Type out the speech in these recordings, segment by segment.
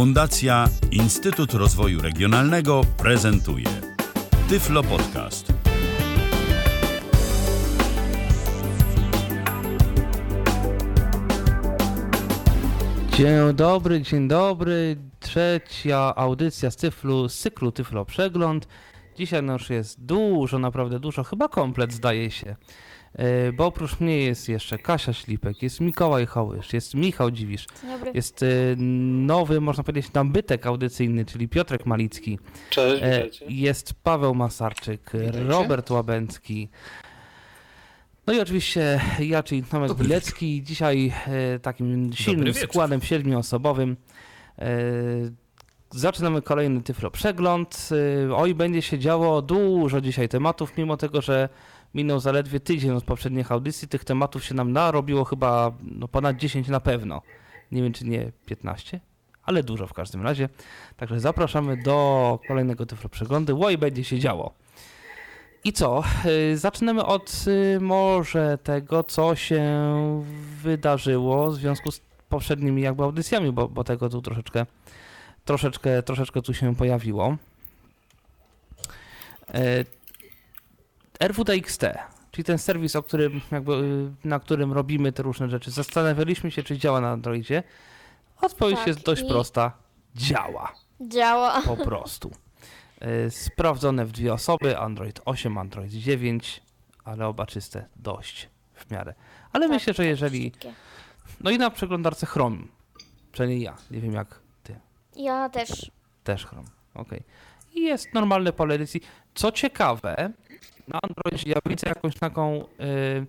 Fundacja Instytut Rozwoju Regionalnego prezentuje Tyflo Podcast. Dzień dobry, dzień dobry. Trzecia audycja z, Tyflu, z cyklu Tyflo Przegląd. Dzisiaj już jest dużo, naprawdę dużo, chyba komplet zdaje się. E, Bo oprócz mnie jest jeszcze Kasia Ślipek, jest Mikołaj Hołysz, jest Michał Dziwisz, jest e, nowy, można powiedzieć, nabytek audycyjny, czyli Piotrek Malicki, Cześć, e, witajcie. jest Paweł Masarczyk, Robert Łabęcki. No i oczywiście ja, czyli Tomek Bilecki. Dzisiaj takim silnym składem siedmioosobowym zaczynamy kolejny Tyflo Przegląd. Oj, będzie się działo dużo dzisiaj tematów, mimo tego, że minął zaledwie tydzień od poprzednich audycji. Tych tematów się nam narobiło chyba no, ponad 10 na pewno. Nie wiem, czy nie 15, ale dużo w każdym razie. Także zapraszamy do kolejnego Tyflo Przeglądu. Oj, będzie się działo. I co? Y, Zaczniemy od y, może tego, co się wydarzyło w związku z poprzednimi jakby audycjami, bo, bo tego tu troszeczkę, troszeczkę, troszeczkę tu się pojawiło. RWTXT, czyli ten serwis, o którym, jakby, y, na którym robimy te różne rzeczy. Zastanawialiśmy się, czy działa na Androidzie. Odpowiedź Tak, jest dość i- prosta. Działa. Działa. Po prostu. Y, Sprawdzone w dwie osoby, Android 8, Android 9, ale oba czyste dość w miarę. Ale Tak, myślę, że tak, jeżeli... No i na przeglądarce Chrome, przynajmniej ja, nie wiem jak ty, Ja też. też Chrome, okej. I jest normalne pole edycji. Co ciekawe, na Androidzie ja widzę jakąś taką... y,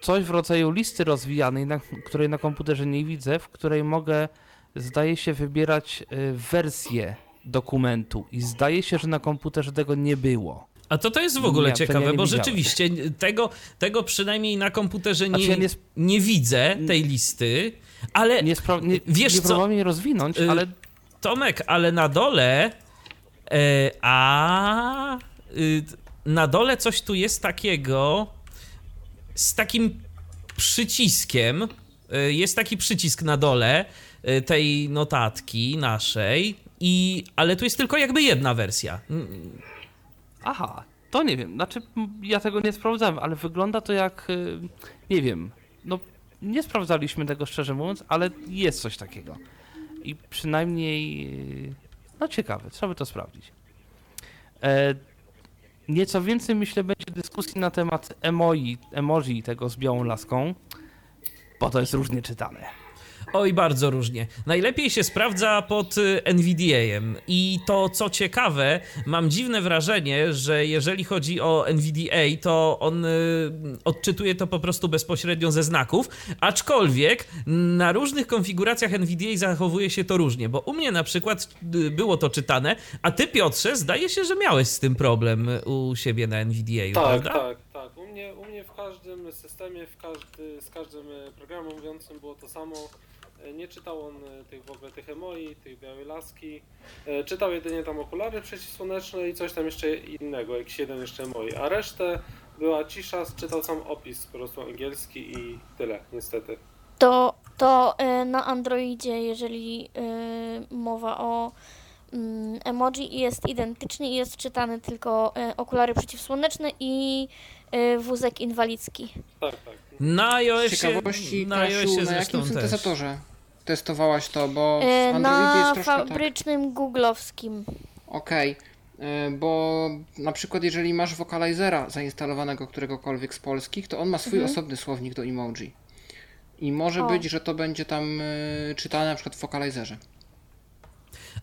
coś w rodzaju listy rozwijanej, na, której na komputerze nie widzę, w której mogę, zdaje się, wybierać y, wersję dokumentu i zdaje się, że na komputerze tego nie było. A to to jest w ogóle Nie, ja ciekawe, nie bo rzeczywiście tego, tego przynajmniej na komputerze Znaczy, nie, ja nie nie widzę, tej listy, ale Nie, spra- nie, Wiesz nie co? jej rozwinąć, Y, ale Tomek, ale na dole, e, a y, na dole coś tu jest takiego z takim przyciskiem. y, Jest taki przycisk na dole y, tej notatki naszej, i, ale tu jest tylko jakby jedna wersja. Aha, to nie wiem. Znaczy, ja tego nie sprawdzałem, ale wygląda to jak, y, nie wiem, no nie sprawdzaliśmy tego szczerze mówiąc, ale jest coś takiego. I przynajmniej, no ciekawe, trzeba by to sprawdzić. E, nieco więcej myślę będzie dyskusji na temat emoji, emoji tego z białą laską, bo to jest różnie czytane. Oj, bardzo różnie. Najlepiej się sprawdza pod y, NVDA-em. I to, co ciekawe, mam dziwne wrażenie, że jeżeli chodzi o NVDA, to on y, odczytuje to po prostu bezpośrednio ze znaków, aczkolwiek na różnych konfiguracjach NVDA zachowuje się to różnie, bo u mnie na przykład y, było to czytane, a ty, Piotrze, zdaje się, że miałeś z tym problem u siebie na NVDA, Tak, prawda? tak, tak. U mnie, u mnie w każdym systemie, w każdy, z każdym programem mówiącym było to samo. E, Nie czytał on e, tych w ogóle tych emoi, tych białej laski. E, Czytał jedynie tam okulary przeciwsłoneczne i coś tam jeszcze innego, jakiś jeden jeszcze emoi. A resztę była cisza, czytał sam opis po prostu angielski i tyle, niestety. To, to y, na Androidzie, jeżeli mowa o mm, emoji, jest identyczny i jest czytany tylko okulary przeciwsłoneczne i wózek inwalidzki. Tak, tak. Na iOSie, ciekawości, na Kasiu, iOSie na jakim też. syntezatorze testowałaś to, bo w Y, Androidzie jest troszkę tak. fabrycznym googlowskim. Okej, y, bo na przykład jeżeli masz Vocalizera zainstalowanego któregokolwiek z polskich, to on ma swój Mhm. osobny słownik do emoji. I może O. być, że to będzie tam y, czytane na przykład w Vocalizerze.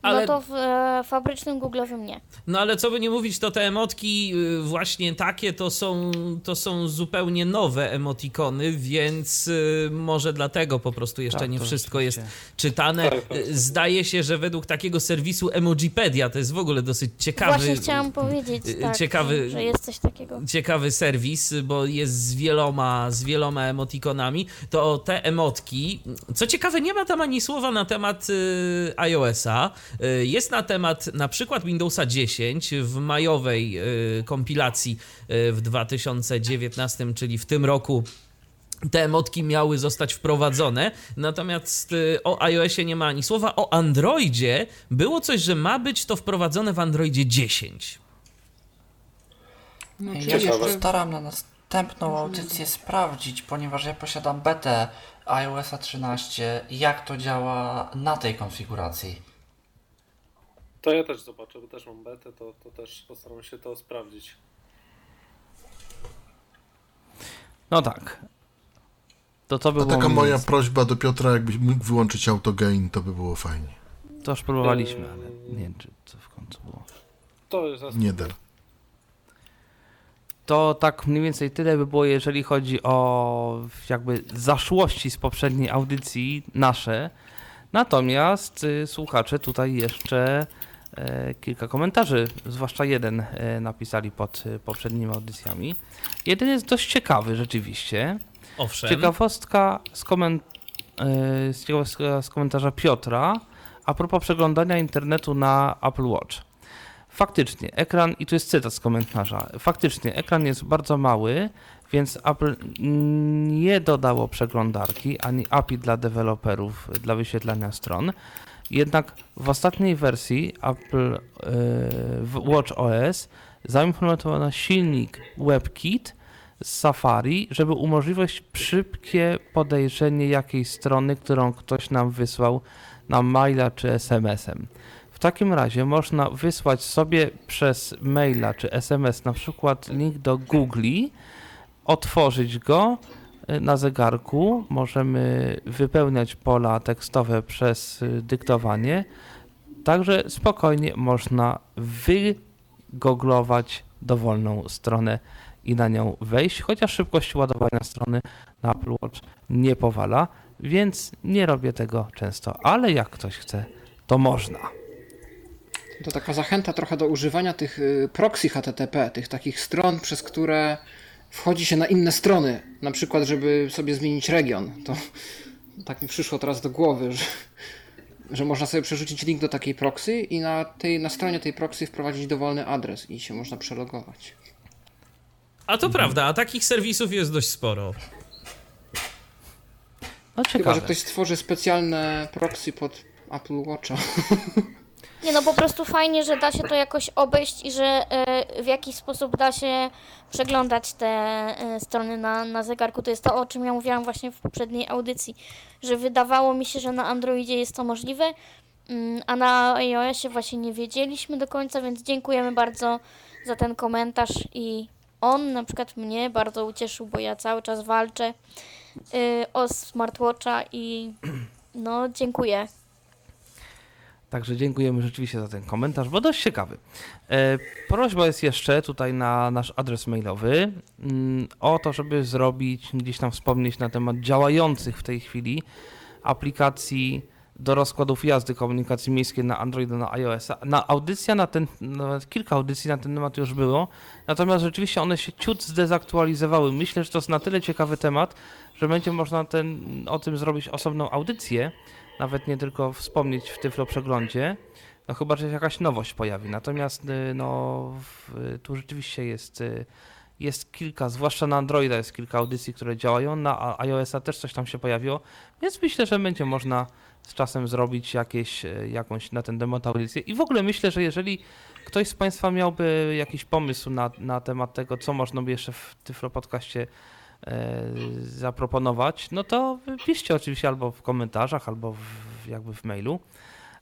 Ale- No to w e, fabrycznym googlowym nie. No ale co by nie mówić, to te emotki y, właśnie takie to są, to są zupełnie nowe emotikony, więc y, może dlatego po prostu jeszcze Tak, nie wszystko jest czytane. Tak, tak. Y, Zdaje się, że według takiego serwisu Emojipedia, to jest w ogóle dosyć ciekawy... Właśnie chciałam powiedzieć, tak, ciekawy- że jest coś takiego. ciekawy serwis, bo jest z wieloma, z wieloma emotikonami, to te emotki, co ciekawe, nie ma tam ani słowa na temat y, iOS-a, jest na temat na przykład Windowsa 10 w majowej y, kompilacji y, w 2019, czyli w tym roku te emotki miały zostać wprowadzone, natomiast y, o iOSie nie ma ani słowa. O Androidzie było coś, że ma być to wprowadzone w Androidzie 10. No, Ja się postaram na następną audycję sprawdzić, ponieważ ja posiadam betę iOS 13, jak to działa na tej konfiguracji. To ja też zobaczę, bo też mam betę, to, to też postaram się to sprawdzić. No tak. To to by było taka moja prośba do Piotra, jakbyś mógł wyłączyć autogain, to by było fajnie. To już próbowaliśmy, ale nie wiem, czy to w końcu było. To jest Nie da. To tak mniej więcej tyle by było, jeżeli chodzi o jakby zaszłości z poprzedniej audycji nasze. Natomiast y, słuchacze tutaj jeszcze kilka komentarzy, zwłaszcza jeden e, napisali pod y, poprzednimi audycjami. Jeden jest dość ciekawy rzeczywiście. Owszem. Ciekawostka z, koment- e, z, ciekawostka z komentarza Piotra a propos przeglądania internetu na Apple Watch. Faktycznie, ekran, i tu jest cytat z komentarza, faktycznie ekran jest bardzo mały, więc Apple nie dodało przeglądarki ani API dla deweloperów dla wyświetlania stron. Jednak w ostatniej wersji Apple e, Watch OS zaimplementowano silnik WebKit z Safari, żeby umożliwić szybkie podejrzenie jakiejś strony, którą ktoś nam wysłał na maila czy SMS-em. W takim razie można wysłać sobie przez maila czy SMS na przykład link do Google, otworzyć go na zegarku, możemy wypełniać pola tekstowe przez y, dyktowanie, także spokojnie można wygooglować dowolną stronę i na nią wejść, chociaż szybkość ładowania strony na Apple Watch nie powala, więc nie robię tego często, ale jak ktoś chce, to można. To taka zachęta trochę do używania tych y, proxy HTTP, tych takich stron, przez które wchodzi się na inne strony. Na przykład, żeby sobie zmienić region. To tak mi przyszło teraz do głowy, że, że można sobie przerzucić link do takiej proxy i na, tej, na stronie tej proxy wprowadzić dowolny adres i się można przelogować. A to prawda, a takich serwisów jest dość sporo. No Chyba, że ktoś stworzy specjalne proxy pod Apple Watcha. Nie no, po prostu fajnie, że da się to jakoś obejść i że e, w jakiś sposób da się przeglądać te e, strony na, na zegarku. To jest to, o czym ja mówiłam właśnie w poprzedniej audycji, że wydawało mi się, że na Androidzie jest to możliwe, mm, a na iOSie właśnie nie wiedzieliśmy do końca, więc dziękujemy bardzo za ten komentarz i on na przykład mnie bardzo ucieszył, bo ja cały czas walczę y, o smartwatcha i no dziękuję. Także dziękujemy rzeczywiście za ten komentarz, bo dość ciekawy. E, prośba jest jeszcze tutaj na nasz adres mailowy mm, o to, żeby zrobić, gdzieś tam wspomnieć na temat działających w tej chwili aplikacji do rozkładów jazdy komunikacji miejskiej na Androida, na iOS-a. Na audycja na ten, nawet kilka audycji na ten temat już było, natomiast rzeczywiście one się ciut zdezaktualizowały. Myślę, że to jest na tyle ciekawy temat, że będzie można ten, o tym zrobić osobną audycję, nawet nie tylko wspomnieć w Tyflo Przeglądzie, no chyba, że się jakaś nowość pojawi. Natomiast y, no, tu rzeczywiście jest, y, jest kilka, zwłaszcza na Androida jest kilka audycji, które działają, na iOS-a też coś tam się pojawiło, więc myślę, że będzie można z czasem zrobić jakieś, y, jakąś na ten temat audycję. I w ogóle myślę, że jeżeli ktoś z Państwa miałby jakiś pomysł na, na temat tego, co można by jeszcze w Tyflo Podcaście zaproponować, no to piszcie oczywiście albo w komentarzach, albo w, jakby w mailu.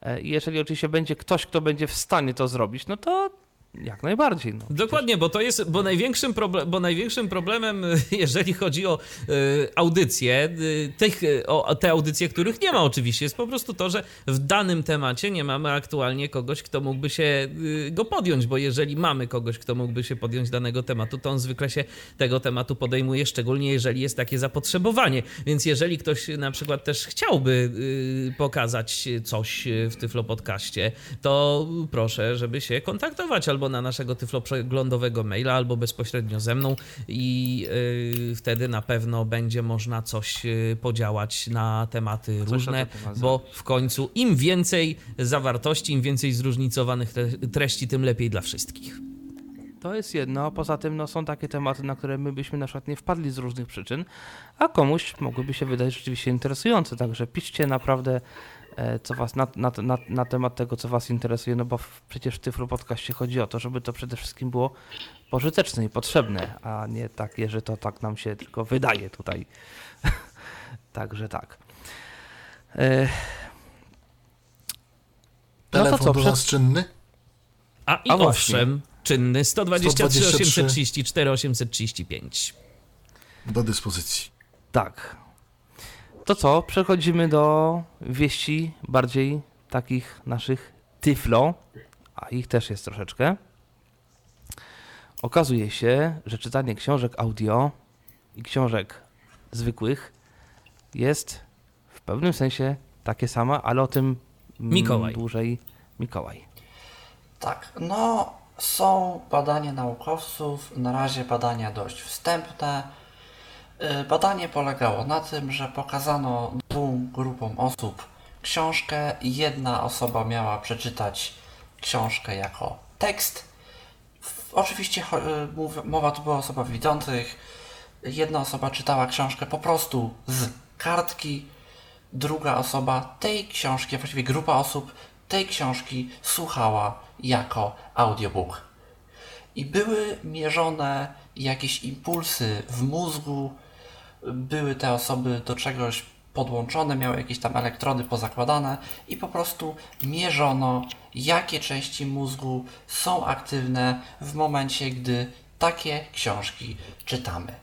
E, I jeżeli oczywiście będzie ktoś, kto będzie w stanie to zrobić, no to jak najbardziej. No. Dokładnie, bo to jest, bo największym, proble- bo największym problemem, jeżeli chodzi o y, audycje, y, tych, y, o te audycje, których nie ma oczywiście, jest po prostu to, że w danym temacie nie mamy aktualnie kogoś, kto mógłby się y, go podjąć, bo jeżeli mamy kogoś, kto mógłby się podjąć danego tematu, to on zwykle się tego tematu podejmuje, szczególnie jeżeli jest takie zapotrzebowanie. Więc jeżeli ktoś na przykład też chciałby pokazać coś w Tyflo Podcaście, to proszę, żeby się kontaktować albo na naszego Tyflo przeglądowego maila, albo bezpośrednio ze mną i y, wtedy na pewno będzie można coś y, podziałać na tematy Coś różne, bo w końcu im więcej zawartości, im więcej zróżnicowanych tre- treści, tym lepiej dla wszystkich. To jest jedno, poza tym no, są takie tematy, na które my byśmy na przykład nie wpadli z różnych przyczyn, a komuś mogłyby się wydać rzeczywiście interesujące, także piszcie naprawdę co was na, na, na, na temat tego, co was interesuje, no bo w, przecież w Tyflu Podcaście chodzi o to, żeby to przede wszystkim było pożyteczne i potrzebne, a nie takie, że to tak nam się tylko wydaje tutaj. także tak. E, no to Telefon co, do przed- nas czynny? A i A właśnie. owszem, czynny 123 123. 834 835. Do dyspozycji. Tak. To co? Przechodzimy do wieści bardziej takich naszych tyflo, a ich też jest troszeczkę. Okazuje się, że czytanie książek audio i książek zwykłych jest w pewnym sensie takie same, ale o tym Mikołaj. dłużej Mikołaj. Tak, no są badania naukowców, na razie badania dość wstępne. Y, Badanie polegało na tym, że pokazano dwóm grupom osób książkę. Jedna osoba miała przeczytać książkę jako tekst. Oczywiście y, mowa tu była o osobach widzących. Jedna osoba czytała książkę po prostu z kartki, druga osoba tej książki, właściwie grupa osób tej książki słuchała jako audiobook. I były mierzone jakieś impulsy w mózgu, były te osoby do czegoś podłączone, miały jakieś tam elektrody pozakładane i po prostu mierzono, jakie części mózgu są aktywne w momencie, gdy takie książki czytamy.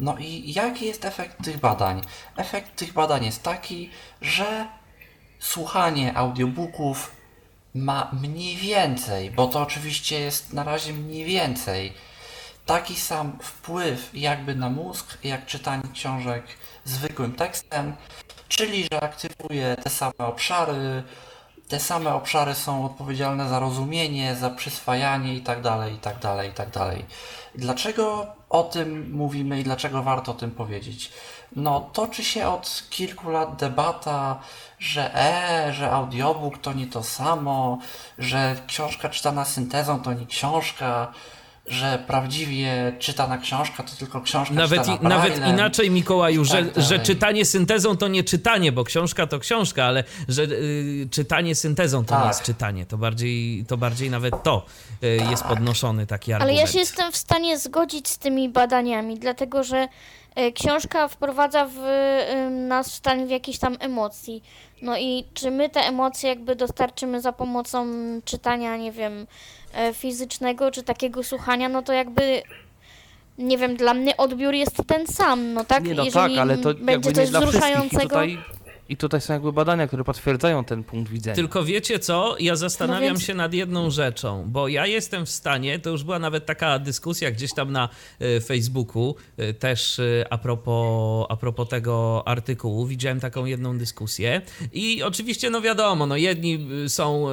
No i jaki jest efekt tych badań? Efekt tych badań jest taki, że słuchanie audiobooków ma mniej więcej, bo to oczywiście jest na razie mniej więcej, taki sam wpływ jakby na mózg, jak czytanie książek zwykłym tekstem, czyli że aktywuje te same obszary, te same obszary są odpowiedzialne za rozumienie, za przyswajanie itd., itd., itd. Dlaczego o tym mówimy i dlaczego warto o tym powiedzieć? No, toczy się od kilku lat debata, że e, że audiobook to nie to samo, że książka czytana syntezą to nie książka, że prawdziwie czytana książka to tylko książka Nawet, i, nawet inaczej, Mikołaju, i tak że, że czytanie syntezą to nie czytanie, bo książka to książka, ale że y, czytanie syntezą to nie Tak. jest czytanie. To bardziej, to bardziej nawet to y, jest podnoszony taki Ale argument. ja się jestem w stanie zgodzić z tymi badaniami, dlatego że książka wprowadza w, e, nas w stan w jakiejś tam emocji. No i czy my te emocje jakby dostarczymy za pomocą czytania, nie wiem, e, fizycznego czy takiego słuchania, no to jakby nie wiem, dla mnie odbiór jest ten sam, no tak? Nie no Jeżeli tak, ale to będzie jakby coś nie dla wzruszającego. tutaj, i tutaj są jakby badania, które potwierdzają ten punkt widzenia. Tylko wiecie co? Ja zastanawiam No więc- się nad jedną rzeczą, bo ja jestem w stanie, to już była nawet taka dyskusja gdzieś tam na e, Facebooku, e, też e, a propos, a propos tego artykułu, widziałem taką jedną dyskusję i oczywiście, no wiadomo, no jedni są,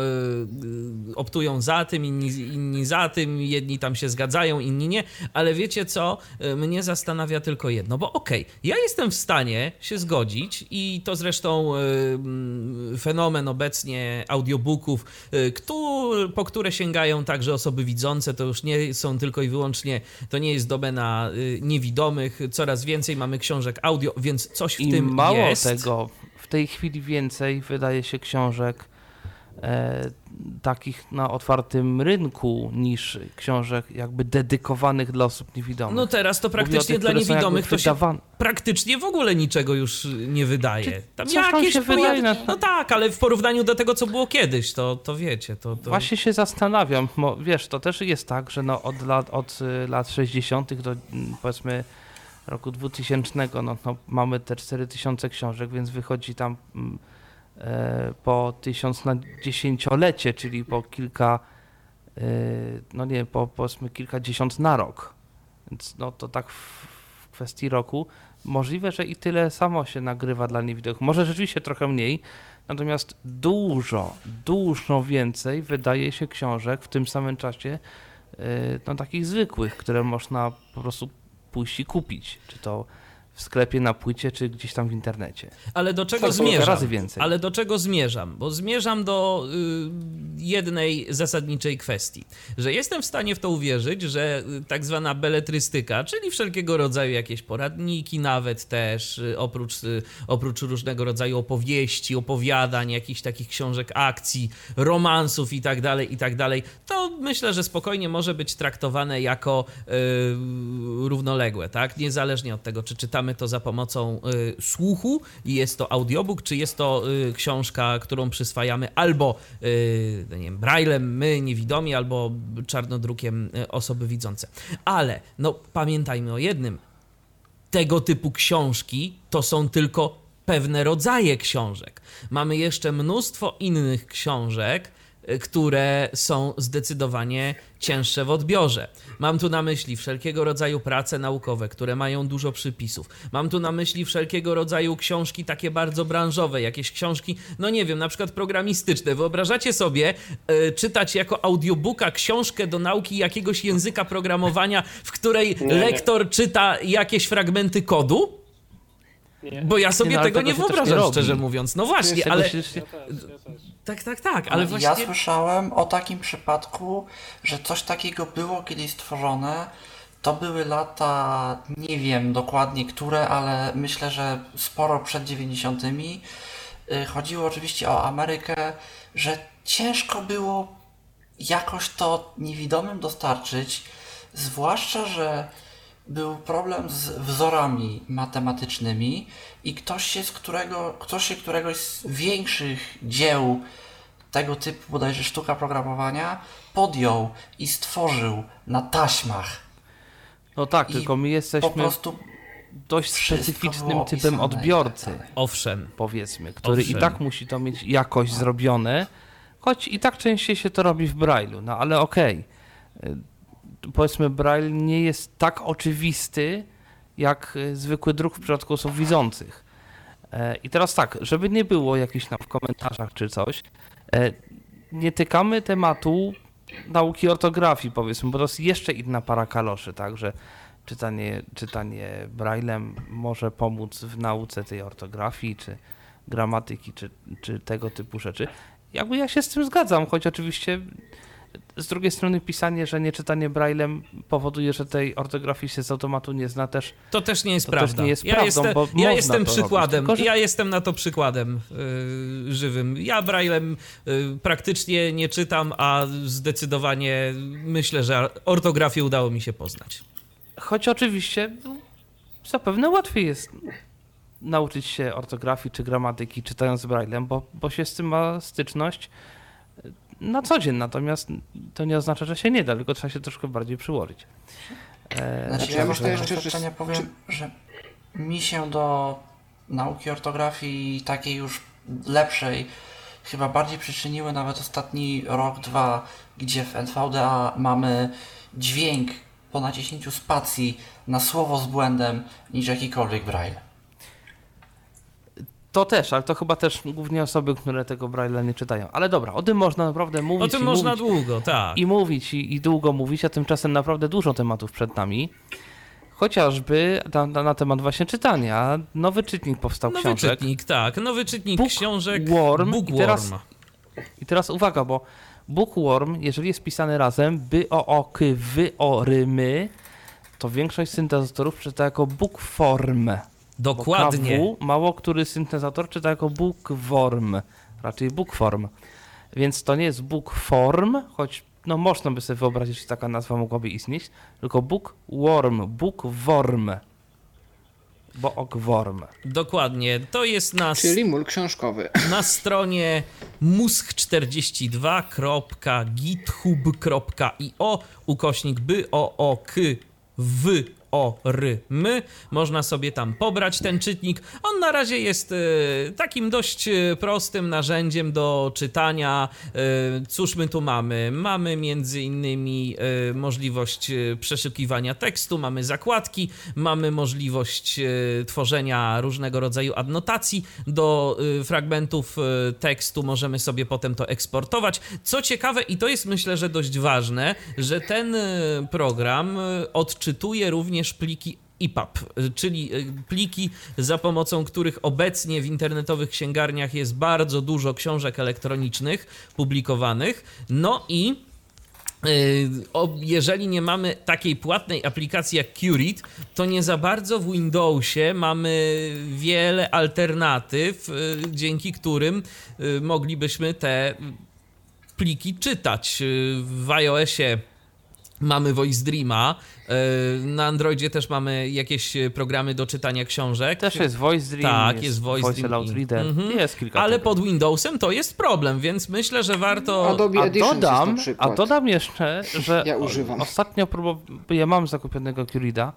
optują za tym, inni, inni za tym, jedni tam się zgadzają, inni nie, ale wiecie co? Mnie zastanawia tylko jedno, bo okej, ja jestem w stanie się zgodzić i to zresztą e, mm, fenomen obecnie audiobooków, e, po które sięgają także osoby widzące, to już nie są tylko i wyłącznie, to nie jest domena e, niewidomych, coraz więcej mamy książek audio, więc coś w I tym mało jest. tego, w tej chwili więcej wydaje się książek takich na otwartym rynku niż książek jakby dedykowanych dla osób niewidomych. No teraz to praktycznie tych, dla niewidomych to się wydawan- praktycznie w ogóle niczego już nie wydaje. Tam tam jakieś się pojawi- wydaje na- No tak, ale w porównaniu do tego, co było kiedyś, to, to wiecie, to, to... Właśnie się zastanawiam, bo wiesz, to też jest tak, że no od lat, od y, lat 60. do mm, powiedzmy roku 2000 no, no, mamy te 4000 książek, więc wychodzi tam mm, e, po tysiąc na dziesięciolecie, czyli po kilka, e, no nie, po powiedzmy kilkadziesiąt na rok. Więc no to tak w, kwestii roku możliwe, że i tyle samo się nagrywa dla niewidomych. Może rzeczywiście trochę mniej, Natomiast dużo, dużo więcej wydaje się książek w tym samym czasie, yy, no takich zwykłych, które można po prostu pójść i kupić. Czy to w sklepie na płycie, czy gdzieś tam w internecie. Ale do czego są zmierzam? razy więcej. Ale do czego zmierzam? Bo zmierzam do y, jednej zasadniczej kwestii, że jestem w stanie w to uwierzyć, że tak zwana beletrystyka, czyli wszelkiego rodzaju jakieś poradniki nawet też, oprócz, oprócz różnego rodzaju opowieści, opowiadań, jakichś takich książek akcji, romansów i tak dalej, i tak dalej, to myślę, że spokojnie może być traktowane jako yy, równoległe, tak? Niezależnie od tego, czy czytamy to za pomocą yy, słuchu i jest to audiobook, czy jest to yy, książka, którą przyswajamy albo yy, nie wiem, braillem my niewidomi, albo czarnodrukiem yy, osoby widzące. Ale no pamiętajmy o jednym. Tego typu książki to są tylko pewne rodzaje książek. Mamy jeszcze mnóstwo innych książek, które są zdecydowanie cięższe w odbiorze. Mam tu na myśli wszelkiego rodzaju prace naukowe, które mają dużo przypisów. Mam tu na myśli wszelkiego rodzaju książki takie bardzo branżowe, jakieś książki, no nie wiem, na przykład programistyczne. Wyobrażacie sobie y, czytać jako audiobooka książkę do nauki jakiegoś języka programowania, w której nie, lektor nie. czyta jakieś fragmenty kodu? Nie. Bo ja sobie nie, no, tego, tego nie wyobrażam, nie szczerze mówiąc. No właśnie, ale. Się... Ja też, ja też. Tak, tak, tak, ale no, właśnie. Ja słyszałem o takim przypadku, że coś takiego było kiedyś stworzone. To były lata, nie wiem dokładnie które, ale myślę, że sporo przed 90. Y, chodziło oczywiście o Amerykę, że ciężko było jakoś to niewidomym dostarczyć, zwłaszcza, że był problem z wzorami matematycznymi i ktoś się z którego, ktoś się któregoś z większych dzieł tego typu bodajże sztuka programowania podjął i stworzył na taśmach. No tak, I tylko my jesteśmy po prostu dość specyficznym typem odbiorcy. Tak Owszem. Powiedzmy, który Owszem. i tak musi to mieć jakoś zrobione, choć i tak częściej się to robi w Braille'u, no ale okej. Okay powiedzmy Braille nie jest tak oczywisty jak e, zwykły druk w przypadku osób widzących. E, I teraz tak, żeby nie było jakichś tam w komentarzach czy coś, e, nie tykamy tematu nauki ortografii, powiedzmy, bo to jest jeszcze inna para kaloszy, tak, że czytanie, czytanie Braillem może pomóc w nauce tej ortografii, czy gramatyki, czy, czy tego typu rzeczy. Jakby ja się z tym zgadzam, choć oczywiście z drugiej strony pisanie, że nie czytanie braillem powoduje, że tej ortografii się z automatu nie zna też. To też nie jest to prawda. Też nie jest ja prawdą, jestem, bo ja jestem przykładem. Tylko, że... Ja jestem na to przykładem yy, żywym. Ja braillem yy, praktycznie nie czytam, a zdecydowanie myślę, że ortografię udało mi się poznać. Choć oczywiście zapewne łatwiej jest nauczyć się ortografii czy gramatyki czytając braillem, bo, bo się z tym ma styczność na co dzień, natomiast to nie oznacza, że się nie da, tylko trzeba się troszkę bardziej przyłożyć. E, znaczy, ja myślę jeszcze, że powiem, że mi się do nauki ortografii takiej już lepszej chyba bardziej przyczyniły nawet ostatni rok, dwa, gdzie w NVDA mamy dźwięk po naciśnięciu spacji na słowo z błędem niż jakikolwiek braille. To też, ale to chyba też głównie osoby, które tego Braille'a nie czytają. Ale dobra, o tym można naprawdę mówić. O tym można mówić, długo, tak. I mówić, i, i, długo mówić, a tymczasem naprawdę dużo tematów przed nami. Chociażby na, na, temat właśnie czytania. Nowy czytnik powstał nowy książek. Nowy czytnik, tak. Nowy czytnik Book książek Worm. Bookworm. I teraz, I teraz uwaga, bo Bookworm, jeżeli jest pisany razem, by o ok, wy o rymy, to większość syntezatorów czyta jako bookform. Dokładnie. KW, mało który syntezator czyta jako bookworm, raczej bookform. Więc to nie jest bookform, choć no można by sobie wyobrazić, że taka nazwa mogłaby istnieć, tylko bookworm, bookworm. Bo okworm. Dokładnie. To jest na. Czyli mól książkowy. Na stronie musk42.github.io ukośnik by o o k w o, my. Można sobie tam pobrać ten czytnik. On na razie jest e, takim dość e, prostym narzędziem do czytania. E, cóż my tu mamy? Mamy między innymi możliwość przeszukiwania tekstu, mamy zakładki, mamy możliwość tworzenia różnego rodzaju adnotacji do fragmentów tekstu. Możemy sobie potem to eksportować. Co ciekawe, i to jest myślę, że dość ważne, że ten program odczytuje również również pliki EPUB, czyli pliki, za pomocą których obecnie w internetowych księgarniach jest bardzo dużo książek elektronicznych publikowanych. No i jeżeli nie mamy takiej płatnej aplikacji jak Qread, to nie za bardzo w Windowsie mamy wiele alternatyw, dzięki którym moglibyśmy te pliki czytać. W iOSie mamy Voice Dreama, na Androidzie też mamy jakieś programy do czytania książek. Też jest Voice Dream, tak, jest, jest Voice, Voice Dream. Aloud Reader, Mhm. jest kilka Ale tego. pod Windowsem to jest problem, więc myślę, że warto... Adobe A Editions dodam, jest a dodam jeszcze, że Ja używam. ostatnio próbowałem, ja mam zakupionego Curida,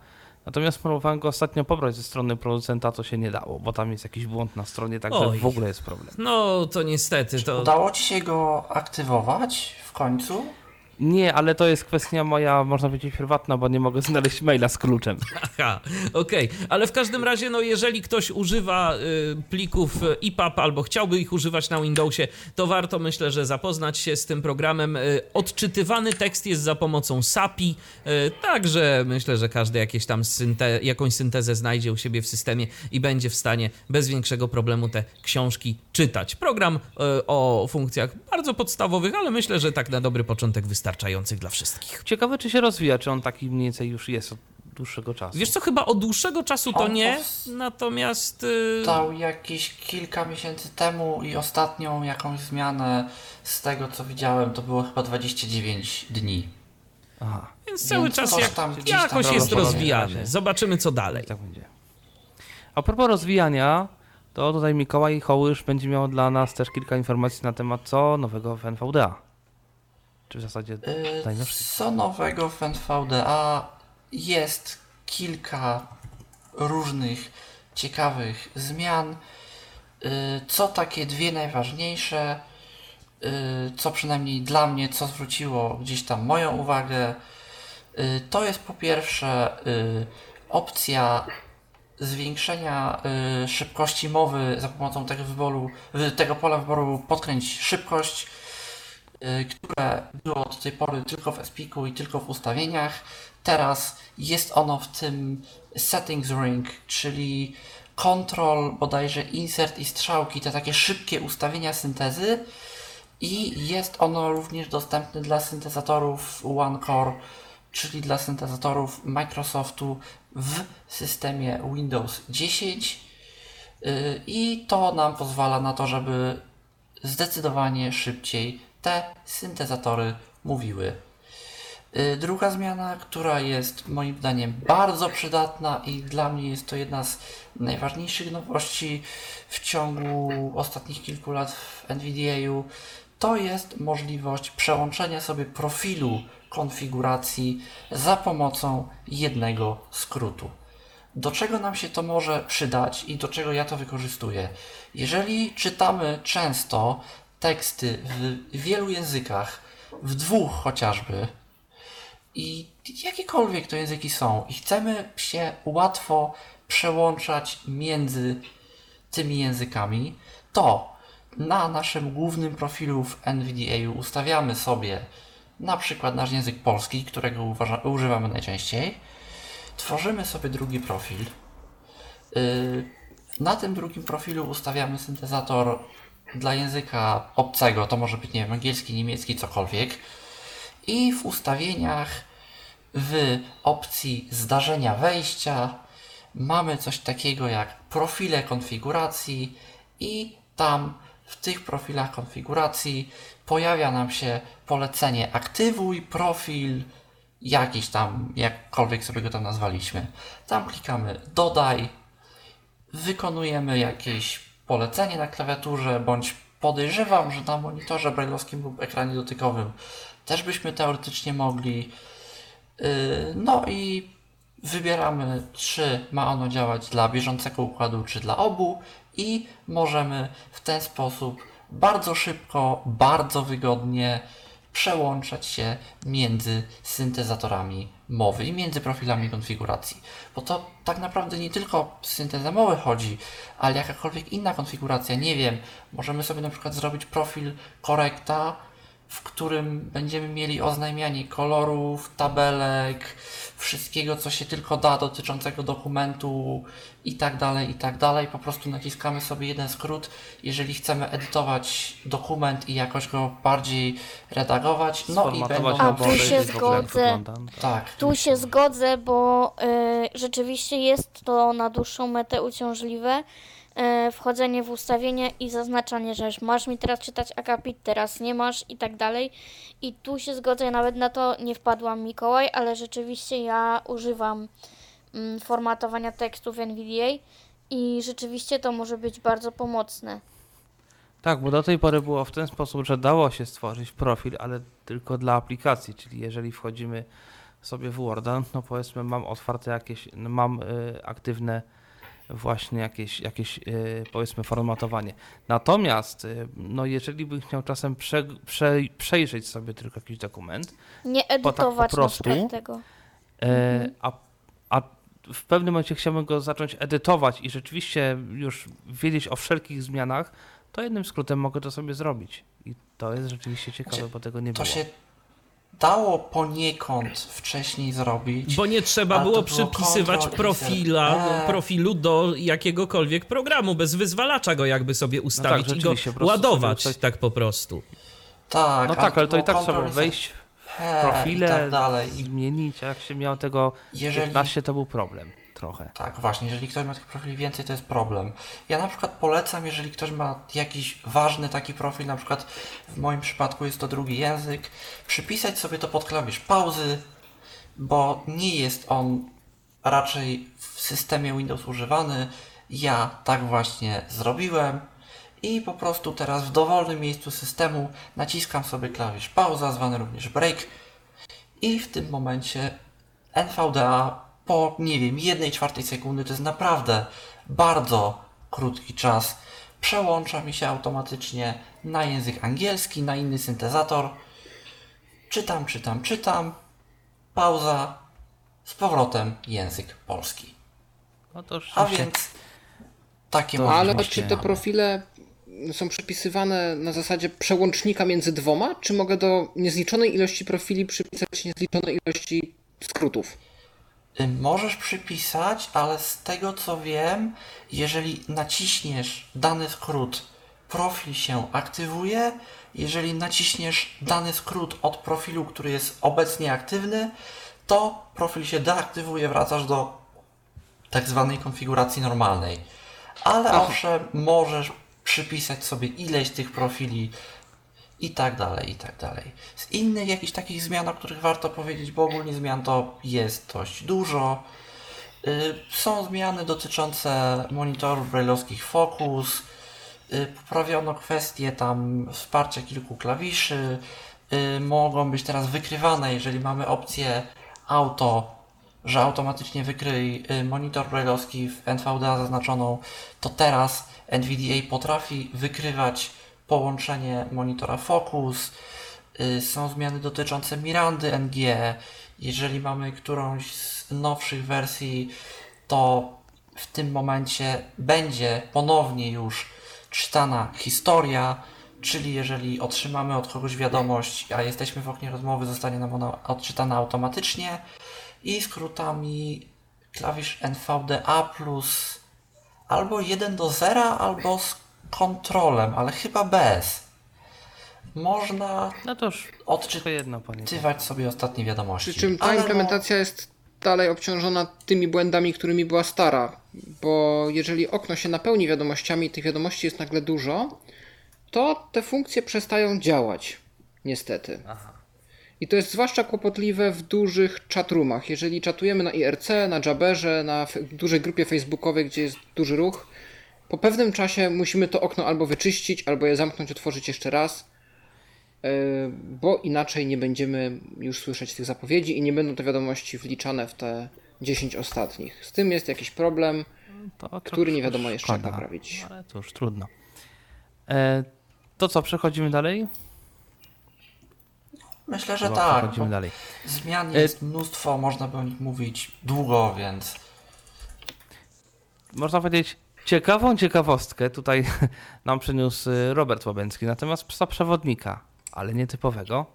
natomiast próbowałem go ostatnio pobrać ze strony producenta, to się nie dało, bo tam jest jakiś błąd na stronie, także Oj. w ogóle jest problem. No, to niestety, to... Udało ci się go aktywować w końcu? Nie, ale to jest kwestia moja, można powiedzieć, prywatna, bo nie mogę znaleźć maila z kluczem. Aha, okej. Ale w każdym razie, no jeżeli ktoś używa y, plików y, EPUB albo chciałby ich używać na Windowsie, to warto myślę, że zapoznać się z tym programem. Y, odczytywany tekst jest za pomocą SAPI, y, także myślę, że każdy jakieś tam synte, jakąś syntezę znajdzie u siebie w systemie i będzie w stanie bez większego problemu te książki czytać. Program y, o funkcjach bardzo podstawowych, ale myślę, że tak na dobry początek wystarczających dla wszystkich. Ciekawe, czy się rozwija, czy on taki mniej więcej już jest od dłuższego czasu. Wiesz co, chyba od dłuższego czasu to On nie, natomiast... y, Dał jakieś kilka miesięcy temu i ostatnią jakąś zmianę z tego co widziałem to było chyba 29 dni. Aha, Więc cały Więc czas jak, tam gdzieś tam jakoś jest rozwijany. Zobaczymy co dalej. tak będzie. A propos rozwijania, to tutaj Mikołaj Hołysz będzie miał dla nas też kilka informacji na temat co nowego w NVDA. Czy w zasadzie Yy, najnowszych. Co nowego w NVDA? Jest kilka różnych ciekawych zmian. Yy, Co takie dwie najważniejsze, yy, co przynajmniej dla mnie, co zwróciło gdzieś tam moją uwagę, to jest po pierwsze opcja zwiększenia y, szybkości mowy za pomocą tego wyboru, y, tego pola wyboru podkręć szybkość, y, które było do tej pory tylko w SPIK-u i tylko w ustawieniach. Teraz jest ono w tym settings ring, czyli control, bodajże insert i strzałki, te takie szybkie ustawienia syntezy. I jest ono również dostępne dla syntezatorów OneCore, czyli dla syntezatorów Microsoftu w systemie Windows 10. Yy, I to nam pozwala na to, żeby zdecydowanie szybciej te syntezatory mówiły. Yy, Druga zmiana, która jest moim zdaniem bardzo przydatna i dla mnie jest to jedna z najważniejszych nowości w ciągu ostatnich kilku lat w NVDA-u, to jest możliwość przełączenia sobie profilu konfiguracji za pomocą jednego skrótu. Do czego nam się to może przydać i do czego ja to wykorzystuję? Jeżeli czytamy często teksty w wielu językach, w dwóch chociażby, i jakiekolwiek to języki są, i chcemy się łatwo przełączać między tymi językami, to na naszym głównym profilu w NVDA ustawiamy sobie na przykład nasz język polski, którego uważa, używamy najczęściej. Tworzymy sobie drugi profil. Yy, na tym drugim profilu ustawiamy syntezator dla języka obcego, to może być nie wiem, angielski, niemiecki, cokolwiek. I w ustawieniach w opcji zdarzenia wejścia mamy coś takiego jak profile konfiguracji i tam w tych profilach konfiguracji pojawia nam się polecenie aktywuj profil jakiś tam, jakkolwiek sobie go tam nazwaliśmy. Tam klikamy dodaj, wykonujemy jakieś polecenie na klawiaturze, bądź podejrzewam, że na monitorze brailleowskim lub ekranie dotykowym też byśmy teoretycznie mogli. Yy, No i wybieramy, czy ma ono działać dla bieżącego układu, czy dla obu, i możemy w ten sposób bardzo szybko, bardzo wygodnie przełączać się między syntezatorami mowy i między profilami konfiguracji. Bo to tak naprawdę nie tylko o syntezę mowy chodzi, ale jakakolwiek inna konfiguracja, nie wiem, możemy sobie na przykład zrobić profil korekta w którym będziemy mieli oznajmianie kolorów, tabelek, wszystkiego, co się tylko da dotyczącego dokumentu i tak dalej, i tak dalej. Po prostu naciskamy sobie jeden skrót, jeżeli chcemy edytować dokument i jakoś go bardziej redagować. No i będą A tu się zgodzę. wygląda. tak, Tu się zgodzę, bo y, rzeczywiście jest to na dłuższą metę uciążliwe. Y, Wchodzenie w ustawienia i zaznaczanie, że masz mi teraz czytać akapit, teraz nie masz i tak dalej. I tu się zgodzę, nawet na to nie wpadłam Mikołaj, ale rzeczywiście ja używam mm, formatowania tekstu w NVDA i rzeczywiście to może być bardzo pomocne. Tak, bo do tej pory było w ten sposób, że dało się stworzyć profil, ale tylko dla aplikacji, czyli jeżeli wchodzimy sobie w Worda, no powiedzmy mam otwarte jakieś, no mam y, aktywne właśnie jakieś, jakieś y, powiedzmy formatowanie. Natomiast y, no jeżeli bym chciał czasem prze, prze, przejrzeć sobie tylko jakiś dokument, Nie tak po edytować prostu? tego. E, a, a w pewnym momencie chciałbym go zacząć edytować i rzeczywiście już wiedzieć o wszelkich zmianach, to jednym skrótem mogę to sobie zrobić. I to jest rzeczywiście ciekawe, Znaczy, bo tego nie to było. się dało poniekąd wcześniej zrobić. Bo nie trzeba było było przypisywać i profila. Eee. profilu do jakiegokolwiek programu, bez wyzwalacza go jakby sobie ustawić i go rzeczywiście, po prostu ładować sobie tak po prostu. Tak, No tak, ale to i tak trzeba i wejść w profile, i tak dalej. I zmienić, a jak się miał tego Jeżeli- 15, to był problem trochę. Tak, właśnie, jeżeli ktoś ma tych profili więcej, to jest problem. Ja na przykład polecam, jeżeli ktoś ma jakiś ważny taki profil, na przykład w moim przypadku jest to drugi język, przypisać sobie to pod klawisz pauzy, bo nie jest on raczej w systemie Windows używany. Ja tak właśnie zrobiłem i po prostu teraz w dowolnym miejscu systemu naciskam sobie klawisz pauza, zwany również break i w tym momencie NVDA po, nie wiem, jednej czwartej sekundy, to jest naprawdę bardzo krótki czas, przełącza mi się automatycznie na język angielski, na inny syntezator. Czytam, czytam, czytam. Pauza. Z powrotem język polski. No to A więc takie To- Ale czy te profile są przypisywane na zasadzie przełącznika między dwoma, czy mogę do niezliczonej ilości profili przypisać niezliczonej ilości skrótów? Y, Możesz przypisać, ale z tego co wiem, jeżeli naciśniesz dany skrót, profil się aktywuje. Jeżeli naciśniesz dany skrót od profilu, który jest obecnie aktywny, to profil się deaktywuje, wracasz do tak zwanej konfiguracji normalnej. Ale Aha. owszem, możesz przypisać sobie ileś tych profili i tak dalej, i tak dalej. Z innych jakichś takich zmian, o których warto powiedzieć, bo ogólnie zmian to jest dość dużo. Y, Są zmiany dotyczące monitorów brailleowskich Focus. Y, Poprawiono kwestie tam wsparcia kilku klawiszy. Y, Mogą być teraz wykrywane, jeżeli mamy opcję auto, że automatycznie wykryj monitor brailleowski w NVDA zaznaczoną, to teraz NVDA potrafi wykrywać połączenie monitora Focus. Y, Są zmiany dotyczące Mirandy NG. Jeżeli mamy którąś z nowszych wersji, to w tym momencie będzie ponownie już czytana historia, czyli jeżeli otrzymamy od kogoś wiadomość, a jesteśmy w oknie rozmowy, zostanie nam ona odczytana automatycznie i skrótami klawisz NVDA plus albo 1 do 0, albo kontrolem, ale chyba bez. Można no to już odczytywać tylko jedno panie. sobie ostatnie wiadomości. Przy czym ta Ale no- implementacja jest dalej obciążona tymi błędami, którymi była stara, bo jeżeli okno się napełni wiadomościami, tych wiadomości jest nagle dużo, to te funkcje przestają działać. Niestety. I to jest zwłaszcza kłopotliwe w dużych chatroomach. Jeżeli czatujemy na IRC, na Jabberze, na dużej grupie facebookowej, gdzie jest duży ruch, po pewnym czasie musimy to okno albo wyczyścić, albo je zamknąć, otworzyć jeszcze raz, yy, bo inaczej nie będziemy już słyszeć tych zapowiedzi i nie będą te wiadomości wliczane w te 10 ostatnich. Z tym jest jakiś problem. To trochę który nie wiadomo jeszcze jak szkoda, naprawić. Ale to już trudno. E, to co, przechodzimy dalej? Myślę, że Chyba tak. Przechodzimy dalej. zmian E- jest mnóstwo, można by o nich mówić długo, więc Można powiedzieć, ciekawą ciekawostkę tutaj nam przyniósł y, Robert Łabęcki na temat psa przewodnika. ale nie typowego,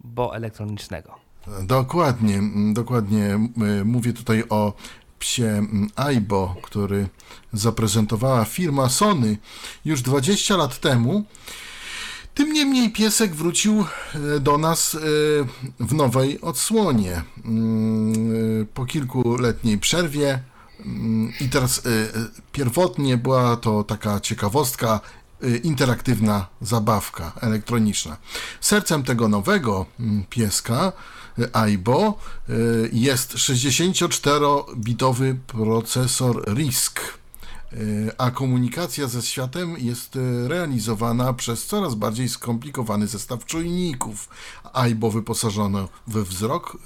bo elektronicznego. Dokładnie, mm, dokładnie. M- Mówię tutaj o psie mm, Aibo, który zaprezentowała firma Sony już 20 lat temu. Tym niemniej piesek wrócił e, do nas w nowej odsłonie. Mm, Po kilkuletniej przerwie i teraz e, e, pierwotnie była to taka ciekawostka, e, interaktywna zabawka elektroniczna. Sercem tego nowego mm, pieska Aibo jest 64-bitowy procesor RISC. A komunikacja ze światem jest realizowana przez coraz bardziej skomplikowany zestaw czujników. AIBO wyposażono we wzrok,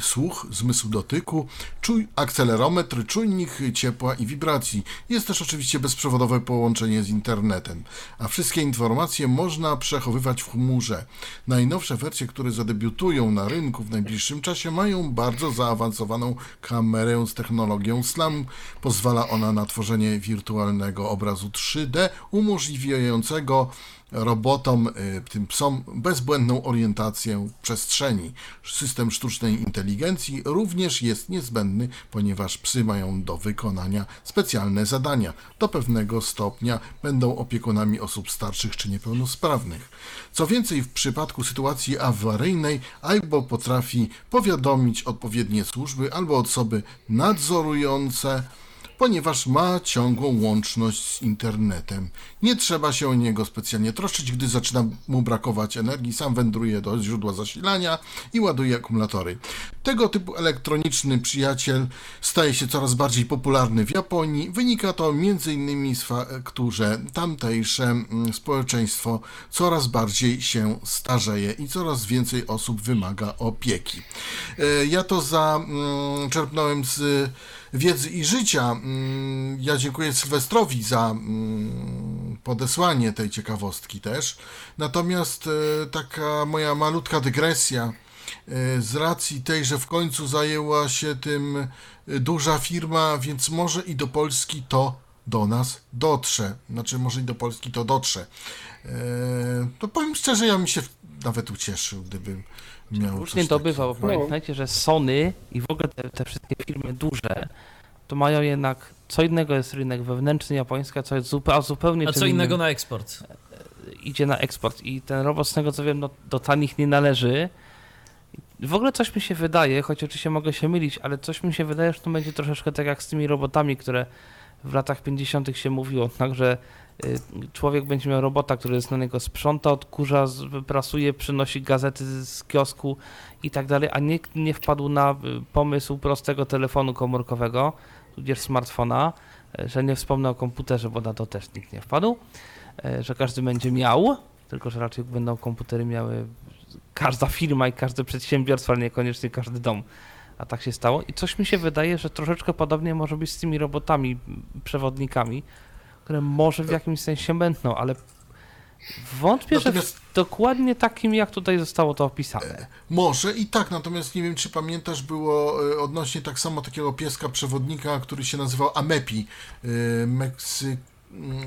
słuch, zmysł dotyku, czuj, akcelerometr, czujnik ciepła i wibracji. Jest też oczywiście bezprzewodowe połączenie z internetem, a wszystkie informacje można przechowywać w chmurze. Najnowsze wersje, które zadebiutują na rynku w najbliższym czasie, mają bardzo zaawansowaną kamerę z technologią SLAM. Pozwala ona na tworzenie wirtualnego obrazu 3D, umożliwiającego robotom, y, tym psom, bezbłędną orientację przestrzeni. System sztucznej inteligencji również jest niezbędny, ponieważ psy mają do wykonania specjalne zadania. Do pewnego stopnia będą opiekunami osób starszych czy niepełnosprawnych. Co więcej, w przypadku sytuacji awaryjnej, AIBO potrafi powiadomić odpowiednie służby albo osoby nadzorujące ponieważ ma ciągłą łączność z internetem. Nie trzeba się o niego specjalnie troszczyć, gdy zaczyna mu brakować energii, sam wędruje do źródła zasilania i ładuje akumulatory. Tego typu elektroniczny przyjaciel staje się coraz bardziej popularny w Japonii. Wynika to m.in. z faktu, że tamtejsze mm, społeczeństwo coraz bardziej się starzeje i coraz więcej osób wymaga opieki. E, Ja to zaczerpnąłem z wiedzy i życia. Mm, Ja dziękuję Sylwestrowi za mm, podesłanie tej ciekawostki też. Natomiast e, taka moja malutka dygresja e, z racji tej, że w końcu zajęła się tym e, duża firma, więc może i do Polski to do nas dotrze. Znaczy, może i do Polski to dotrze. To powiem szczerze, ja bym się nawet ucieszył, gdybym miał Różnie coś to bywa, bo pamiętajcie, że Sony i w ogóle te, te wszystkie firmy duże, to mają jednak, co innego jest rynek wewnętrzny japoński, a co jest zupełnie, a zupełnie A co innego innym na eksport? idzie na eksport i ten robot, z tego co wiem, no, do tanich nie należy. W ogóle coś mi się wydaje, choć oczywiście mogę się mylić, ale coś mi się wydaje, że to będzie troszeczkę tak jak z tymi robotami, które w latach 50. się mówiło, tak, że człowiek będzie miał robota, który jest na niego sprząta, odkurza, prasuje, przynosi gazety z kiosku i tak dalej, a nikt nie wpadł na y, pomysł prostego telefonu komórkowego, tudzież smartfona, y, że nie wspomnę o komputerze, bo na to też nikt nie wpadł, y, że każdy będzie miał, tylko że raczej będą komputery miały każda firma i każde przedsiębiorstwo, ale niekoniecznie każdy dom. A tak się stało. I coś mi się wydaje, że troszeczkę podobnie może być z tymi robotami, przewodnikami, które może w jakimś sensie będą, ale wątpię, że Natomiast- w dokładnie takim, jak tutaj zostało to opisane. Może i tak, natomiast nie wiem, czy pamiętasz, było e, odnośnie tak samo takiego pieska przewodnika, który się nazywał Amepi. E, mm,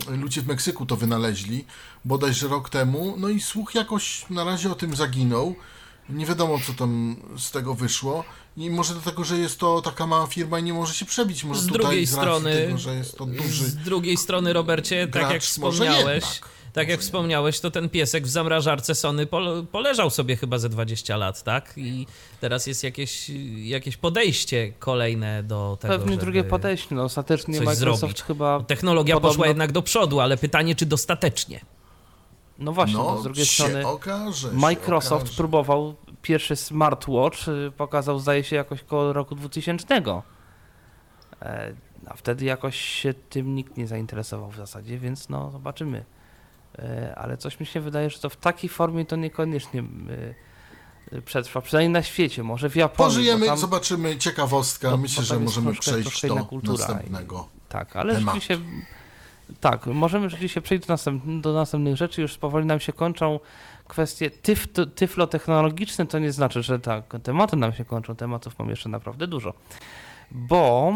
Ludzie w Meksyku to wynaleźli bodajże rok temu. No i słuch jakoś na razie o tym zaginął. Nie wiadomo, co tam z tego wyszło. I może dlatego, że jest to taka mała firma i nie może się przebić. Może Z tutaj drugiej strony- tego, że jest to duży Z drugiej strony, Robercie, tak jak gracz, może wspomniałeś, jednak. tak jak wspomniałeś, to ten piesek w zamrażarce Sony pole, poleżał sobie chyba ze 20 lat, tak? I teraz jest jakieś, jakieś podejście kolejne do tego, Pewnie żeby drugie podejście. No, ostatecznie coś Microsoft zrobić. chyba. Technologia Podobno- poszła jednak do przodu, ale pytanie, czy dostatecznie? No właśnie, no, z drugiej się strony. okaże. się Microsoft okaże. próbował pierwszy smartwatch, y, pokazał zdaje się jakoś koło roku 2000. E, A wtedy jakoś się tym nikt nie zainteresował w zasadzie, więc no zobaczymy. E, Ale coś mi się wydaje, że to w takiej formie to niekoniecznie y, przetrwa, przynajmniej na świecie, może w Japonii. Pożyjemy, tam, zobaczymy, ciekawostka. Myślę, że możemy troszkę- przejść troszkę do następnego. Tak, ale tematu. rzeczywiście. Tak, możemy rzeczywiście przejść do, następ, do następnych rzeczy. Już powoli nam się kończą kwestie tyf, tyflotechnologiczne. To nie znaczy, że tak, tematy nam się kończą. Tematów mam jeszcze naprawdę dużo. Bo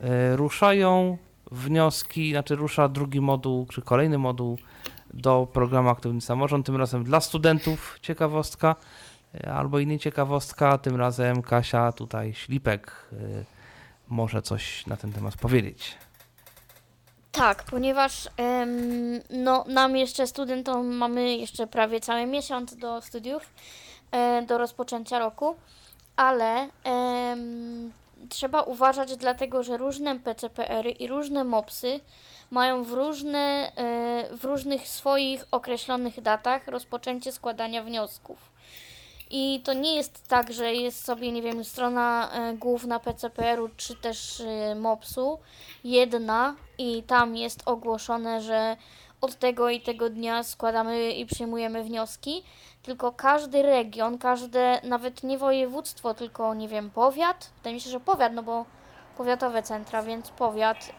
e, ruszają wnioski, znaczy rusza drugi moduł, czy kolejny moduł do programu Aktywny Samorząd, tym razem dla studentów ciekawostka, e, albo innej ciekawostka, tym razem Kasia tutaj Ślipek e, może coś na ten temat powiedzieć. Tak, ponieważ em, no, nam jeszcze studentom mamy jeszcze prawie cały miesiąc do studiów, e, do rozpoczęcia roku, ale em, trzeba uważać dlatego, że różne PCPR-y i różne MOPSy mają w, różne, e, w różnych swoich określonych datach rozpoczęcie składania wniosków. I to nie jest tak, że jest sobie, nie wiem, strona e, główna PCPR-u czy też e, MOPS-u jedna i tam jest ogłoszone, że od tego i tego dnia składamy i przyjmujemy wnioski, tylko każdy region, każde, nawet nie województwo, tylko nie wiem, powiat, wydaje mi się, że powiat, no bo powiatowe centra, więc powiat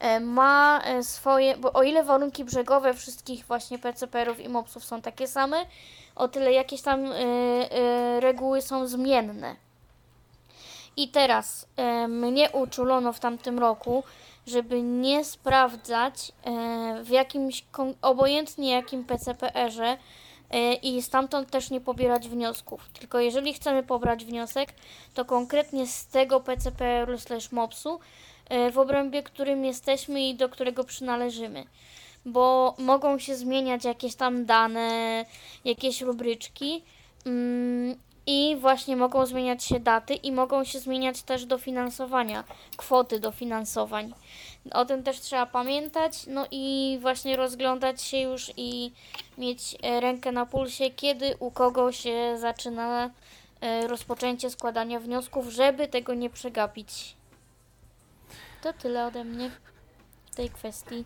e, ma e, swoje, bo o ile warunki brzegowe wszystkich właśnie PCPR-ów i MOPS-ów są takie same, o tyle jakieś tam y, reguły są zmienne. I teraz mnie uczulono w tamtym roku, żeby nie sprawdzać y, w jakimś, obojętnie jakim PCPR-ze y, i stamtąd też nie pobierać wniosków. Tylko jeżeli chcemy pobrać wniosek, to konkretnie z tego PCPR-u slash MOPS-u, y, w obrębie którym jesteśmy i do którego przynależymy bo mogą się zmieniać jakieś tam dane, jakieś rubryczki mm, i właśnie mogą zmieniać się daty i mogą się zmieniać też dofinansowania, kwoty dofinansowań. O tym też trzeba pamiętać, no i właśnie rozglądać się już i mieć e, rękę na pulsie, kiedy u kogo się zaczyna e, rozpoczęcie składania wniosków, żeby tego nie przegapić. To tyle ode mnie w tej kwestii.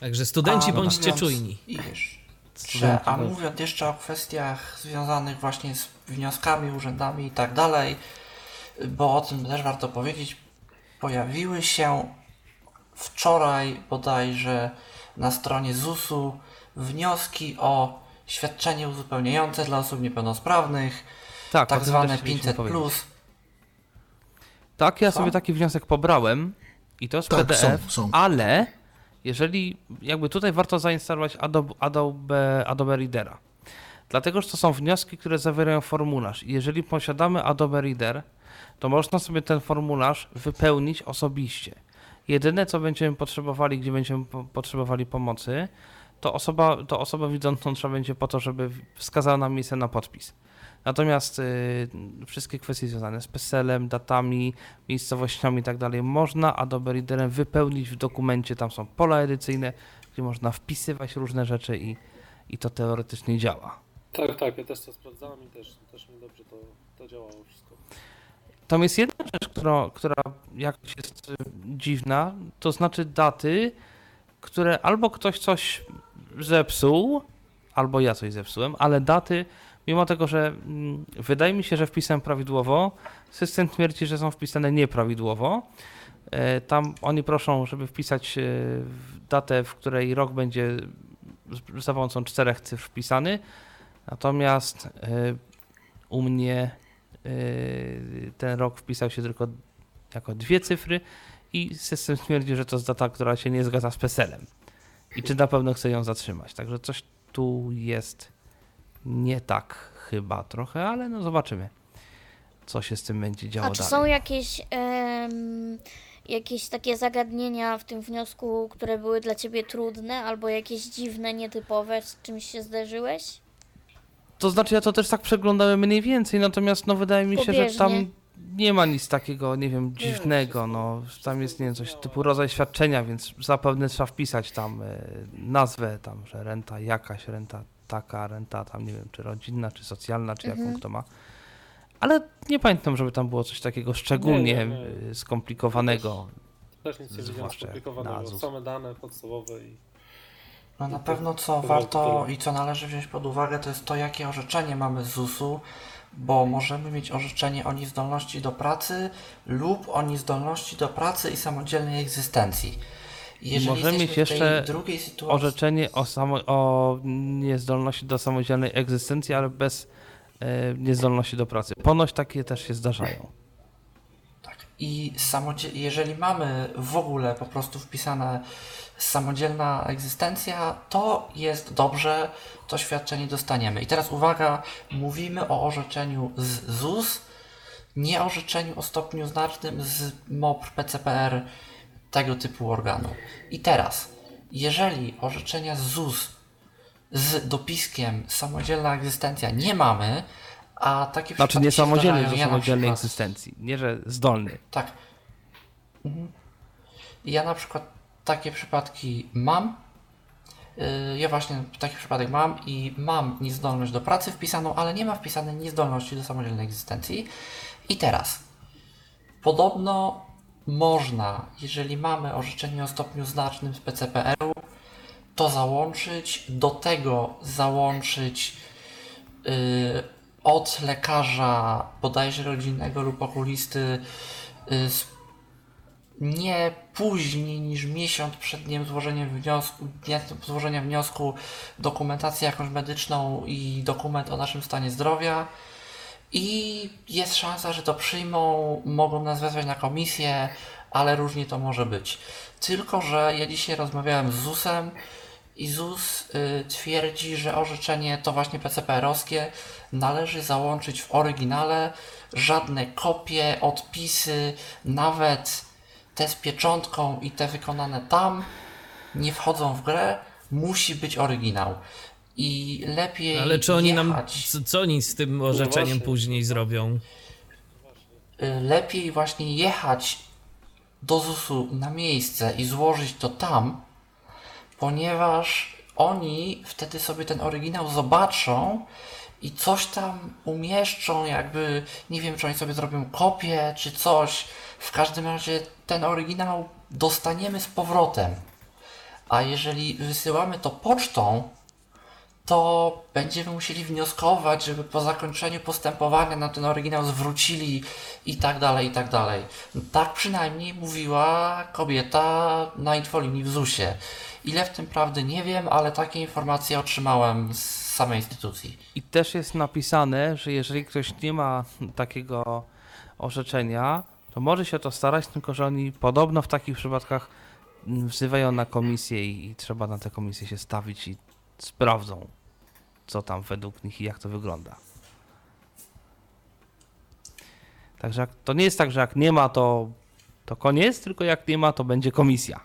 Także studenci A bądźcie mówiąc- czujni. I wiesz, że, a mówiąc jeszcze o kwestiach związanych właśnie z wnioskami, urzędami i tak dalej, bo o tym też warto powiedzieć, pojawiły się wczoraj bodajże na stronie ZUS-u wnioski o świadczenie uzupełniające dla osób niepełnosprawnych, Tak, tak zwane też chcieliśmy 500+. powiedzieć. Plus. Tak, ja Co? sobie taki wniosek pobrałem i to jest Tak, PDF, są, są. ale jeżeli jakby tutaj warto zainstalować Adobe, Adobe, Adobe Readera. Dlatego, że to są wnioski, które zawierają formularz. Jeżeli posiadamy Adobe Reader, to można sobie ten formularz wypełnić osobiście. Jedyne, co będziemy potrzebowali, gdzie będziemy po- potrzebowali pomocy, to osoba, to osoba widzącą trzeba będzie po to, żeby wskazała nam miejsce na podpis. Natomiast y, wszystkie kwestie związane z PESEL-em, datami, miejscowościami i tak dalej można Adobe Readerem wypełnić w dokumencie. Tam są pola edycyjne, gdzie można wpisywać różne rzeczy i, i to teoretycznie działa. Tak, tak, ja też to sprawdzałem i też, też mi dobrze to, to działało wszystko. Tam jest jedna rzecz, która, która jakoś jest y, dziwna, to znaczy daty, które albo ktoś coś zepsuł, albo ja coś zepsułem, ale daty, mimo tego, że mm, wydaje mi się, że wpisałem prawidłowo, system twierdzi, że są wpisane nieprawidłowo. E, Tam oni proszą, żeby wpisać e, datę, w której rok będzie za pomocą czterech cyfr wpisany, natomiast e, u mnie ten rok wpisał się tylko jako dwie cyfry i system stwierdzi, że to jest data, która się nie zgadza z PESEL-em. I czy na pewno chce ją zatrzymać. Także coś tu jest nie tak chyba trochę, ale no zobaczymy, co się z tym będzie działo A czy dalej. są jakieś, em, jakieś takie zagadnienia w tym wniosku, które były dla ciebie trudne, albo jakieś dziwne, nietypowe, z czymś się zderzyłeś? To znaczy ja to też tak przeglądałem mniej więcej, natomiast no wydaje mi się, że tam Pobieżnie. nie ma nic takiego, nie wiem, dziwnego, no tam jest, nie wiem, coś typu rodzaj świadczenia, więc zapewne trzeba wpisać tam e, nazwę, tam, że renta jakaś, renta taka, renta tam, nie wiem, czy rodzinna, czy socjalna, czy jaką Mhm. kto ma. Ale nie pamiętam, żeby tam było coś takiego szczególnie Nie, nie, nie. e, skomplikowanego. Też nic nie widziałem skomplikowanego, same dane podstawowe i No na pewno co to warto warto. i co należy wziąć pod uwagę, to jest to, jakie orzeczenie mamy z ZUS-u, bo możemy mieć orzeczenie o niezdolności do pracy lub o niezdolności do pracy i samodzielnej egzystencji. Jeżeli możemy mieć jeszcze sytuacji, Orzeczenie o, samo, o niezdolności do samodzielnej egzystencji, ale bez e, niezdolności do pracy. Ponoć takie też się zdarzają. Tak. I samodzie- jeżeli mamy w ogóle po prostu wpisane samodzielna egzystencja, to jest dobrze, to świadczenie dostaniemy. I teraz uwaga, mówimy o orzeczeniu z ZUS, nie orzeczeniu o stopniu znacznym z MOPR, PCPR, tego typu organu. I teraz, jeżeli orzeczenia z ZUS z dopiskiem samodzielna egzystencja nie mamy, a takie Znaczy nie samodzielnej, zdarzają. że Ja samodzielnej przykład- egzystencji. Nie, że zdolny. tak. Mhm. Ja na przykład takie przypadki mam. Yy, Ja właśnie taki przypadek mam i mam niezdolność do pracy wpisaną, ale nie ma wpisanej niezdolności do samodzielnej egzystencji. I teraz, podobno można, jeżeli mamy orzeczenie o stopniu znacznym z PCPR-u, to załączyć, do tego załączyć yy, od lekarza bodajże rodzinnego lub okulisty yy, nie później niż miesiąc przed dniem złożenia wniosku, dnia złożenia wniosku dokumentację jakąś medyczną i dokument o naszym stanie zdrowia i jest szansa, że to przyjmą, mogą nas wezwać na komisję, ale różnie to może być. Tylko, że ja dzisiaj rozmawiałem z ZUS-em i ZUS y, twierdzi, że orzeczenie to właśnie PCPR-owskie należy załączyć w oryginale, żadne kopie, odpisy, nawet te z pieczątką i te wykonane tam nie wchodzą w grę, musi być oryginał. I lepiej Ale czy oni nam, jechać... co, co oni z tym orzeczeniem właśnie. później zrobią? y, lepiej właśnie jechać do ZUS-u na miejsce i złożyć to tam, ponieważ oni wtedy sobie ten oryginał zobaczą i coś tam umieszczą, jakby nie wiem, czy oni sobie zrobią kopię czy coś. W każdym razie ten oryginał dostaniemy z powrotem. A jeżeli wysyłamy to pocztą, to będziemy musieli wnioskować, żeby po zakończeniu postępowania nam ten oryginał zwrócili i tak dalej, i tak dalej. Tak przynajmniej mówiła kobieta na infolinii w ZUS-ie. Ile w tym prawdy nie wiem, ale takie informacje otrzymałem z samej instytucji. I też jest napisane, że jeżeli ktoś nie ma takiego orzeczenia, to może się to starać, tylko że oni podobno w takich przypadkach wzywają na komisję i, i trzeba na tę komisję się stawić i sprawdzą, co tam według nich i jak to wygląda. Także jak, to nie jest tak, że jak nie ma, to, to koniec, tylko jak nie ma, to będzie komisja.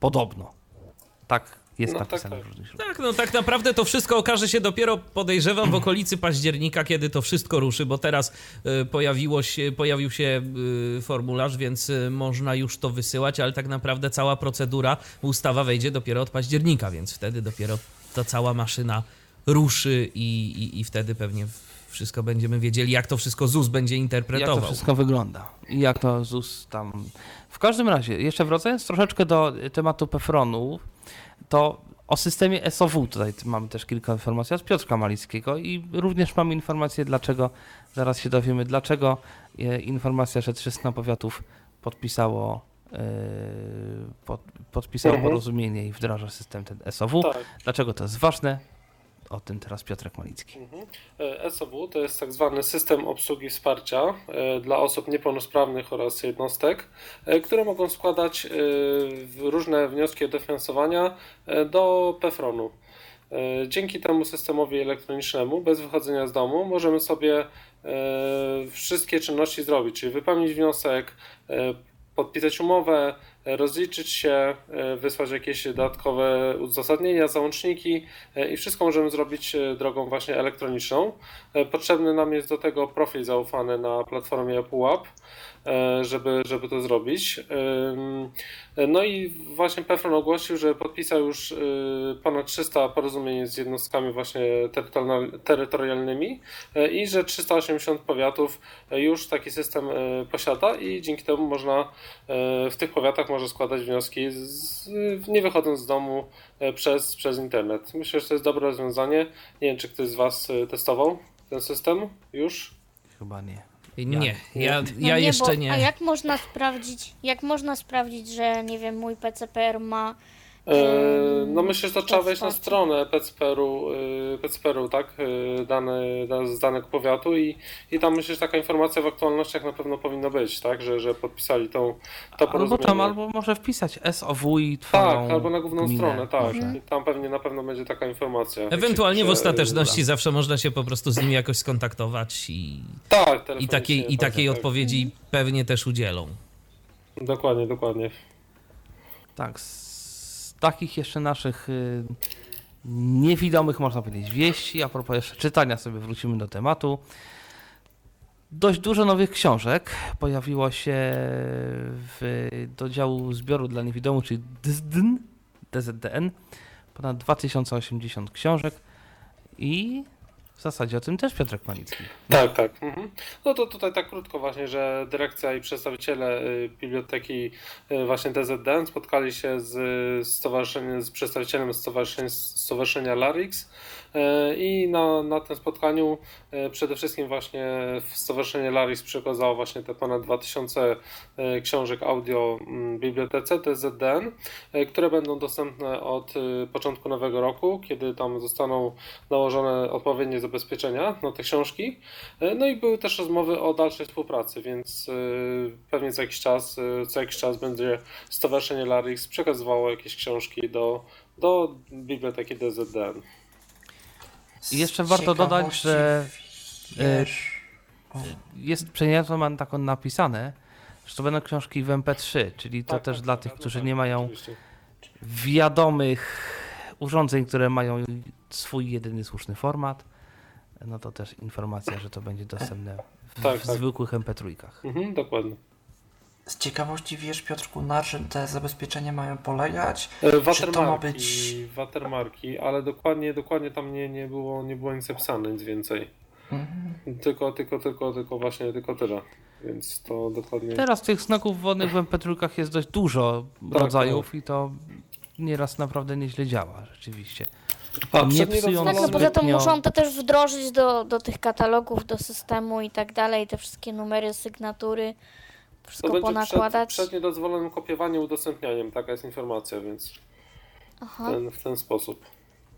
Podobno. Tak jest No tak, napisane tak. w różnych źródłach. Tak, no tak naprawdę to wszystko okaże się dopiero, podejrzewam, w okolicy października, kiedy to wszystko ruszy, bo teraz y, pojawiło się, pojawił się y, formularz, więc y, można już to wysyłać, ale tak naprawdę cała procedura, ustawa wejdzie dopiero od października, więc wtedy dopiero ta cała maszyna ruszy i, i, i wtedy pewnie wszystko będziemy wiedzieli, jak to wszystko ZUS będzie Jak interpretował. to wszystko wygląda i jak to ZUS tam. W każdym razie, jeszcze wracając troszeczkę do tematu PEFRONu, to o systemie SOW tutaj mamy też kilka informacji od Piotrka Malickiego i również mamy informację, dlaczego, zaraz się dowiemy, dlaczego e, informacja, że 300 powiatów podpisało, e, pod, podpisało Mhm. porozumienie i wdraża system ten SOW. Tak. Dlaczego to jest ważne? O tym teraz Piotrek Malicki. Mhm. E, SOW to jest tak zwany system obsługi wsparcia e, dla osób niepełnosprawnych oraz jednostek, e, które mogą składać różne wnioski o dofinansowania do PFRON-u. Dzięki temu systemowi elektronicznemu, bez wychodzenia z domu, możemy sobie wszystkie czynności zrobić, czyli wypełnić wniosek, podpisać umowę, e, rozliczyć się, e, wysłać jakieś dodatkowe uzasadnienia, załączniki e, i wszystko możemy zrobić drogą właśnie elektroniczną. Potrzebny nam jest do tego profil zaufany na platformie e, żeby, żeby to zrobić. Ym, No i właśnie Pefron ogłosił, że podpisał już ponad 300 porozumień z jednostkami właśnie terytorial- terytorialnymi e, i że 380 powiatów e, już taki system e, posiada i dzięki temu można e, w tych powiatach może składać wnioski z, nie wychodząc z domu e, przez, przez internet. Myślę, że to jest dobre rozwiązanie. Nie wiem, czy ktoś z Was e, testował ten system już? Chyba nie. Nie, ja, No ja nie, jeszcze bo, nie. A jak można sprawdzić, jak można sprawdzić, że nie wiem, mój PCPR ma No myślę, że to trzeba wejść na stronę PCPR-u, y, PCPR-u tak, y, dane, da- z danych powiatu i, i tam myślę, że taka informacja w aktualnościach na pewno powinna być, tak, że, że podpisali tą, to Albo porozumienie. tam, albo może wpisać SOW i twoją Tak, albo na główną gminę. stronę, tak. Może. Tam pewnie na pewno będzie taka informacja. Ewentualnie w ostateczności zawsze można się po prostu z nimi jakoś skontaktować i, Tak, i takiej, i tak, takiej tak. odpowiedzi pewnie też udzielą. Dokładnie, dokładnie. Tak, z takich jeszcze naszych y, niewidomych, można powiedzieć, wieści, a propos jeszcze czytania sobie wrócimy do tematu. Dość dużo nowych książek pojawiło się w, do działu zbioru dla niewidomych, czyli DZDN, DZDN. Ponad 2080 książek i w zasadzie o tym też Piotrek Malicki. Tak, tak. Mhm. No to tutaj tak krótko właśnie, że dyrekcja i przedstawiciele y, biblioteki y, właśnie DZDN spotkali się z, stowarzyszeniem, z przedstawicielem stowarzyszenia, stowarzyszenia Larix y, i na, na tym spotkaniu przede wszystkim właśnie Stowarzyszenie Larix przekazało właśnie te ponad 2000 y, książek audio mm, bibliotece DZDN, y, które będą dostępne od początku nowego roku, kiedy tam zostaną nałożone odpowiednie zabezpieczenia na te książki. E, No i były też rozmowy o dalszej współpracy, więc e, pewnie za jakiś czas, e, co jakiś czas będzie Stowarzyszenie Larix przekazywało jakieś książki do, do biblioteki DZDN. I jeszcze warto dodać, że, Wiesz, jest przeniosło mam taką napisane, że to będą książki w MP3, czyli to Tak, też tak, dla tak, tych, tak, którzy tak, nie mają oczywiście. wiadomych urządzeń, które mają swój jedyny słuszny format. No to też informacja, że to będzie dostępne w, Tak, w tak. zwykłych MP3. Mhm, dokładnie. z ciekawości wiesz, Piotrku, na czym te zabezpieczenia mają polegać? E, Czy to ma Watermarki, być... watermarki, ale dokładnie, dokładnie tam nie, nie, było, nie było nic zapisane, nic więcej. Mhm. Tylko, tylko, tylko, tylko właśnie, tylko tyle. Więc to dokładnie... Teraz tych znaków wodnych w MP3 jest dość dużo Tak, rodzajów i to nieraz naprawdę nieźle działa, rzeczywiście. A nie psując Tak, no poza tym zbytnio- muszą to też wdrożyć do, do tych katalogów, do systemu i tak dalej, te wszystkie numery, sygnatury, To wszystko będzie przed, ponakładać. przed niedozwolonym kopiowaniem, udostępnianiem, taka jest informacja, więc Aha. ten, w ten sposób.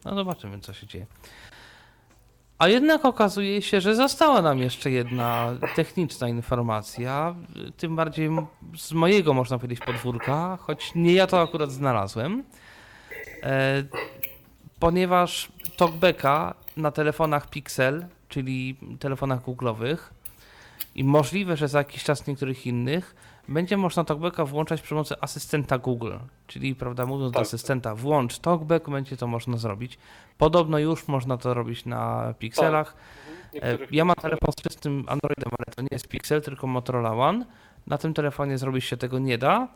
No zobaczymy, co się dzieje. A jednak okazuje się, że została nam jeszcze jedna techniczna informacja, tym bardziej m- z mojego, można powiedzieć, podwórka, choć nie ja to akurat znalazłem, e, ponieważ talkbacka na telefonach Pixel, czyli telefonach googlowych i możliwe, że za jakiś czas niektórych innych, będzie można talkbacka włączać przy pomocy asystenta Google, czyli prawda, mówiąc do Tak. asystenta włącz talkback, będzie to można zrobić. Podobno już można to robić na Pixelach. E, Niektórych Ja mam telefon z czystym Androidem, ale to nie jest Pixel, tylko Motorola One. Na tym telefonie zrobić się tego nie da.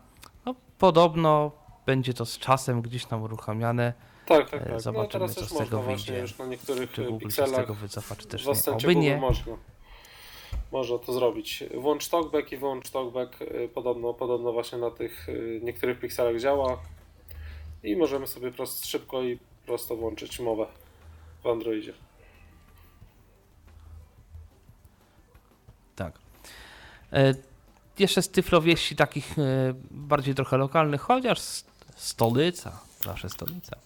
No, podobno będzie to z czasem gdzieś tam uruchamiane. Tak, tak, E, tak. No zobaczymy, teraz co z tego wyjdzie. już na niektórych Czy Google się z tego wycofa, czy też nie. Oby nie. można. Można to zrobić. Włącz talkback i wyłącz talkback e, podobno, podobno właśnie na tych e, niektórych pikselach działa i możemy sobie prosto, szybko i prosto włączyć mowę w Androidzie. Tak. E, Jeszcze z tyflowieści takich e, bardziej trochę lokalnych, chociaż stolica, zawsze stolica.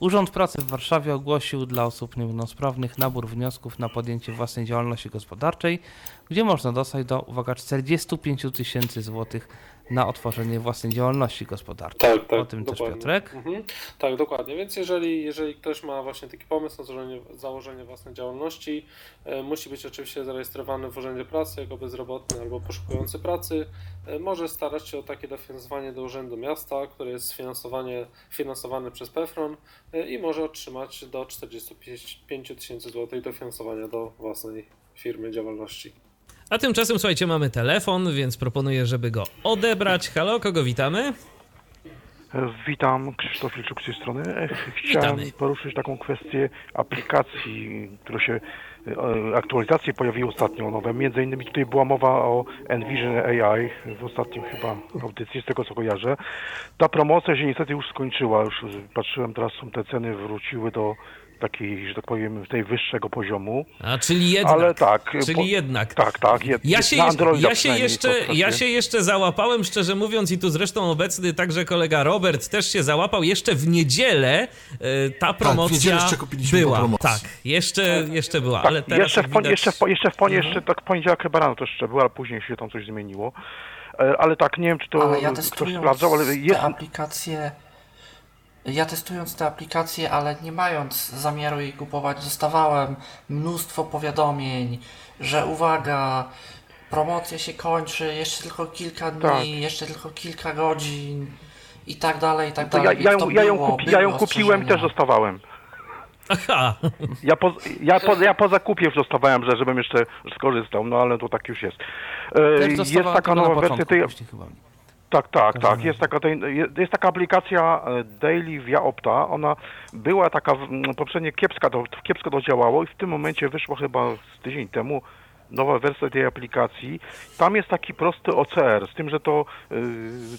Urząd Pracy w Warszawie ogłosił dla osób niepełnosprawnych nabór wniosków na podjęcie własnej działalności gospodarczej, gdzie można dostać do, uwaga, 45 tysięcy złotych na otworzenie własnej działalności gospodarczej. Tak, tak. o tym też dokładnie. Piotrek. Mhm. Tak, dokładnie. Więc jeżeli, jeżeli ktoś ma właśnie taki pomysł na założenie, założenie własnej działalności, e, musi być oczywiście zarejestrowany w Urzędzie Pracy jako bezrobotny albo poszukujący pracy. E, może starać się o takie dofinansowanie do Urzędu Miasta, które jest sfinansowanie, finansowane przez PEFRON e, i może otrzymać do 45 tysięcy złotych dofinansowania do własnej firmy działalności. A tymczasem, słuchajcie, mamy telefon, więc proponuję, żeby go odebrać. Halo, kogo witamy? Witam, Krzysztof Ilczuk z tej strony. E, Chciałem Witamy. poruszyć taką kwestię aplikacji, która się e, aktualizacje pojawiły ostatnio nowe. Między innymi tutaj była mowa o Envision AI w ostatnim chyba audycji, z tego co kojarzę. Ta promocja się niestety już skończyła. Już patrzyłem, teraz są te ceny wróciły do takiej, że tak powiem, najwyższego poziomu. A czyli jednak. Ale tak. Czyli po- jednak. Tak, tak. Jed, Ja się, Androida ja, się jeszcze, ja się jeszcze załapałem, szczerze mówiąc, i tu zresztą obecny także kolega Robert też się załapał. Jeszcze w niedzielę e, ta promocja niedzielę jeszcze była. promocji. Tak, jeszcze, jeszcze była, Tak, ale teraz jeszcze, w, pon- widać... jeszcze, w, jeszcze w pon- Mhm. jeszcze tak w poniedziałek chyba rano to jeszcze było, ale później się tam coś zmieniło. E, Ale tak, nie wiem, czy to Ale ja ktoś sprawdzał, ale jest... te aplikacje, ja testując te aplikacje, ale nie mając zamiaru jej kupować, dostawałem mnóstwo powiadomień, że uwaga, promocja się kończy, jeszcze tylko kilka dni, Tak. jeszcze tylko kilka godzin i tak dalej, i tak dalej. ja, ja, ją, to ja, ją, było, kupi, ja ją kupiłem i też dostawałem. Aha, Ja po, ja, po, ja po zakupie już dostawałem, że żebym jeszcze skorzystał, no ale to tak już jest. E, Też jest taka nowa wersja tej, później chyba. Tak, tak, tak. Jest taka, jest taka aplikacja e, Daily via Opta. Ona była taka poprzednio kiepska, to, kiepsko to działało i w tym momencie wyszła chyba z tydzień temu nowa wersja tej aplikacji. Tam jest taki prosty OCR, z tym, że to y,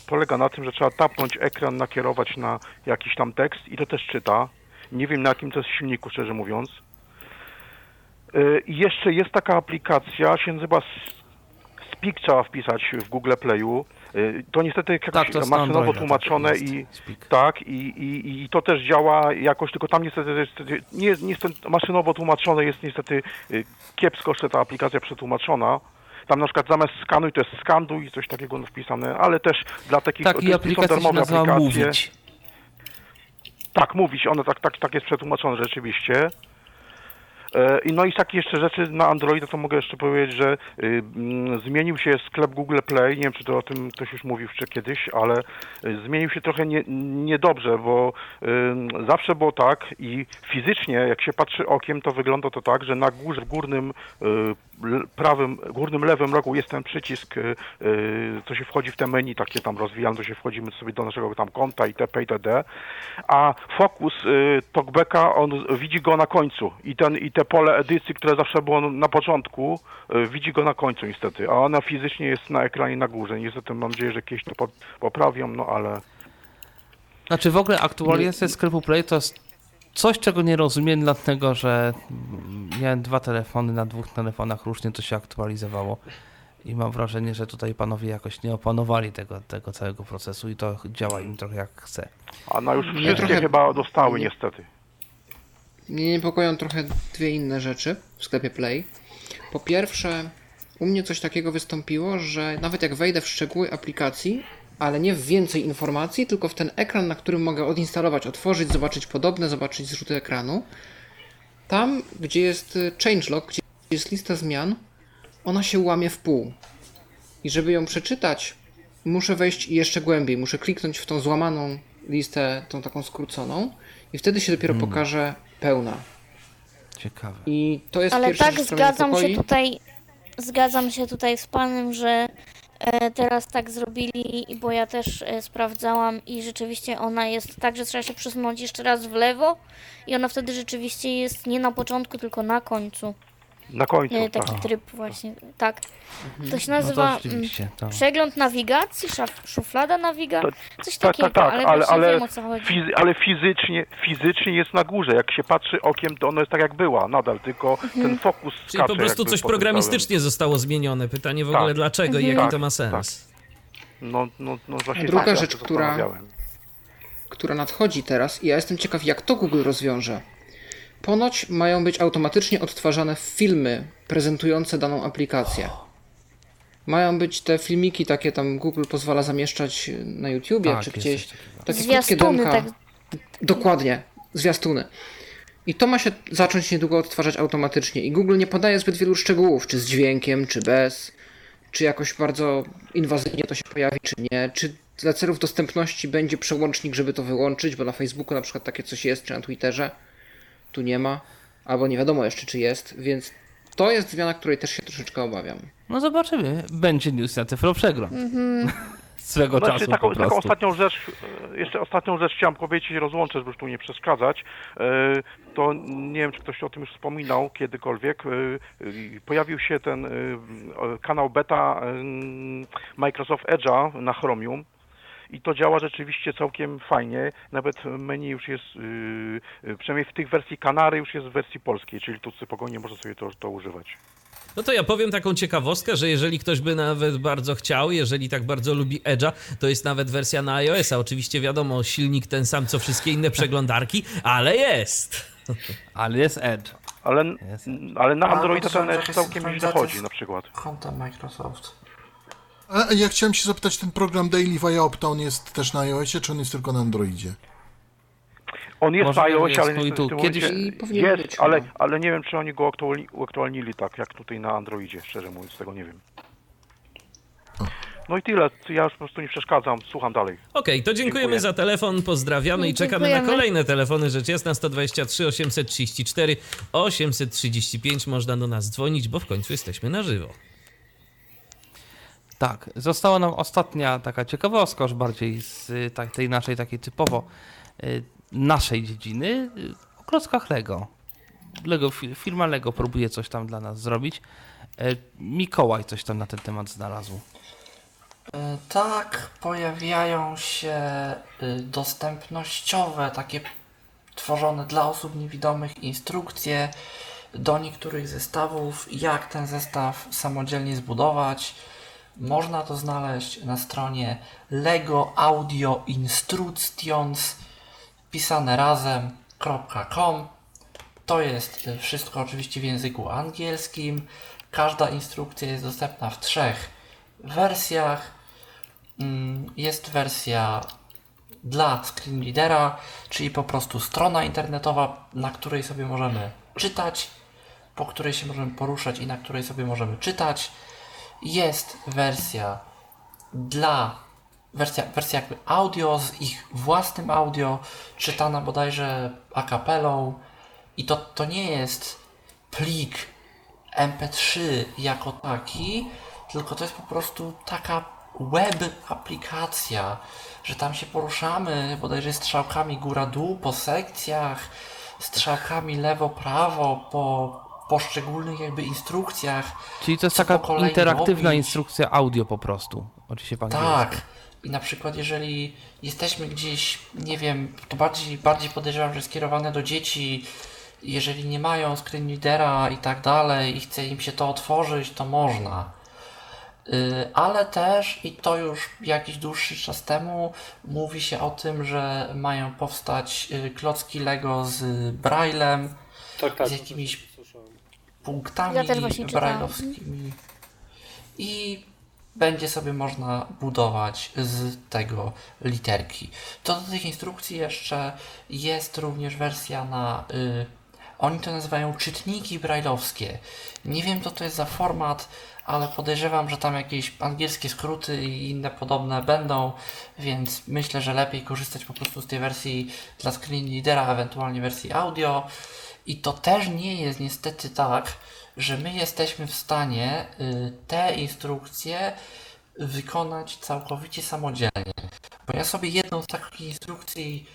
polega na tym, że trzeba tapnąć ekran, nakierować na jakiś tam tekst i to też czyta. Nie wiem na jakim to jest silniku, szczerze mówiąc. Y, I jeszcze jest taka aplikacja, się nazywa Speak trzeba wpisać w Google Playu. Y, To niestety jakoś Tak, maszynowo Androida, tłumaczone tak, i. Speak. tak, i, i, i to też działa jakoś, tylko tam niestety nie niestety maszynowo tłumaczone, jest niestety y, kiepsko jeszcze ta aplikacja przetłumaczona. Tam na przykład zamiast skanuj to jest skanduj, coś takiego wpisane, ale też dla takich Tak, i są aplikacja się nazywa aplikacje. Mówić. Tak, mówić, one tak, tak, tak jest przetłumaczone rzeczywiście. E, I no i takie jeszcze rzeczy na Androida to mogę jeszcze powiedzieć, że y, mm, zmienił się sklep Google Play, nie wiem czy to o tym ktoś już mówił jeszcze kiedyś, ale y, zmienił się trochę nie- niedobrze, bo y, zawsze było tak i fizycznie jak się patrzy okiem to wygląda to tak, że na górze w górnym prawym, górnym lewym rogu jest ten przycisk, y, y, co się wchodzi w te menu takie tam rozwijane, to się wchodzimy sobie do naszego tam konta itp. itd. A fokus y, talkbacka, on widzi go na końcu i ten i te pole edycji, które zawsze było na początku, widzi go na końcu niestety, a ona fizycznie jest na ekranie na górze. Niestety mam nadzieję, że kiedyś to po- poprawią, no ale Znaczy w ogóle aktualizacja sklepu Play to jest coś, czego nie rozumiem, dlatego że miałem dwa telefony, na dwóch telefonach różnie to się aktualizowało. I mam wrażenie, że tutaj panowie jakoś nie opanowali tego, tego całego procesu i to działa im trochę jak chce. a na już wszystkie trochę- chyba dostały niestety. Mnie niepokoją trochę dwie inne rzeczy w sklepie Play. Po pierwsze, u mnie coś takiego wystąpiło, że nawet jak wejdę w szczegóły aplikacji, ale nie w więcej informacji, tylko w ten ekran, na którym mogę odinstalować, otworzyć, zobaczyć podobne, zobaczyć zrzuty ekranu, tam, gdzie jest y, changelog, gdzie jest lista zmian, ona się łamie w pół. I żeby ją przeczytać, muszę wejść jeszcze głębiej, muszę kliknąć w tą złamaną listę, tą taką skróconą i wtedy się dopiero pokaże pełna. Ciekawe. I to jest Ale pierwsza tak rzecz, zgadzam się tutaj zgadzam się tutaj z panem, że teraz tak zrobili, bo ja też e, sprawdzałam i rzeczywiście ona jest tak, że trzeba się przesunąć jeszcze raz w lewo i ona wtedy rzeczywiście jest nie na początku, tylko na końcu. Na końcu, E, tak. taki tryb właśnie, tak. To się No nazywa to mm, rzeczywiście. To... przegląd nawigacji, szaf, szuflada nawigacji, coś Tak, takiego, tak, tak, ale, ale, ale, wiem o co chodzi. fizy- ale fizycznie, fizycznie jest na górze. Jak się patrzy okiem, to ona jest tak jak była nadal, tylko Mhm. ten fokus czyli skacze po prostu jakby coś po tym programistycznie zostało zmienione. Pytanie w Tak. ogóle dlaczego i Mhm. jaki Tak, to ma tak. sens. całym. No, no, no właśnie Druga tak, ja rzecz, się która- zastanawiałem. która nadchodzi teraz i ja jestem ciekaw, jak to Google rozwiąże. Ponoć mają być automatycznie odtwarzane filmy prezentujące daną aplikację. Mają być te filmiki takie tam Google pozwala zamieszczać na YouTubie Tak, czy gdzieś. Takie Zwiastuny, krótkie tak. Dokładnie, zwiastuny. I to ma się zacząć niedługo odtwarzać automatycznie. I Google nie podaje zbyt wielu szczegółów, czy z dźwiękiem, czy bez, czy jakoś bardzo inwazyjnie to się pojawi, czy nie, czy dla celów dostępności będzie przełącznik, żeby to wyłączyć, bo na Facebooku na przykład takie coś jest, czy na Twitterze. Tu nie ma, albo nie wiadomo jeszcze, czy jest, więc to jest zmiana, której też się troszeczkę obawiam. No zobaczymy. Będzie news na Tyflo Przegląd. swego Znaczy, czasu taką, po taką ostatnią rzecz, jeszcze ostatnią rzecz chciałem powiedzieć i rozłączę, żeby już tu nie przeszkadzać. E, To nie wiem, czy ktoś o tym już wspominał kiedykolwiek. e, Pojawił się ten e, kanał beta Microsoft Edge'a na Chromium. I to działa rzeczywiście całkiem fajnie. Nawet menu już jest, yy, yy, przynajmniej w tych wersji Kanary już jest w wersji polskiej, czyli tu spokojnie można sobie to, to używać. No to ja powiem taką ciekawostkę, że jeżeli ktoś by nawet bardzo chciał, jeżeli tak bardzo lubi Edge'a, to jest nawet wersja na iOS-a. Oczywiście wiadomo, silnik ten sam co wszystkie inne przeglądarki, ale jest. Ale jest Edge. Ale, Jest. ale na Androida ten Edge całkiem źle chodzi na przykład. Kontem Microsoft. A ja chciałem się zapytać, ten program Daily via Opta, on jest też na iOSie, czy on jest tylko na Androidzie? On jest Może na iOSie, ale jest, tym kiedyś- jest, być ale, ale nie wiem, czy oni go aktuali, uaktualnili tak, jak tutaj na Androidzie, szczerze mówiąc, tego nie wiem. No i tyle, ja już po prostu nie przeszkadzam, słucham dalej. Okej, to dziękujemy Dziękuję. za telefon, pozdrawiamy i czekamy na Dziękujemy. kolejne telefony. Rzecz jasna 123 834 835 można do nas dzwonić, bo w końcu jesteśmy na żywo. Tak, została nam ostatnia taka ciekawostka, już bardziej z tak, tej naszej takiej typowo y, naszej dziedziny, y, o klockach Lego. Lego. fi- Firma Lego próbuje coś tam dla nas zrobić. Y, Mikołaj coś tam na ten temat znalazł. E, Tak, pojawiają się y, dostępnościowe, takie tworzone dla osób niewidomych instrukcje do niektórych zestawów, jak ten zestaw samodzielnie zbudować. Można to znaleźć na stronie Lego Audio Instructions pisane razem.com. To jest wszystko oczywiście w języku angielskim. Każda instrukcja jest dostępna w trzech wersjach. Mm, Jest wersja dla screen readera, czyli po prostu strona internetowa, na której sobie możemy czytać, po której się możemy poruszać i na której sobie możemy czytać. Jest wersja dla wersja, wersja jakby audio z ich własnym audio, czytana bodajże a cappellą. I to, to nie jest plik MP3 jako taki, tylko to jest po prostu taka web aplikacja, że tam się poruszamy bodajże strzałkami góra-dół po sekcjach, strzałkami lewo-prawo po poszczególnych jakby instrukcjach. Czyli to jest taka interaktywna robić? instrukcja audio po prostu. Oczywiście angielsku. Tak. I na przykład jeżeli jesteśmy gdzieś, nie wiem, to bardziej, bardziej podejrzewam, że skierowane do dzieci, jeżeli nie mają screen readera i tak dalej i chce im się to otworzyć, to można. Y, Ale też, i to już jakiś dłuższy czas temu, mówi się o tym, że mają powstać y, klocki Lego z Braillem, Tak, tak. z jakimiś. Punktami Ja brajlowskimi i będzie sobie można budować z tego literki. To do tych instrukcji jeszcze jest również wersja na. Y, oni to nazywają czytniki brajlowskie. Nie wiem, co to jest za format, ale podejrzewam, że tam jakieś angielskie skróty i inne podobne będą, więc myślę, że lepiej korzystać po prostu z tej wersji dla screen readera, ewentualnie wersji audio. I to też nie jest niestety tak, że my jesteśmy w stanie y, te instrukcje wykonać całkowicie samodzielnie. Bo ja sobie jedną z takich instrukcji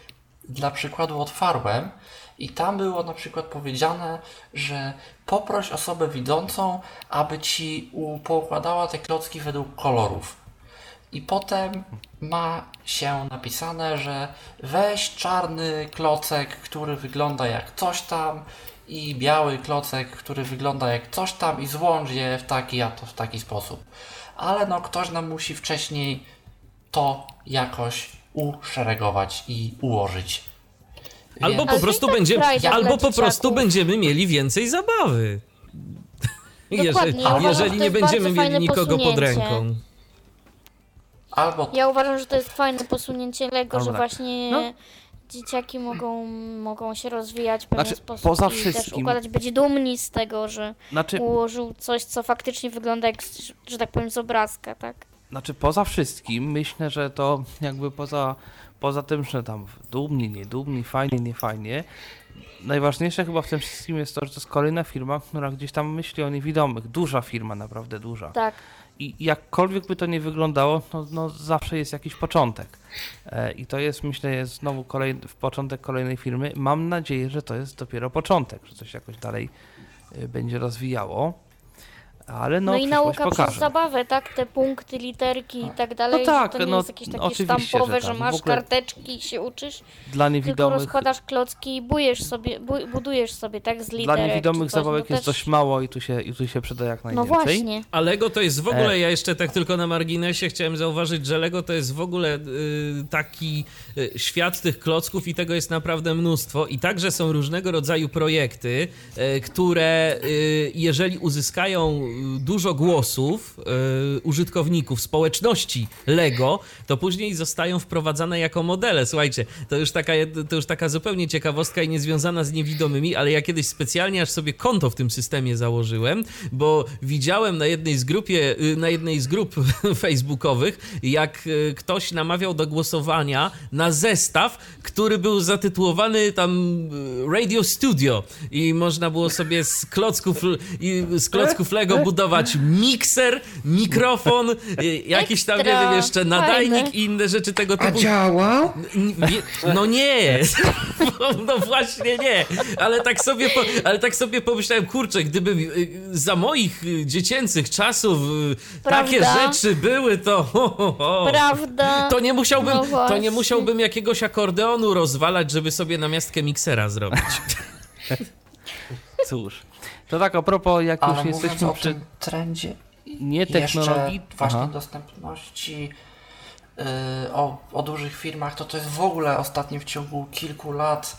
dla przykładu otwarłem i tam było na przykład powiedziane, że poproś osobę widzącą, aby ci poukładała te klocki według kolorów. I potem ma się napisane, że weź czarny klocek, który wygląda jak coś tam i biały klocek, który wygląda jak coś tam i złącz je w taki, a to w taki sposób. Ale no ktoś nam musi wcześniej to jakoś uszeregować i ułożyć. Albo po prostu tak będziemy, albo po prostu będziemy mieli więcej zabawy. Jeżeli, Dokładnie, jeżeli nie będziemy mieli nikogo pod posunięcie. ręką. Albo Ja uważam, że to jest fajne posunięcie Lego, Albo że tak. właśnie No. dzieciaki mogą, mogą się rozwijać w pewien Znaczy, sposób poza i też wszystkim- układać, być dumni z tego, że Znaczy, ułożył coś, co faktycznie wygląda jak, że tak powiem, z obrazka, tak? Znaczy poza wszystkim myślę, że to jakby poza, poza tym, że tam dumni, niedumni, fajnie, niefajnie. Najważniejsze chyba w tym wszystkim jest to, że to jest kolejna firma, która gdzieś tam myśli o niewidomych. Duża firma, naprawdę duża. Tak. I jakkolwiek by to nie wyglądało, no, no zawsze jest jakiś początek. E, I to jest, myślę, jest znowu kolejny, początek kolejnej firmy. Mam nadzieję, że to jest dopiero początek, że coś jakoś dalej y, będzie rozwijało. Ale no, No, i nauka pokaże. przez zabawę, tak? Te punkty, literki i tak dalej. No że tak, to nie no, jest jakieś takie że sztampowe, że, tak. W masz ogóle- karteczki i się uczysz, Dla tylko niewidomych, rozkładasz klocki i bujesz sobie, bu budujesz sobie, tak? Z literek dla niewidomych zabawek no jest też- dość mało i tu się, i tu się przyda jak No najwięcej. właśnie. A Lego to jest w ogóle, E. ja jeszcze tak tylko na marginesie chciałem zauważyć, że Lego to jest w ogóle y, taki y, świat tych klocków i tego jest naprawdę mnóstwo. I także są różnego rodzaju projekty, y, które y, jeżeli uzyskają dużo głosów y, użytkowników, społeczności Lego, to później zostają wprowadzane jako modele. Słuchajcie, to już taka, to już taka zupełnie ciekawostka i niezwiązana z niewidomymi, ale ja kiedyś specjalnie aż sobie konto w tym systemie założyłem, bo widziałem na jednej z grupie, y, na jednej z grup facebookowych, jak y, ktoś namawiał do głosowania na zestaw, który był zatytułowany tam y, Radio Studio i można było sobie z klocków, z klocków Lego budować mikser, mikrofon, jakiś tam, nie wiem, jeszcze nadajnik fajne. i inne rzeczy tego A typu. działał? N- nie- No nie, no właśnie nie, ale tak sobie, po, ale tak sobie pomyślałem, kurczę, gdyby y, za moich y, dziecięcych czasów y, takie Prawda? rzeczy były, to ho, ho, ho. Prawda? To nie, musiałbym, No to nie musiałbym jakiegoś akordeonu rozwalać, żeby sobie na miastkę miksera zrobić. Cóż, to tak a propos, jak Ale już jesteśmy o przy tym trendzie nie technologii, właśnie Aha. dostępności yy, o, o dużych firmach, to to jest w ogóle ostatnio w ciągu kilku lat,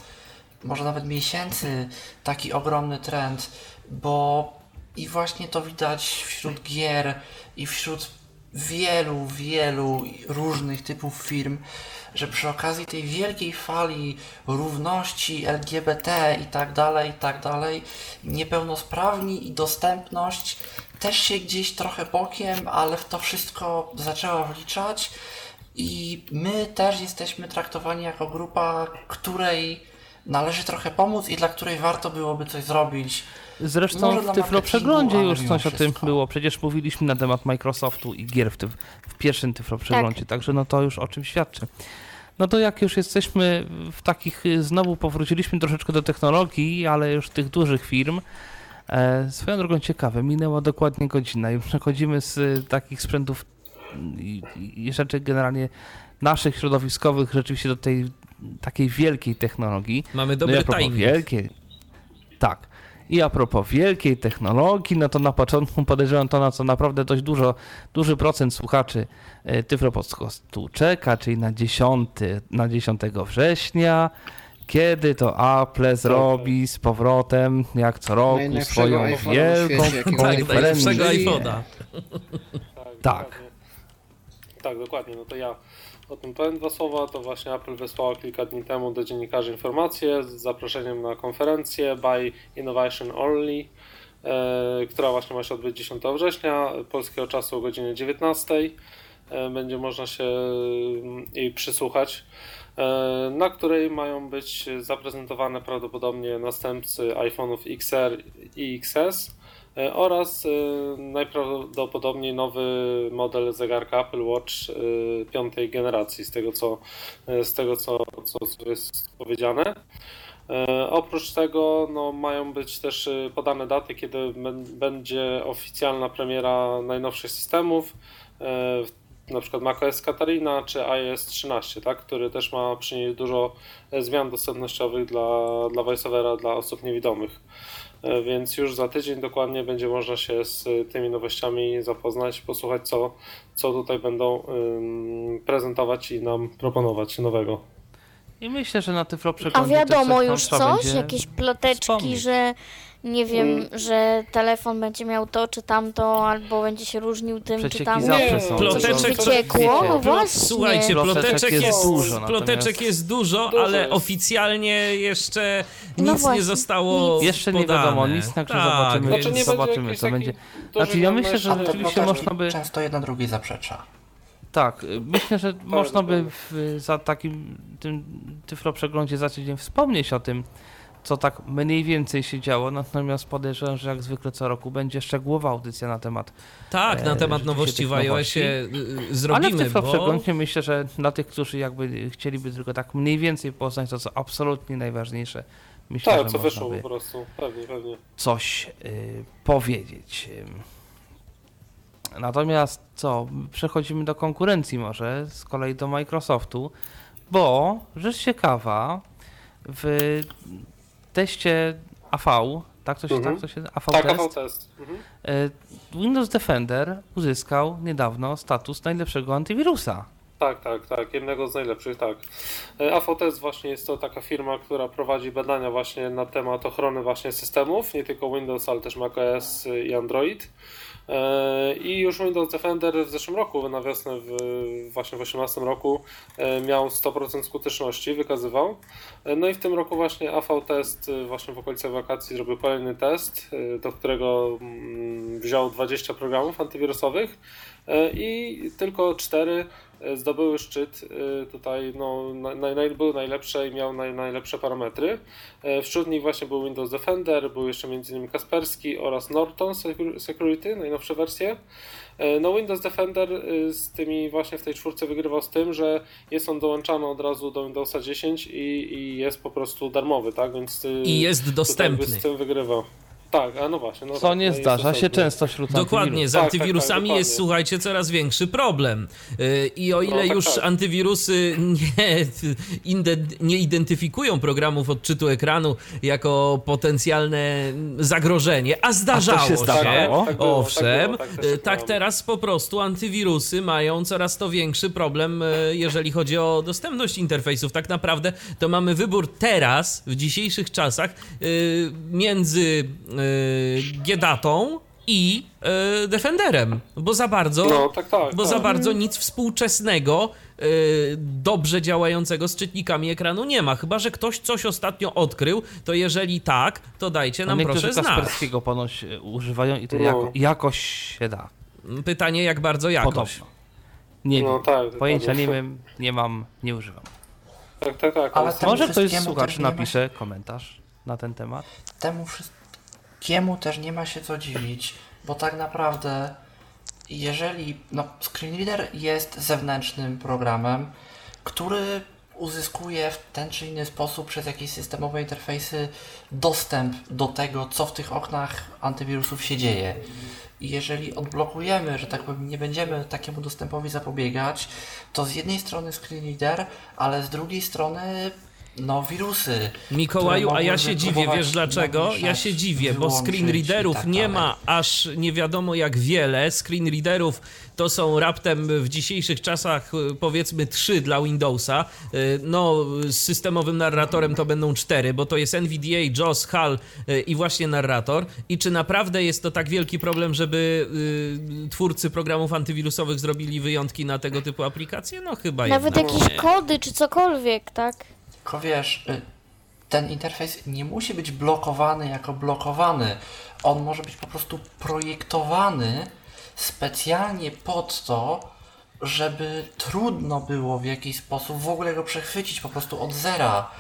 może nawet miesięcy, taki ogromny trend, bo i właśnie to widać wśród gier i wśród wielu, wielu różnych typów firm, że przy okazji tej wielkiej fali równości LGBT i tak dalej, i tak dalej, niepełnosprawni i dostępność też się gdzieś trochę bokiem, ale w to wszystko zaczęła wliczać i my też jesteśmy traktowani jako grupa, której należy trochę pomóc i dla której warto byłoby coś zrobić. Zresztą w dla Tyflo marketingu, Przeglądzie ale już coś o tym było. Przecież mówiliśmy na temat Microsoftu i gier w, tyf, w pierwszym Tyflo Przeglądzie, także no to już o czym świadczy. No to jak już jesteśmy w takich, y, znowu powróciliśmy troszeczkę do technologii, ale już tych dużych firm. E, swoją drogą ciekawe, minęła dokładnie godzina i przechodzimy z y, takich sprzętów i, i rzeczy generalnie naszych środowiskowych rzeczywiście do tej takiej wielkiej technologii. Mamy No dobry propos timing. wielkiej. Tak. I a propos wielkiej technologii, no to na początku podejrzewam to, na co naprawdę dość dużo, duży procent słuchaczy e, Tyflo Podcastu czeka, czyli na 10, na 10 września, kiedy to Apple zrobi z powrotem, jak co roku, swoją wielką Tak, konferencję. iPhone'a. Tak. dokładnie. Tak, dokładnie. No to ja o tym powiem dwa słowa. To właśnie Apple wysłała kilka dni temu do dziennikarzy informację z zaproszeniem na konferencję by Innovation Only, e, która właśnie ma się odbyć 10 września polskiego czasu o godzinie 19. E, będzie można się mm, jej przysłuchać, e, na której mają być zaprezentowane prawdopodobnie następcy iPhone'ów XR i XS. E, oraz e, najprawdopodobniej nowy model zegarka Apple Watch e, piątej generacji, z tego co, z tego, co, co jest powiedziane. Oprócz tego no, mają być też podane daty, kiedy bę- będzie oficjalna premiera najnowszych systemów, na przykład macOS Katarina czy iOS 13, tak, który też ma przynieść dużo zmian dostępnościowych dla, dla VoiceOvera dla osób niewidomych. E, Więc już za tydzień dokładnie będzie można się z tymi nowościami zapoznać, posłuchać co, co tutaj będą prezentować i nam proponować nowego. I myślę, że na Tyflo A Przeglądzie też wiadomo tam już coś? Jakieś ploteczki, wspomnieć. że nie wiem, że telefon będzie miał to czy tamto, albo będzie się różnił tym czy Przecieki tamtym. zawsze są. Ploteczek- wyciekło, no właśnie. Słuchajcie, Ploteczek jest jest, dużo, ploteczek jest dużo, Dużo ale jest. oficjalnie jeszcze No nic nie właśnie, zostało nic. Jeszcze nie wiadomo nic, także Tak, zobaczymy, więc- Znaczy nie zobaczymy, co będzie. Znaczy, ja myślę, że rzeczywiście można by- często jedna drugiej zaprzecza. Tak, y, myślę, że można by w, za takim tym Tyflo przeglądzie za tydzień wspomnieć o tym, co tak mniej więcej się działo, natomiast podejrzewam, że jak zwykle co roku będzie szczegółowa audycja na temat Tak, na e, temat rzeczywiście nowości w iOSie nowości. y, Ale w zrobimy, Tyflo bo... Przeglądzie myślę, że dla tych, którzy jakby chcieliby tylko tak mniej więcej poznać to, co absolutnie najważniejsze, myślę, Tak, że co można wyszło by po prostu. Pewnie, pewnie. coś y, powiedzieć. Natomiast co, przechodzimy do konkurencji może, z kolei do Microsoftu, bo rzecz ciekawa, w teście AV, tak to się, Mhm. tak to się AV Tak, test, AV test. Mhm. y, Windows Defender uzyskał niedawno status najlepszego antywirusa. Tak, tak, tak. Jednego z najlepszych, tak. E, AVTest właśnie jest to taka firma, która prowadzi badania właśnie na temat ochrony właśnie systemów, nie tylko Windows, ale też macOS i Android. E, I już Windows Defender w zeszłym roku, na wiosnę, w, właśnie w 2018 roku, e, miał 100% skuteczności, wykazywał. No i w tym roku właśnie AV-test, e, właśnie w okolicach wakacji zrobił kolejny test, do którego mm, wziął 20 programów antywirusowych i tylko 4 zdobyły szczyt. e, Tutaj no, naj, naj, były najlepsze i miał naj, najlepsze parametry. E, Wśród nich właśnie był Windows Defender, był jeszcze m.in. Kaspersky oraz Norton Secu- Security, najnowsze wersje. E, No Windows Defender e, z tymi właśnie w tej czwórce wygrywał z tym, że jest on dołączany od razu do Windowsa 10 i, i jest po prostu darmowy, tak? Więc e, I jest dostępny. z tym wygrywał. Tak, a no właśnie. No Co tak, nie no jest zdarza się często wśród Dokładnie, z Tak, tak, tak, antywirusami dokładnie. jest, słuchajcie, coraz większy problem. Yy, I o ile No, tak, już tak. antywirusy nie, inde- nie identyfikują programów odczytu ekranu jako potencjalne zagrożenie, a zdarzało się się, zdarzało? Tak było, owszem, tak było, tak też yy, tak tak teraz po prostu antywirusy mają coraz to większy problem, yy, jeżeli chodzi o dostępność interfejsów. Tak naprawdę to mamy wybór teraz, w dzisiejszych czasach, yy, między yy, Gedatą i yy, Defenderem, bo za bardzo, No, tak, tak. bo tak. za bardzo nic współczesnego, yy, dobrze działającego z czytnikami ekranu nie ma. Chyba, że ktoś coś ostatnio odkrył, to jeżeli tak, to dajcie No nam niektórzy proszę znać. Kasperskiego ponoć używają i to No. jako, jakoś się da. Pytanie, jak bardzo jakoś. Podobno. Nie No wiem. tak. Pojęcia nie wiem, nie mam, nie używam. Tak, tak, tak. Ale Może ktoś z słuchaczy ma napisze komentarz na ten temat. Temu wszystkiemu też nie ma się co dziwić, bo tak naprawdę jeżeli no, screenreader jest zewnętrznym programem, który uzyskuje w ten czy inny sposób przez jakieś systemowe interfejsy dostęp do tego, co w tych oknach antywirusów się dzieje. I jeżeli odblokujemy, że tak powiem, nie będziemy takiemu dostępowi zapobiegać, to z jednej strony screenreader, ale z drugiej strony no wirusy. Mikołaju, a ja się dziwię, wiesz dlaczego? Ja się dziwię, bo screenreaderów tak nie ma aż nie wiadomo jak wiele. Screenreaderów to są raptem w dzisiejszych czasach y, powiedzmy trzy dla Windowsa. Y, No, z systemowym narratorem to będą cztery, bo to jest NVDA, JAWS, HAL y, i właśnie narrator. I czy naprawdę jest to tak wielki problem, żeby twórcy programów antywirusowych zrobili wyjątki na tego typu aplikacje? No chyba Nawet jednak jakieś nie. kody czy cokolwiek, tak? Tylko wiesz, y, ten interfejs nie musi być blokowany jako blokowany. On może być po prostu projektowany specjalnie pod to, żeby trudno było w jakiś sposób w ogóle go przechwycić po prostu od zera.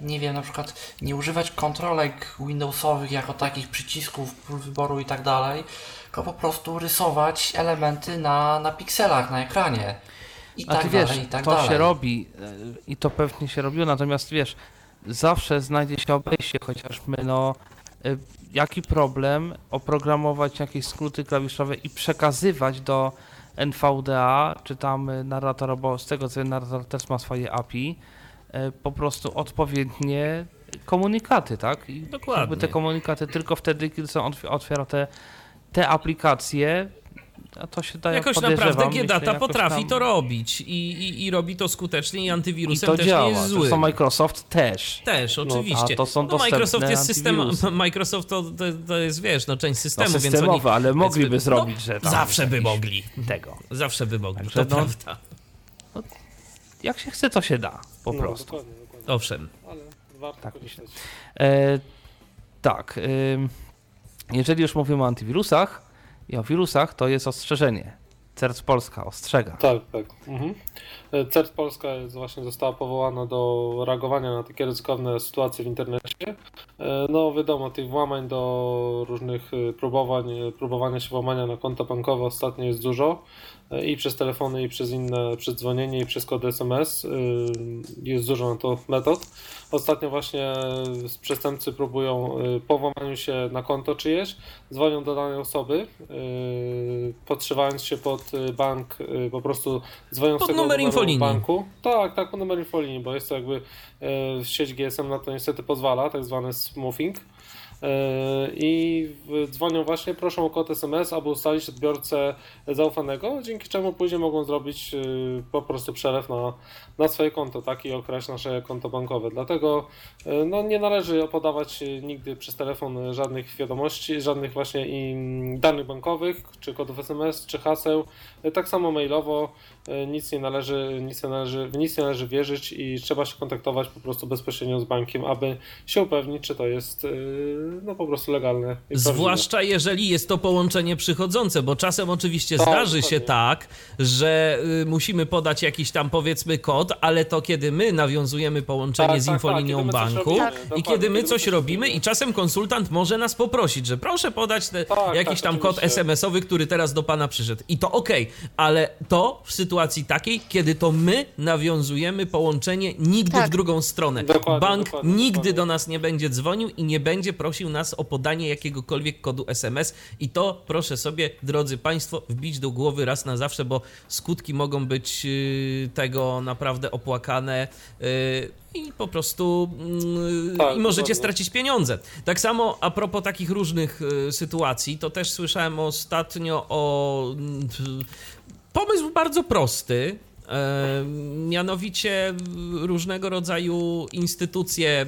Nie wiem, na przykład nie używać kontrolek Windowsowych jako takich przycisków, wyboru i tak dalej, tylko po prostu rysować elementy na, na pikselach, na ekranie. I A tak ty wiesz, dalej, i tak to dalej. się robi e, i to pewnie się robiło, natomiast wiesz, zawsze znajdzie się obejście, chociażby no, e, jaki problem oprogramować jakieś skróty klawiszowe i przekazywać do NVDA, czy tam narratora, bo z tego co narrator też ma swoje API, e, po prostu odpowiednie komunikaty, tak? I Dokładnie. Jakby te komunikaty tylko wtedy, kiedy są otw- otwiera te, te aplikacje, a to się da Jakoś naprawdę myślę, jakoś potrafi tam- to robić i, i, i robi to skutecznie i i antywirusem to też działa. nie jest zły. Zresztą Microsoft też. Też, oczywiście. a to są no, Microsoft jest system, antywirusy. Microsoft to, to, to jest, wiesz, no część No, systemu, więc oni... systemowe, ale mogliby zrobić, no, że tam Zawsze by mogli. Tego. Zawsze by mogli, Także to no- prawda. Jak się chce, to się da. Po no, prostu. Dokładnie, dokładnie. Owszem. Ale warto Tak korzystać. E, tak. ym, jeżeli już mówimy o antywirusach i o wirusach, to jest ostrzeżenie. CERT Polska ostrzega. Tak, tak. Mhm. E, CERT Polska jest, właśnie została powołana do reagowania na takie ryzykowne sytuacje w internecie. E, No wiadomo, tych włamań do różnych e, próbowań, próbowania się włamania na konta bankowe ostatnio jest dużo i przez telefony, i przez inne, przez dzwonienie, i przez kody SMS. e, Jest dużo na to metod. Ostatnio właśnie przestępcy próbują e, po włamaniu się na konto czyjeś, dzwonią do danej osoby, yy, podszywając się pod y, bank, po prostu dzwonią Pod z tego numer infolinii. banku. Tak, tak, pod numer infolinii, bo jest to jakby sieć GSM na to niestety pozwala, tak zwany smoothing. Yy, I dzwonią właśnie, proszą o kod SMS, aby ustalić odbiorcę zaufanego, dzięki czemu później mogą zrobić yy, po prostu przelew na, na swoje konto, tak, i okraść nasze konto bankowe. Dlatego yy, no, nie należy podawać nigdy przez telefon żadnych wiadomości, żadnych właśnie danych bankowych, czy kodów SMS, czy haseł. Tak samo mailowo nic nie należy, nic nie należy, w nic nie należy wierzyć i trzeba się kontaktować po prostu bezpośrednio z bankiem, aby się upewnić, czy to jest yy, no po prostu legalne. i prawdziwe. Zwłaszcza jeżeli jest to połączenie przychodzące, bo czasem oczywiście Tak, zdarzy się tak, że y, musimy podać jakiś tam powiedzmy kod, ale to kiedy my nawiązujemy połączenie Tak, z tak, infolinią tak, my coś banku robimy, i dokładnie, kiedy my coś robimy i czasem konsultant może nas poprosić, że proszę podać te, Tak, jakiś tak, tam kod oczywiście. SMS-owy, który teraz do pana przyszedł. I to okej, ale to w sytuacji takiej, kiedy to my nawiązujemy połączenie nigdy Tak. w drugą stronę. Dokładnie, Bank dokładnie, nigdy dokładnie. do nas nie będzie dzwonił i nie będzie prosił nas o podanie jakiegokolwiek kodu SMS. I to proszę sobie, drodzy Państwo, wbić do głowy raz na zawsze, bo skutki mogą być yy, tego naprawdę opłakane. yy, I po prostu yy, Tak, i możecie dokładnie. stracić pieniądze. Tak samo a propos takich różnych yy, sytuacji, to też słyszałem ostatnio o mm, pomysł bardzo prosty. E, mianowicie różnego rodzaju instytucje,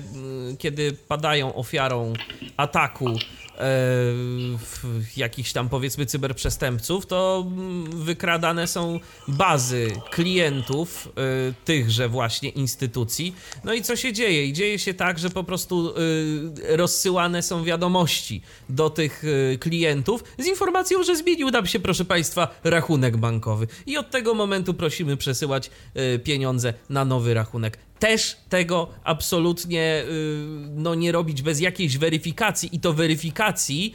kiedy padają ofiarą ataku jakichś tam powiedzmy cyberprzestępców, to mm, wykradane są bazy klientów e, tychże właśnie instytucji. No i co się dzieje? I dzieje się tak, że po prostu e, rozsyłane są wiadomości do tych e, klientów z informacją, że zmienił nam się, proszę Państwa, rachunek bankowy. I od tego momentu prosimy przesyłać pieniądze na nowy rachunek. Też tego absolutnie y, no, nie robić bez jakiejś weryfikacji i to weryfikacji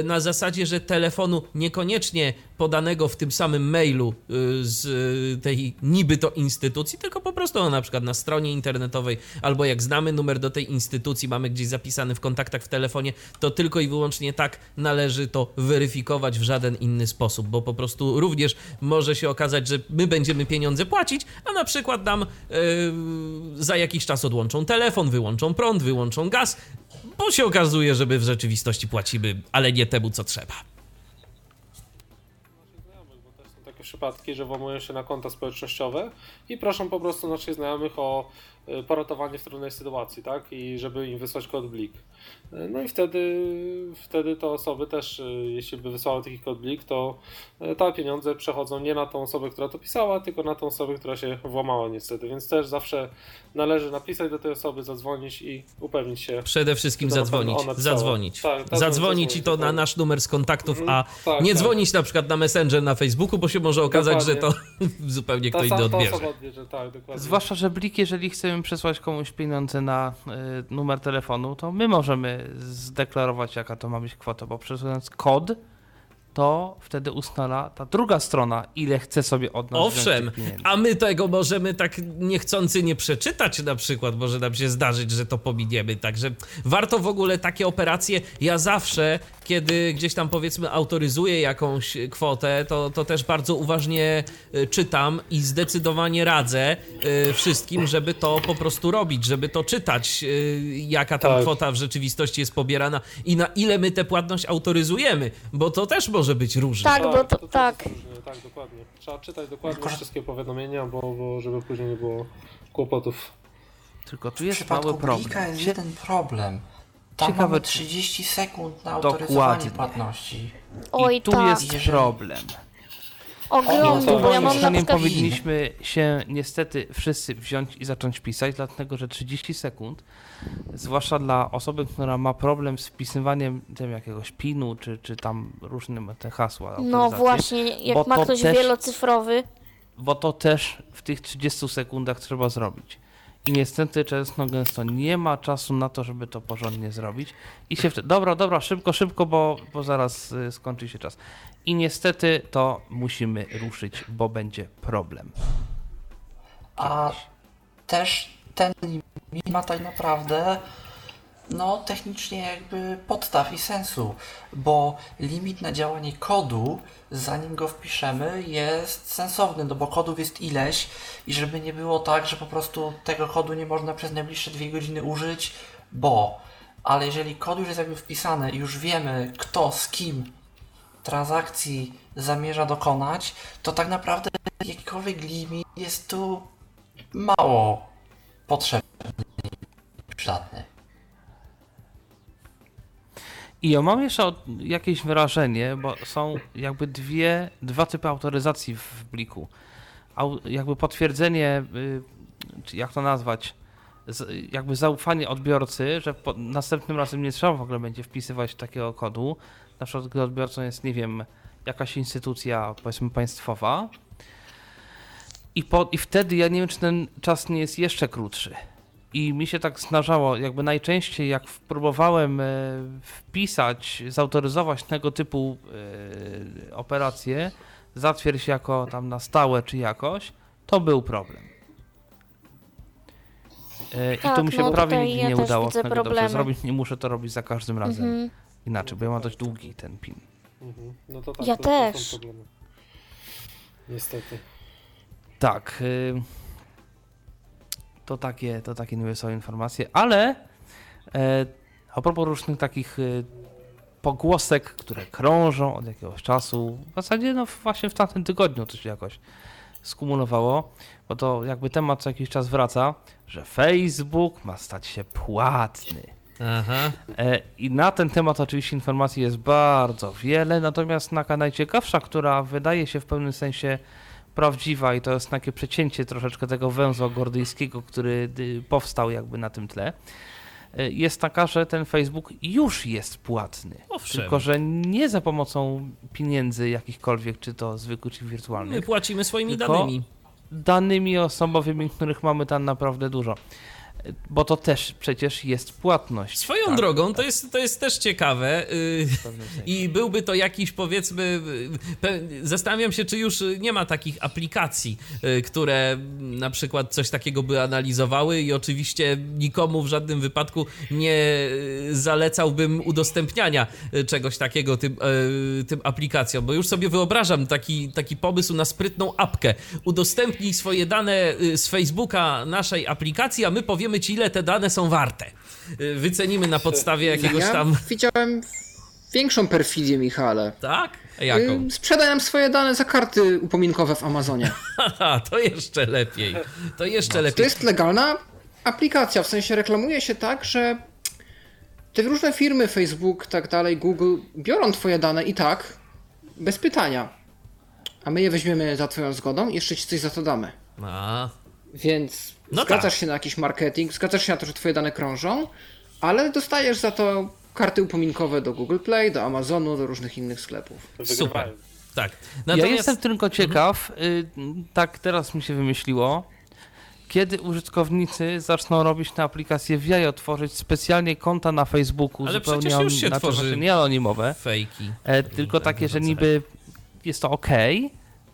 y, na zasadzie, że telefonu niekoniecznie podanego w tym samym mailu y, z y, tej niby to instytucji, tylko po prostu no, na przykład na stronie internetowej albo jak znamy numer do tej instytucji, mamy gdzieś zapisany w kontaktach w telefonie, to tylko i wyłącznie tak należy to weryfikować w żaden inny sposób, bo po prostu również może się okazać, że my będziemy pieniądze płacić, a na przykład nam yy, za jakiś czas odłączą telefon, wyłączą prąd, wyłączą gaz, bo się okazuje, że my w rzeczywistości płacimy, ale nie temu, co trzeba. Przypadki, że włamują się na konta społecznościowe i proszą po prostu naszych znajomych o y, poratowanie w trudnej sytuacji, tak? I żeby im wysłać kod blik. Y, No i wtedy, wtedy te osoby też, y, jeśli by wysłały taki kod blik, to te pieniądze przechodzą nie na tą osobę, która to pisała, tylko na tą osobę, która się włamała niestety. Więc też zawsze należy napisać do tej osoby, zadzwonić i upewnić się. Przede wszystkim zadzwonić, zadzwonić. Tak, tak, zadzwonić i to na dokładnie. nasz numer z kontaktów, Mhm, a tak, nie tak. dzwonić na przykład na Messenger na Facebooku, bo się może okazać, że to Dokładnie. zupełnie Ta, kto ta, inny odbierze. osoba odbierze, tak, dokładnie. Zwłaszcza, że Blik, jeżeli chcemy przesłać komuś pieniądze na y, numer telefonu, to my możemy zdeklarować, jaka to ma być kwota, bo przesuwając kod, to wtedy ustala ta druga strona, ile chce sobie od nas Owszem, a my tego możemy tak niechcący nie przeczytać na przykład, może nam się zdarzyć, że to pominiemy, także warto w ogóle takie operacje, ja zawsze, kiedy gdzieś tam powiedzmy autoryzuję jakąś kwotę, to, to też bardzo uważnie y, czytam i zdecydowanie radzę y, wszystkim, żeby to po prostu robić, żeby to czytać, y, jaka tam Tak. kwota w rzeczywistości jest pobierana i na ile my tę płatność autoryzujemy, bo to też może być różne. Tak, bo to, tak. jest różnie, tak, dokładnie. Trzeba czytać dokładnie wszystkie powiadomienia, bo, bo żeby później nie było kłopotów. Tylko tu jest mały problem. Jest jeden problem. Tam Ciekawe, mamy czy- 30 sekund na Dokładnie. autoryzowanie płatności. Oj, I tu tak. jest Jeżeli- problem. Ogromny, to bo ja moim mam na zdaniem przykład... powinniśmy się niestety wszyscy wziąć i zacząć pisać, dlatego że 30 sekund, zwłaszcza dla osoby, która ma problem z wpisywaniem tym jakiegoś pinu, czy, czy tam różnym te hasła. No właśnie, bo jak ma to ktoś też- wielocyfrowy, Bo to też w tych 30 sekundach trzeba zrobić. Niestety często gęsto nie ma czasu na to, żeby to porządnie zrobić. I się wtedy, dobra, dobra, szybko, szybko, bo, bo zaraz y, skończy się czas. I niestety to musimy ruszyć, bo będzie problem. A też ten limit ma tak naprawdę no technicznie jakby podstaw i sensu, bo limit na działanie kodu, zanim go wpiszemy, jest sensowny, no bo kodów jest ileś i żeby nie było tak, że po prostu tego kodu nie można przez najbliższe dwie godziny użyć, bo ale jeżeli kod już jest jakby wpisany i już wiemy kto z kim transakcji zamierza dokonać, to tak naprawdę jakikolwiek limit jest tu mało potrzebny i przydatny. I ja mam jeszcze jakieś wrażenie, bo są jakby dwie, dwa typy autoryzacji w pliku. Au, jakby potwierdzenie, y, jak to nazwać, jakby zaufanie odbiorcy, że po, następnym razem nie trzeba w ogóle będzie wpisywać takiego kodu. Na przykład, gdy odbiorcą jest, nie wiem, jakaś instytucja, powiedzmy, państwowa. I, po, I wtedy ja nie wiem, czy ten czas nie jest jeszcze krótszy. I mi się tak zdarzało, jakby najczęściej jak próbowałem e, wpisać, zautoryzować tego typu e, operacje, zatwierdź jako tam na stałe czy jakoś, to był problem. E, I Tak, to mi się no prawie nigdy ja nie udało dobrze zrobić. Nie muszę to robić za każdym razem Mhm. inaczej, bo ja mam dość długi ten pin. Mhm. No to tak, Ja to, to też. są problemy. Niestety. Tak. y, To takie, to takie niby są informacje, ale e, a propos różnych takich y, pogłosek, które krążą od jakiegoś czasu, w zasadzie no właśnie w tamtym tygodniu to się jakoś skumulowało, bo to jakby temat co jakiś czas wraca, że Facebook ma stać się płatny. Aha. E, I na ten temat oczywiście informacji jest bardzo wiele, natomiast taka najciekawsza, która wydaje się w pewnym sensie prawdziwa i to jest takie przecięcie troszeczkę tego węzła gordyjskiego, który y, powstał jakby na tym tle, y, jest taka, że ten Facebook już jest płatny. Owszem. Tylko, że nie za pomocą pieniędzy jakichkolwiek, czy to zwykłych, czy My wirtualnych, płacimy swoimi danymi. danymi osobowymi, których mamy tam naprawdę dużo. Bo to też przecież jest płatność. Swoją tak? drogą, to jest, to jest też ciekawe. y. I byłby to jakiś, powiedzmy, zastanawiam się, czy już nie ma takich aplikacji, y, które na przykład coś takiego by analizowały i oczywiście nikomu w żadnym wypadku nie y, zalecałbym udostępniania czegoś takiego tym, tym aplikacjom, bo już sobie wyobrażam taki, taki pomysł na sprytną apkę. Udostępnij swoje dane z Facebooka naszej aplikacji, a my powiemy ci, ile te dane są warte. Y, Wycenimy na podstawie jakiegoś ja tam... widziałem większą perfidię, Michale. Tak? A Jaką? Y, Sprzedaj nam swoje dane za karty upominkowe w Amazonie. To jeszcze lepiej. To jeszcze To lepiej. jest legalna aplikacja, w sensie reklamuje się tak, że te różne firmy, Facebook, tak dalej, Google, biorą twoje dane i tak, bez pytania. A my je weźmiemy za twoją zgodą i jeszcze ci coś za to damy. A, Więc No zgadzasz tak. się na jakiś marketing, zgadzasz się na to, że twoje dane krążą, ale dostajesz za to karty upominkowe do Google Play, do Amazonu, do różnych innych sklepów. super. Tak. Ja Natomiast jestem tylko ciekaw, y, tak teraz mi się wymyśliło, kiedy użytkownicy zaczną robić te aplikacje w jajo, tworzyć specjalnie konta na Facebooku, Ale zupełnie przecież już się znaczy, tworzy. właśnie nie anonimowe, fejki. e, tylko takie, że niby jest to ok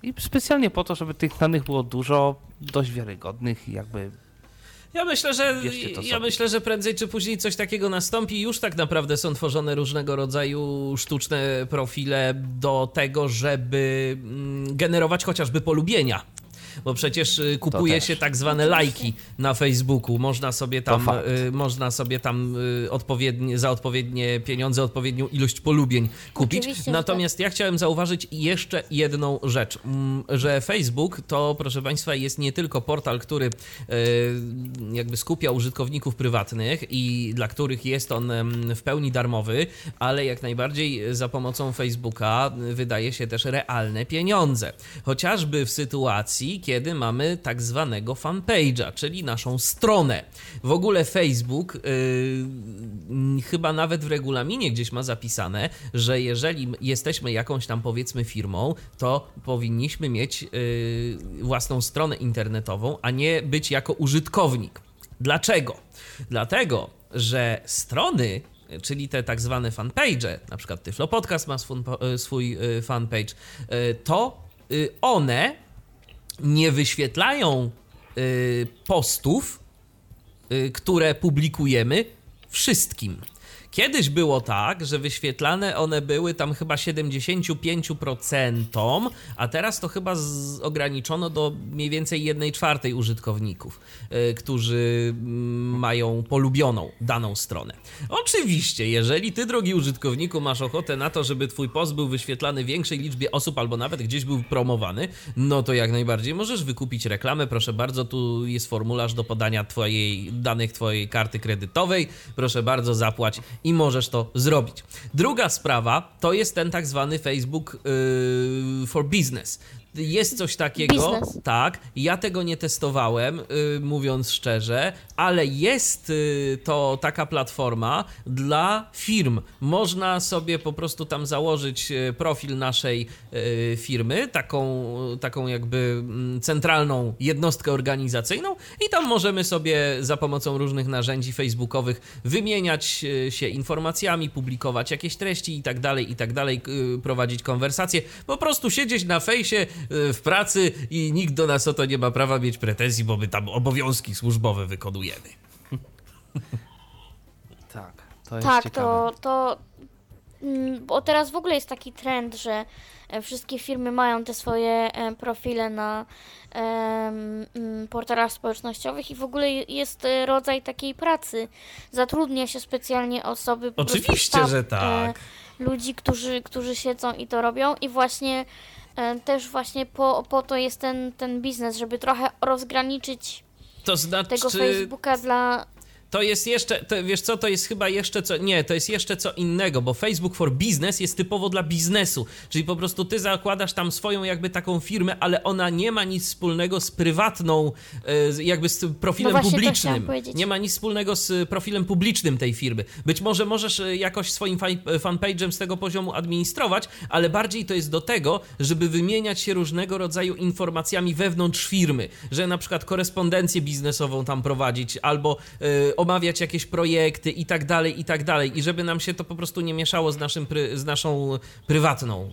i specjalnie po to, żeby tych danych było dużo, dość wiarygodnych i jakby Ja myślę, że ja myślę, że prędzej czy później coś takiego nastąpi. Już tak naprawdę są tworzone różnego rodzaju sztuczne profile do tego, żeby mm, generować chociażby polubienia. Bo przecież y, kupuje się tak zwane lajki na Facebooku. Można sobie tam, y, można sobie tam y, odpowiednie, za odpowiednie pieniądze odpowiednią ilość polubień kupić. Oczywiście, że Natomiast ja chciałem zauważyć jeszcze jedną rzecz, mm, że Facebook to, proszę Państwa, jest nie tylko portal, który jakby skupia użytkowników prywatnych i dla których jest on w pełni darmowy, ale jak najbardziej za pomocą Facebooka wydaje się też realne pieniądze. Chociażby w sytuacji, kiedy mamy tak zwanego fanpage'a, czyli naszą stronę. W ogóle Facebook yy, chyba nawet w regulaminie gdzieś ma zapisane, że jeżeli jesteśmy jakąś tam powiedzmy firmą, to powinniśmy mieć yy, własną stronę internetową, a nie być jako użytkownik. Dlaczego? Dlatego, że strony czyli te tak zwane fanpage, na przykład Tyflo Podcast ma swój, swój y, fanpage, y, to one nie wyświetlają y, postów, y, które publikujemy wszystkim. Kiedyś było tak, że wyświetlane one były tam chyba 75%, a teraz to chyba z, ograniczono do mniej więcej 1 czwartej użytkowników, y, którzy mm, mają polubioną daną stronę. Oczywiście, jeżeli ty, drogi użytkowniku, masz ochotę na to, żeby twój post był wyświetlany większej liczbie osób, albo nawet gdzieś był promowany, no to jak najbardziej możesz wykupić reklamę. Proszę bardzo, tu jest formularz do podania twojej danych twojej karty kredytowej. Proszę bardzo, zapłać i możesz to zrobić. Druga sprawa to jest ten tak zwany Facebook yy, for Business. Jest coś takiego, Biznes. tak. Ja tego nie testowałem, y, mówiąc szczerze, ale jest y, to taka platforma dla firm. Można sobie po prostu tam założyć y, profil naszej y, firmy, taką, taką jakby mm, centralną jednostkę organizacyjną, i tam możemy sobie za pomocą różnych narzędzi facebookowych wymieniać y, się informacjami, publikować jakieś treści i tak dalej, i tak dalej, y, prowadzić konwersacje. Po prostu siedzieć na fejsie w pracy i nikt do nas o to nie ma prawa mieć pretensji, bo my tam obowiązki służbowe wykonujemy. Tak, to jest Tak, ciekawe. to, to. mm, Bo teraz w ogóle jest taki trend, że e, wszystkie firmy mają te swoje e, profile na mm, portalach społecznościowych i w ogóle je- jest e, rodzaj takiej pracy. Zatrudnia się specjalnie osoby. po prostu Oczywiście, sztab, że tak. Ludzi, którzy, którzy siedzą i to robią i właśnie też właśnie po, po to jest ten, ten biznes, żeby trochę rozgraniczyć To znaczy, tego Facebooka dla to jest jeszcze, to, wiesz co, to jest chyba jeszcze co, nie, to jest jeszcze co innego, bo Facebook for Business jest typowo dla biznesu, czyli po prostu ty zakładasz tam swoją jakby taką firmę, ale ona nie ma nic wspólnego z prywatną, e, jakby z profilem No publicznym. Nie ma nic wspólnego z profilem publicznym tej firmy. Być może możesz e, jakoś swoim fanpage'em z tego poziomu administrować, ale bardziej to jest do tego, żeby wymieniać się różnego rodzaju informacjami wewnątrz firmy, że na przykład korespondencję biznesową tam prowadzić, albo e, omawiać jakieś projekty i tak dalej, i tak dalej. I żeby nam się to po prostu nie mieszało z, naszym z naszą prywatną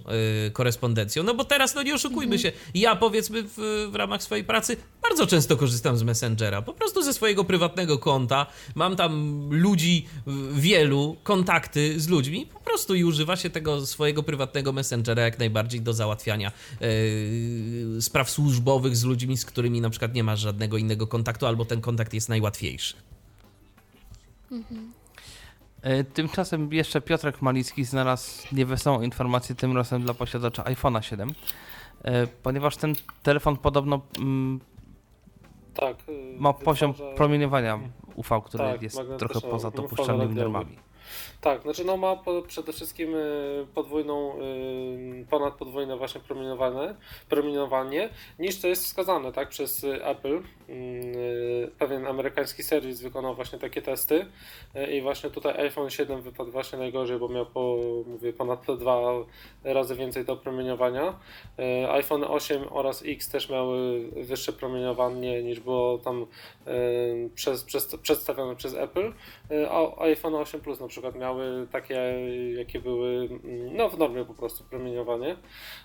e, korespondencją. No bo teraz, no nie oszukujmy się, ja powiedzmy w, w ramach swojej pracy bardzo często korzystam z Messengera. Po prostu ze swojego prywatnego konta. Mam tam ludzi wielu, kontakty z ludźmi. Po prostu i używa się tego swojego prywatnego Messengera jak najbardziej do załatwiania e, spraw służbowych z ludźmi, z którymi na przykład nie masz żadnego innego kontaktu, albo ten kontakt jest najłatwiejszy. E, Tymczasem jeszcze Piotrek Malicki znalazł niewesołą informację tym razem dla posiadacza iPhone'a 7, e, ponieważ ten telefon podobno mm, Tak. y, ma poziom promieniowania UV, który Tak, jest trochę poza dopuszczalnymi normami. Tak, znaczy no ma po, przede wszystkim y, podwójną, y, ponad podwójne właśnie promieniowanie, promieniowanie, niż to jest wskazane tak, przez Apple. Y, Pewien amerykański serwis wykonał właśnie takie testy i właśnie tutaj iPhone 7 wypadł właśnie najgorzej, bo miał po, mówię, ponad dwa razy więcej do promieniowania. IPhone 8 oraz X też miały wyższe promieniowanie niż było tam przez, przez, przedstawione przez Apple. A iPhone 8 Plus na przykład miały takie, jakie były mm, no, w normie po prostu promieniowanie.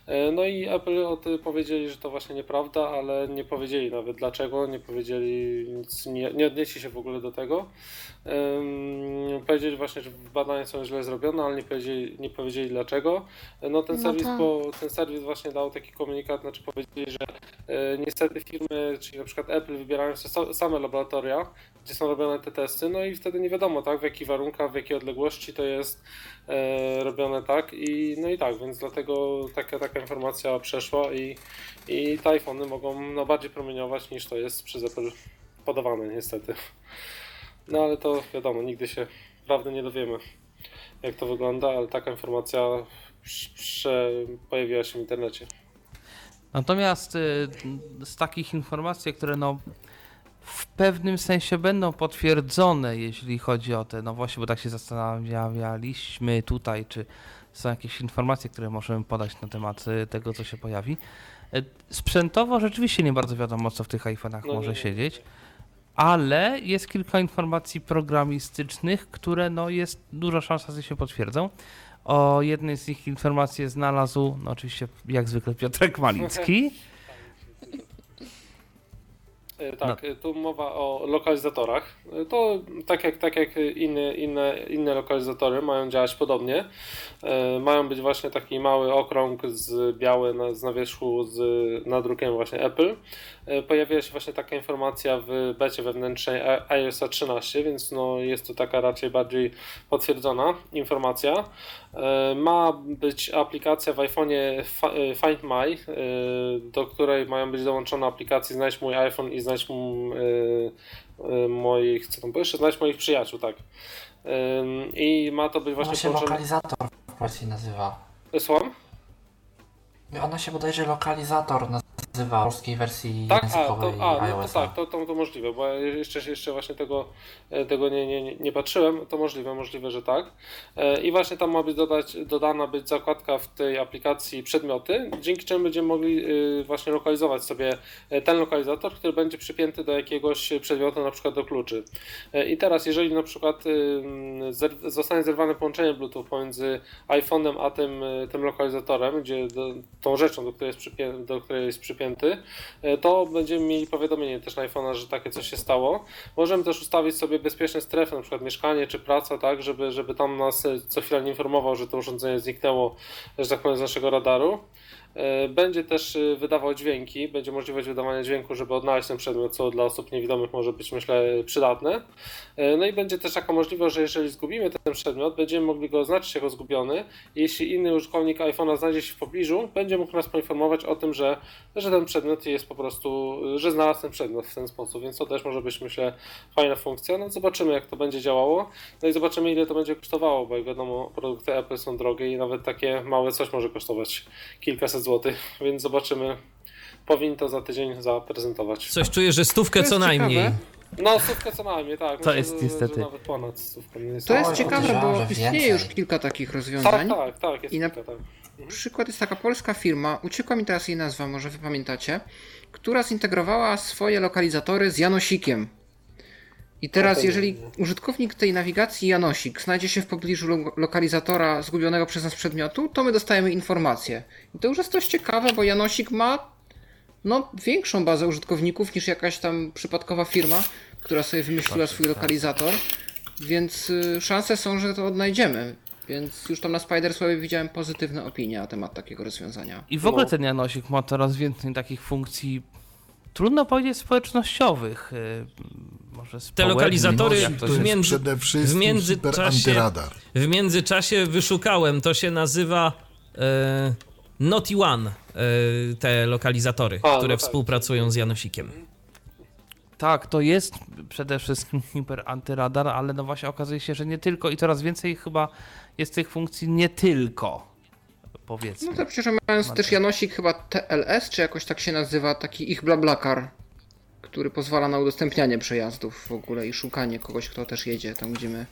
Y, No i Apple powiedzieli, że to właśnie nieprawda, ale nie powiedzieli nawet dlaczego, nie powiedzieli nic, nie, nie odnieśli się w ogóle do tego. Powiedzieli właśnie, że badania są źle zrobione, ale nie powiedzieli, nie powiedzieli dlaczego. No ten No serwis, tak. po, ten serwis właśnie dał taki komunikat, znaczy powiedzieli, że e, niestety firmy, czyli na przykład Apple wybierają sobie so- same laboratoria, gdzie są robione te testy, no i wtedy nie wiadomo, tak, w jakich warunkach, w jakiej odległości to jest e, robione tak i no i tak, więc dlatego taka, taka informacja przeszła i, i te iPhony mogą no, bardziej promieniować niż to jest przez Apple podawane niestety. No ale to wiadomo, nigdy się prawdy nie dowiemy, jak to wygląda, ale taka informacja pojawiła się w internecie. Natomiast y, z takich informacji, które no w pewnym sensie będą potwierdzone, jeśli chodzi o te, no właśnie, bo tak się zastanawialiśmy tutaj, czy są jakieś informacje, które możemy podać na temat y, tego, co się pojawi. Y, Sprzętowo rzeczywiście nie bardzo wiadomo, co w tych iPhone'ach No może nie, nie, siedzieć, ale jest kilka informacji programistycznych, które no jest duża szansa, że się potwierdzą. O jednej z nich informacji znalazł, no oczywiście jak zwykle Piotrek Malicki. E, Tak, e, tu mowa o lokalizatorach. E, To tak jak, tak jak inne, inne, inne lokalizatory mają działać podobnie. E, Mają być właśnie taki mały okrąg z biały na, z na wierzchu z nadrukiem właśnie Apple. Pojawiła się właśnie taka informacja w becie wewnętrznej iOS 13, więc no jest to taka raczej bardziej potwierdzona informacja. E, Ma być aplikacja w iPhone'ie e, Find My, e, do której mają być dołączone aplikacje Znajdź mój iPhone i Znajdź moich, co tam było jeszcze? Znajdź moich przyjaciół, tak. I ma to być Ona właśnie się połączone... lokalizator w Polsce nazywa. Słucham? Ona się bodajże lokalizator nazywa w polskiej wersji Tak, a, językowej to, a no to tak, to, to, to możliwe, bo ja jeszcze, jeszcze właśnie tego, e, tego nie, nie, nie- patrzyłem, to możliwe, możliwe, że tak. E, I właśnie tam ma być dodać, dodana być zakładka w tej aplikacji przedmioty, dzięki czemu będziemy mogli y, właśnie lokalizować sobie e, ten lokalizator, który będzie przypięty do jakiegoś przedmiotu, na przykład do kluczy. E, I teraz, jeżeli na przykład zostanie zerwane połączenie Bluetooth pomiędzy iPhone'em a tym, tym lokalizatorem, gdzie do, tą rzeczą, do której jest, przypię, do której jest przypięty, e, to będziemy mieli powiadomienie też na iPhone'a, że takie coś się stało. Możemy też ustawić sobie bezpieczne strefy, na przykład mieszkanie czy praca, tak, żeby, żeby tam nas e, co chwila nie informował, że to urządzenie zniknęło, że tak powiem, z naszego radaru. E, Będzie też e, wydawał dźwięki, będzie możliwość wydawania dźwięku, żeby odnaleźć ten przedmiot, co dla osób niewidomych może być, myślę, przydatne. E, No i będzie też taka możliwość, że jeżeli zgubimy ten przedmiot, będziemy mogli go oznaczyć jako zgubiony. Jeśli inny użytkownik iPhone'a znajdzie się w pobliżu, będzie mógł nas poinformować o tym, że, że ten przedmiot jest po prostu, że znalazł ten przedmiot w ten sposób, więc to też może być, myślę, fajna funkcja. No zobaczymy, jak to będzie działało. No i zobaczymy, ile to będzie kosztowało, bo jak wiadomo, produkty Apple są drogie i nawet takie małe coś może kosztować kilkaset złotych, więc zobaczymy. Powinien to za tydzień zaprezentować. Coś czuję, że stówkę co najmniej. ciekawe. No, stówkę co najmniej, tak. To Myślę, jest że- niestety. Że nawet ponad stówkę. Nie jest To jest ciekawe, podejrzewam, bo że istnieje więcej. już kilka takich Tak, rozwiązań. tak, tak, jest I na- kilka, tak. Przykład jest taka polska firma, uciekła mi teraz jej nazwa, może wy pamiętacie, która zintegrowała swoje lokalizatory z Janosikiem. I teraz, No jeżeli nie. użytkownik tej nawigacji Janosik znajdzie się w pobliżu lo- lokalizatora zgubionego przez nas przedmiotu, to my dostajemy informację. I to już jest dość ciekawe, bo Janosik ma no, większą bazę użytkowników niż jakaś tam przypadkowa firma, która sobie wymyśliła swój lokalizator, więc y, szanse są, że to odnajdziemy. Więc już tam na Spiderswebie widziałem pozytywne opinie na temat takiego rozwiązania. I w ogóle ten Janosik ma coraz więcej takich funkcji, trudno powiedzieć społecznościowych. Może Te lokalizatory jest między- przede wszystkim w międzyczasie-. W międzyczasie wyszukałem, to się nazywa e, Naughty One, e, te lokalizatory, A, no które tak. współpracują z Janosikiem. Tak, to jest przede wszystkim hiper antyradar, ale no właśnie okazuje się, że nie tylko i coraz więcej chyba jest tych funkcji nie tylko. Powiedzmy. No to przecież mając też Janosik chyba TLS, czy jakoś tak się nazywa, taki ich blablakar, który pozwala na udostępnianie przejazdów w ogóle i szukanie kogoś, kto też jedzie tam, gdzie my.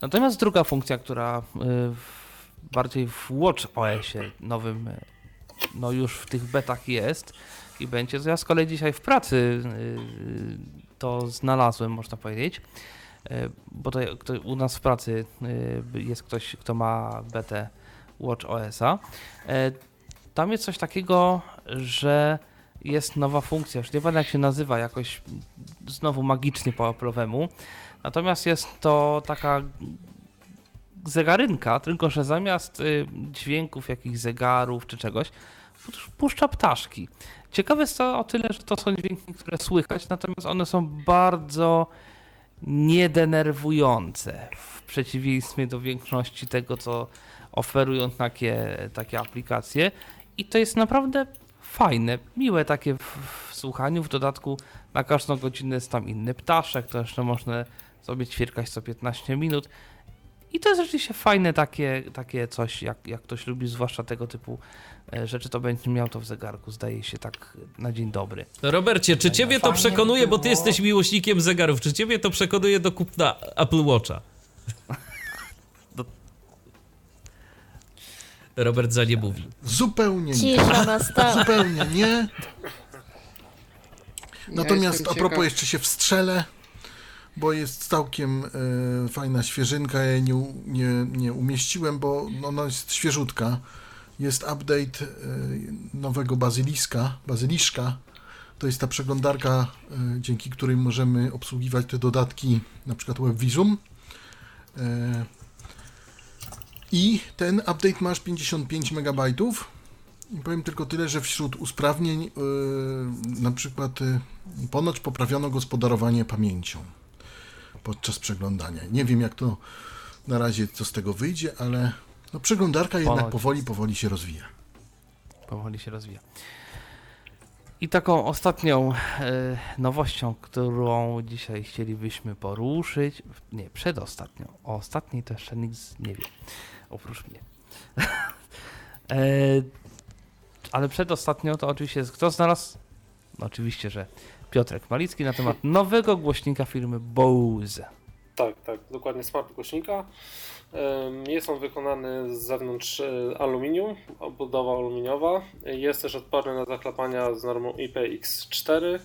Natomiast druga funkcja, która y, bardziej w Watch OS-ie nowym, y, no już w tych betach jest i będzie, to ja z kolei dzisiaj w pracy y, to znalazłem, można powiedzieć, bo to, u nas w pracy jest ktoś, kto ma betę Watch OS-a. Tam jest coś takiego, że jest nowa funkcja, już nie pamiętam jak się nazywa, jakoś znowu magicznie po Apple'owemu, Natomiast jest to taka zegarynka, tylko że zamiast y, dźwięków jakichś zegarów czy czegoś, puszcza ptaszki. Ciekawe jest to o tyle, że to są dźwięki, które słychać, natomiast one są bardzo niedenerwujące w przeciwieństwie do większości tego, co oferują takie, takie aplikacje. I to jest naprawdę fajne, miłe takie w, w słuchaniu. W dodatku na każdą godzinę jest tam inny ptaszek, to jeszcze można sobie ćwierkać co 15 minut. I to jest rzeczywiście fajne takie, takie coś, jak, jak ktoś lubi, zwłaszcza tego typu e, rzeczy, to będzie miał to w zegarku, zdaje się tak na dzień dobry. Robercie, czy ciebie to przekonuje, bo ty jesteś miłośnikiem zegarów, czy ciebie to przekonuje do kupna Apple Watcha? Robert za nie mówi. Zupełnie nie. Cisza nastała. Zupełnie nie. Natomiast a propos jeszcze się wstrzelę, bo jest całkiem e, fajna świeżynka, ja jej nie, nie, nie umieściłem, bo ona jest świeżutka. Jest update e, nowego Bazyliska, Bazyliszka. To jest ta przeglądarka, e, dzięki której możemy obsługiwać te dodatki, na przykład WebVisum. I ten update masz 55 MB. I powiem tylko tyle, że wśród usprawnień yy, na przykład yy, ponoć poprawiono gospodarowanie pamięcią podczas przeglądania. Nie wiem jak to na razie co z tego wyjdzie, ale no, przeglądarka jednak Ponoć. powoli, powoli się rozwija. powoli się rozwija. I taką ostatnią e, nowością, którą dzisiaj chcielibyśmy poruszyć, nie, przedostatnią, o ostatniej to jeszcze nikt nie wie, oprócz mnie. e, ale przedostatnią to oczywiście jest, kto znalazł? No oczywiście, że Piotrek Malicki na temat nowego głośnika firmy Bose. Tak, tak, dokładnie smart głośnika. Jest on wykonany z zewnątrz e, aluminium, obudowa aluminiowa. Jest też odporny na zaklapania z normą IPX4.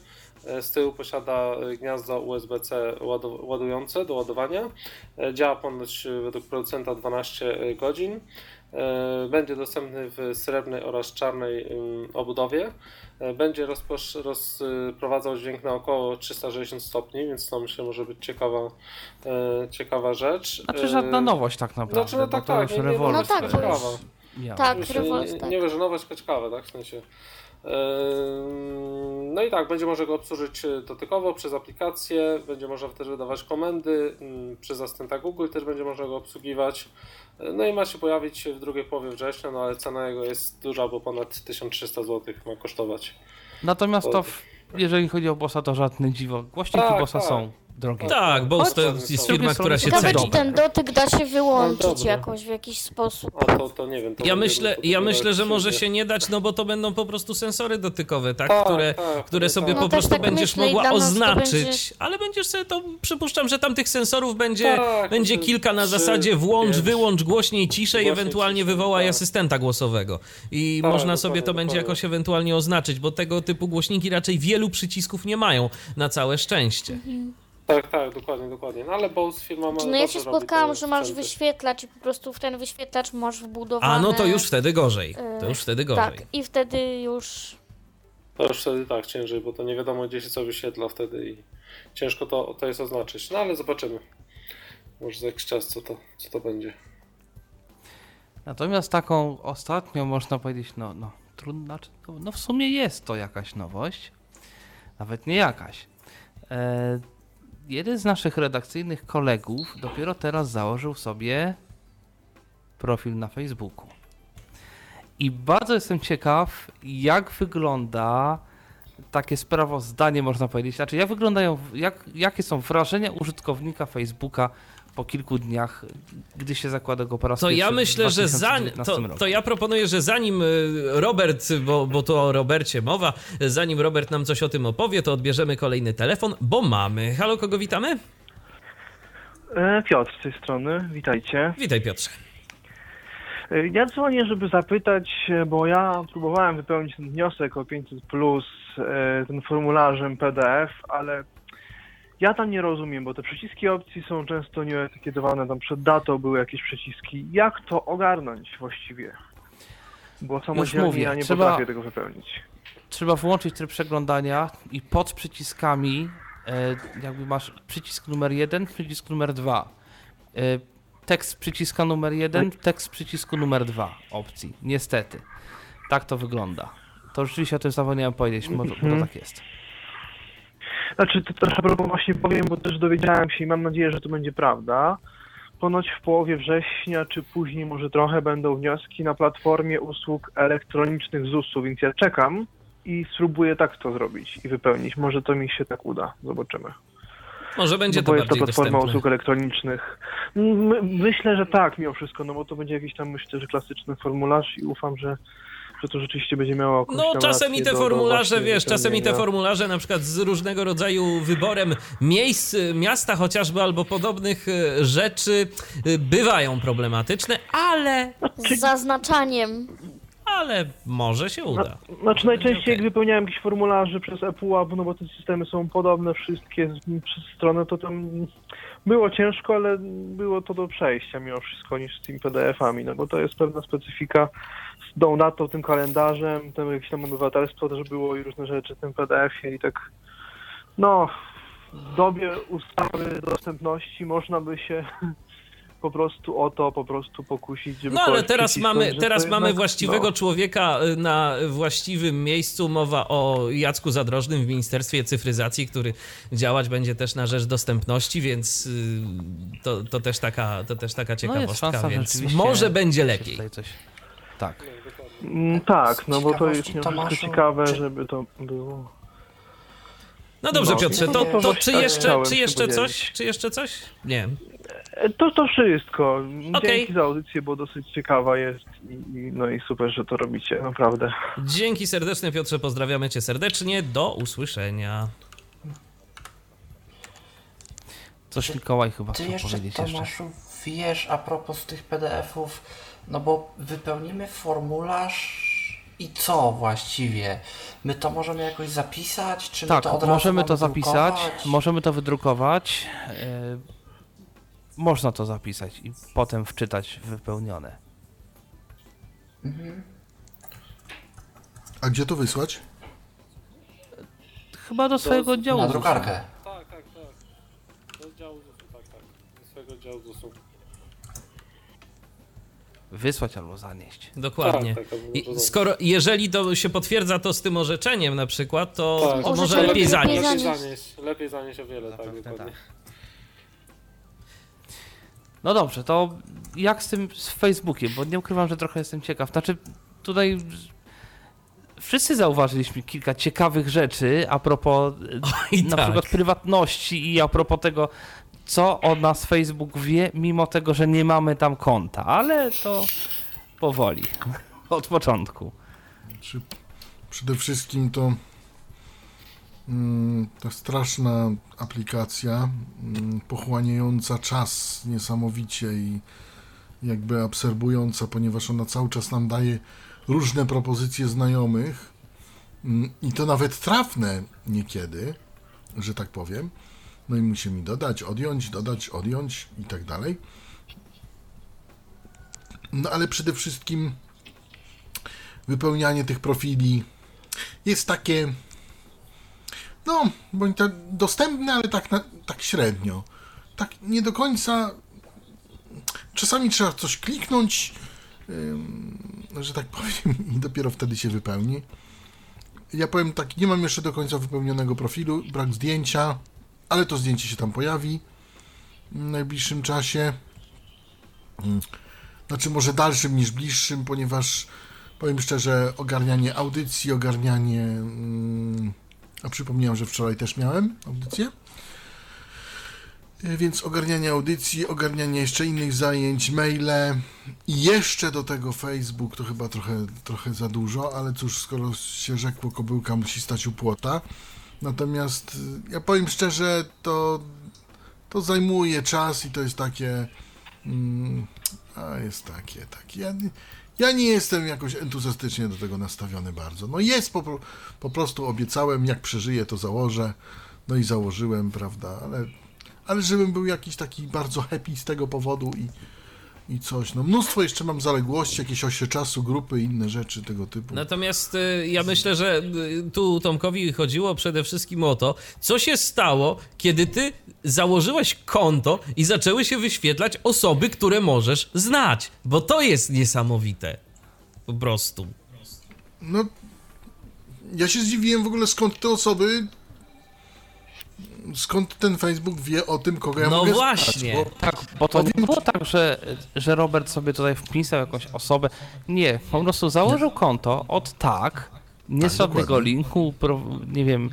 E, Z tyłu posiada e, gniazdo USB-C ładu- ładujące do ładowania. E, Działa ponoć według producenta 12 godzin. Będzie dostępny w srebrnej oraz czarnej ym, obudowie. Będzie rozprowadzał dźwięk na około 360 stopni, więc to myślę może być ciekawa, e, ciekawa rzecz. Znaczy żadna nowość tak naprawdę, Znaczy, no tak, to tak, już nie- nie No tak, już- miała. Tak, Już Rewolts, nie, tak. nie, nie że nowość, tylko ciekawe, tak? W sensie. No i tak, będzie można go obsłużyć e, dotykowo przez aplikację, będzie można też wydawać komendy, przez asystenta Google też będzie można go obsługiwać. E, No i ma się pojawić w drugiej połowie września, no ale cena jego jest duża, bo ponad 1300 zł ma kosztować. Natomiast to, jeżeli chodzi o Bossa, to żadne dziwo. Głośniki Tak, Bossa tak. są drogie. Tak, bo to jest firma, która się Ciekawe, ceni. czy ten dotyk da się wyłączyć dobra. jakoś w jakiś sposób. O, to, to nie wiem. To Ja będzie myślę, ja myślę, że może się nie dać, no bo to będą po prostu sensory dotykowe, tak? Tak, które, tak, które sobie tak. po No też prostu tak będziesz myślę i mogła dla nas to oznaczyć, będzie- ale będziesz sobie to, przypuszczam, że tam tych sensorów będzie, Tak, będzie kilka na trzy, zasadzie włącz, pięć. wyłącz głośniej, ciszej, Głośniej, ewentualnie ciszej, wywołaj tak. asystenta głosowego. I Tak, można sobie to będzie dokładnie. jakoś ewentualnie oznaczyć, bo tego typu głośniki raczej wielu przycisków nie mają, na całe szczęście. Tak, tak, dokładnie, dokładnie. No ale Bose firma ma. No ja się spotkałam, że masz sprzęty. wyświetlacz i po prostu w ten wyświetlacz masz wbudowane... A no to już wtedy gorzej. To e, już wtedy gorzej. Tak, i wtedy już... To już wtedy tak ciężej, bo to nie wiadomo gdzie się co wyświetla wtedy i ciężko to, to jest oznaczyć. No ale zobaczymy. Może za jakiś czas co to, co to będzie. Natomiast taką ostatnią, można powiedzieć, no, no trudno, znaczy, no, no w sumie jest to jakaś nowość, nawet nie jakaś. E, jeden z naszych redakcyjnych kolegów dopiero teraz założył sobie profil na Facebooku. I bardzo jestem ciekaw, jak wygląda takie sprawozdanie, można powiedzieć. Znaczy, jak wyglądają, jak, jakie są wrażenia użytkownika Facebooka po kilku dniach, gdy się zakłada go po raz To pierwszy ja w myślę, że zanim, 2019 to, to ja proponuję, że zanim y, Robert, bo, bo to o Robercie mowa, zanim Robert nam coś o tym opowie, to odbierzemy kolejny telefon, bo mamy. Halo, kogo witamy? E, Piotr z tej strony, witajcie. Witaj Piotrze. E, Ja dzwonię, żeby zapytać, e, bo ja próbowałem wypełnić ten wniosek o 500 plus e, ten formularzem PDF, ale ja tam nie rozumiem, bo te przyciski opcji są często nieetykietowane, tam przed datą były jakieś przyciski. Jak to ogarnąć właściwie? Bo samodzielnie mówię, ja nie trzeba- potrafię tego wypełnić. Trzeba włączyć tryb przeglądania i pod przyciskami e, jakby masz przycisk numer jeden, przycisk numer dwa. E, tekst przyciska numer jeden, tekst przycisku numer dwa opcji. Niestety. Tak to wygląda. To rzeczywiście o tym zapomniałem powiedzieć, może, bo to Mhm. tak jest. Znaczy, to a propos właśnie powiem, bo też dowiedziałem się i mam nadzieję, że to będzie prawda. Ponoć w połowie września, czy później może trochę będą wnioski na platformie usług elektronicznych ZUS-u, więc ja czekam i spróbuję tak to zrobić i wypełnić. Może to mi się tak uda, zobaczymy. Może będzie no to bo jest to platforma dostępne. usług elektronicznych. My, myślę, że tak mimo wszystko, no bo to będzie jakiś tam myślę, że klasyczny formularz i ufam, że, że to rzeczywiście będzie miało jakąś No czasem i te do- do formularze, wiesz, czasem i te formularze na przykład z różnego rodzaju wyborem miejsc, y, miasta chociażby albo podobnych y, rzeczy y, bywają problematyczne, ale, Z zaznaczaniem. ale może się uda. Znaczy najczęściej jak wypełniałem jakieś formularze przez ePUAP, no bo te systemy są podobne wszystkie przez stronę, to tam było ciężko, ale było to do przejścia mimo wszystko niż z tymi PDF-ami, no bo to jest pewna specyfika z tą datą, tym kalendarzem, tam jakieś tam obywatelstwo też było i różne rzeczy w tym PDF-ie i tak no w dobie ustawy dostępności można by się po prostu o to po prostu pokusić, żeby No ale teraz przycisnąć, mamy, teraz mamy jednak, właściwego no. człowieka y, na właściwym miejscu. Mowa o Jacku Zadrożnym w Ministerstwie Cyfryzacji, który działać będzie też na rzecz dostępności, więc y, to, to, też, taka, to też taka No jest ciekawostka, szansa, że więc może będzie lepiej. Tak. Mm, Tak, no bo to jest Tomaszu, ciekawe, czy- żeby to było. No dobrze, No, Piotrze, to, to to właśnie czy tak jeszcze, czy jeszcze coś? Czy jeszcze coś? Nie. E, To to wszystko. Okej. Dzięki za audycję, bo dosyć ciekawa jest i, i, no i super, że to robicie, naprawdę. Dzięki serdeczne, Piotrze, pozdrawiamy cię serdecznie. Do usłyszenia. Coś Mikołaj chyba Ty chciał jeszcze, powiedzieć jeszcze. Tomaszu, wiesz a propos tych PDF-ów, no bo wypełnimy formularz i co właściwie? My to możemy jakoś zapisać, czy my Tak, to od razu możemy to zapisać, drukować? możemy to wydrukować. e, można to zapisać i potem wczytać w wypełnione. Mhm. A gdzie to wysłać? Chyba do swojego oddziału. Na ZUS-u. drukarkę. Tak, tak, tak. Do działu ZUS-u, tak, tak. Do swojego działu ZUS-u. Wysłać albo zanieść. Dokładnie. Tak, tak, było I skoro, jeżeli to się potwierdza to z tym orzeczeniem na przykład, to, Tak. to może lepiej lepiej zanieść. Lepiej zanieść, lepiej zanieść o wiele, tak, Zapewne tak. No dobrze, to jak z tym z Facebookiem? Bo nie ukrywam, że trochę jestem ciekaw. Znaczy, tutaj wszyscy zauważyliśmy kilka ciekawych rzeczy a propos I na tak. przykład prywatności i a propos tego, co o nas Facebook wie, mimo tego, że nie mamy tam konta, ale to powoli, od początku. Przede wszystkim to mm, ta straszna aplikacja, mm, pochłaniająca czas niesamowicie i jakby absorbująca, ponieważ ona cały czas nam daje różne propozycje znajomych mm, i to nawet trafne niekiedy, że tak powiem. No i musimy dodać, odjąć, dodać, odjąć i tak dalej. No ale przede wszystkim wypełnianie tych profili jest takie, no, bądź to dostępne, ale tak, na, tak średnio. Tak nie do końca. Czasami trzeba coś kliknąć, ym, że tak powiem, i dopiero wtedy się wypełni. Ja powiem tak, nie mam jeszcze do końca wypełnionego profilu, brak zdjęcia, ale to zdjęcie się tam pojawi w najbliższym czasie. Mm. Znaczy, może dalszym niż bliższym, ponieważ powiem szczerze, ogarnianie audycji, ogarnianie. Mm, a przypomniałem, że wczoraj też miałem audycję. Y, Więc ogarnianie audycji, ogarnianie jeszcze innych zajęć, maile i jeszcze do tego Facebook to chyba trochę, trochę za dużo, ale cóż, skoro się rzekło, kobyłka musi stać u płota. Natomiast ja powiem szczerze, to, to zajmuje czas i to jest takie. Mm, a jest takie, takie. Ja, ja nie jestem jakoś entuzjastycznie do tego nastawiony bardzo. No jest po, po prostu obiecałem, jak przeżyję, to założę. No i założyłem, prawda, ale, ale żebym był jakiś taki bardzo happy z tego powodu i, i coś. No mnóstwo jeszcze mam zaległości, jakieś osie czasu, grupy, inne rzeczy tego typu. Natomiast y, ja myślę, że y, tu Tomkowi chodziło przede wszystkim o to, co się stało, kiedy ty założyłeś konto i zaczęły się wyświetlać osoby, które możesz znać, bo to jest niesamowite. Po prostu. No, ja się zdziwiłem w ogóle skąd te osoby, skąd ten Facebook wie o tym, kogo ja No mogę właśnie. znać, bo Tak, bo to nie było tak, że, że Robert sobie tutaj wpisał jakąś osobę. Nie, po prostu założył konto od tak, nie Tak, z żadnego dokładnie. linku, pro, nie wiem,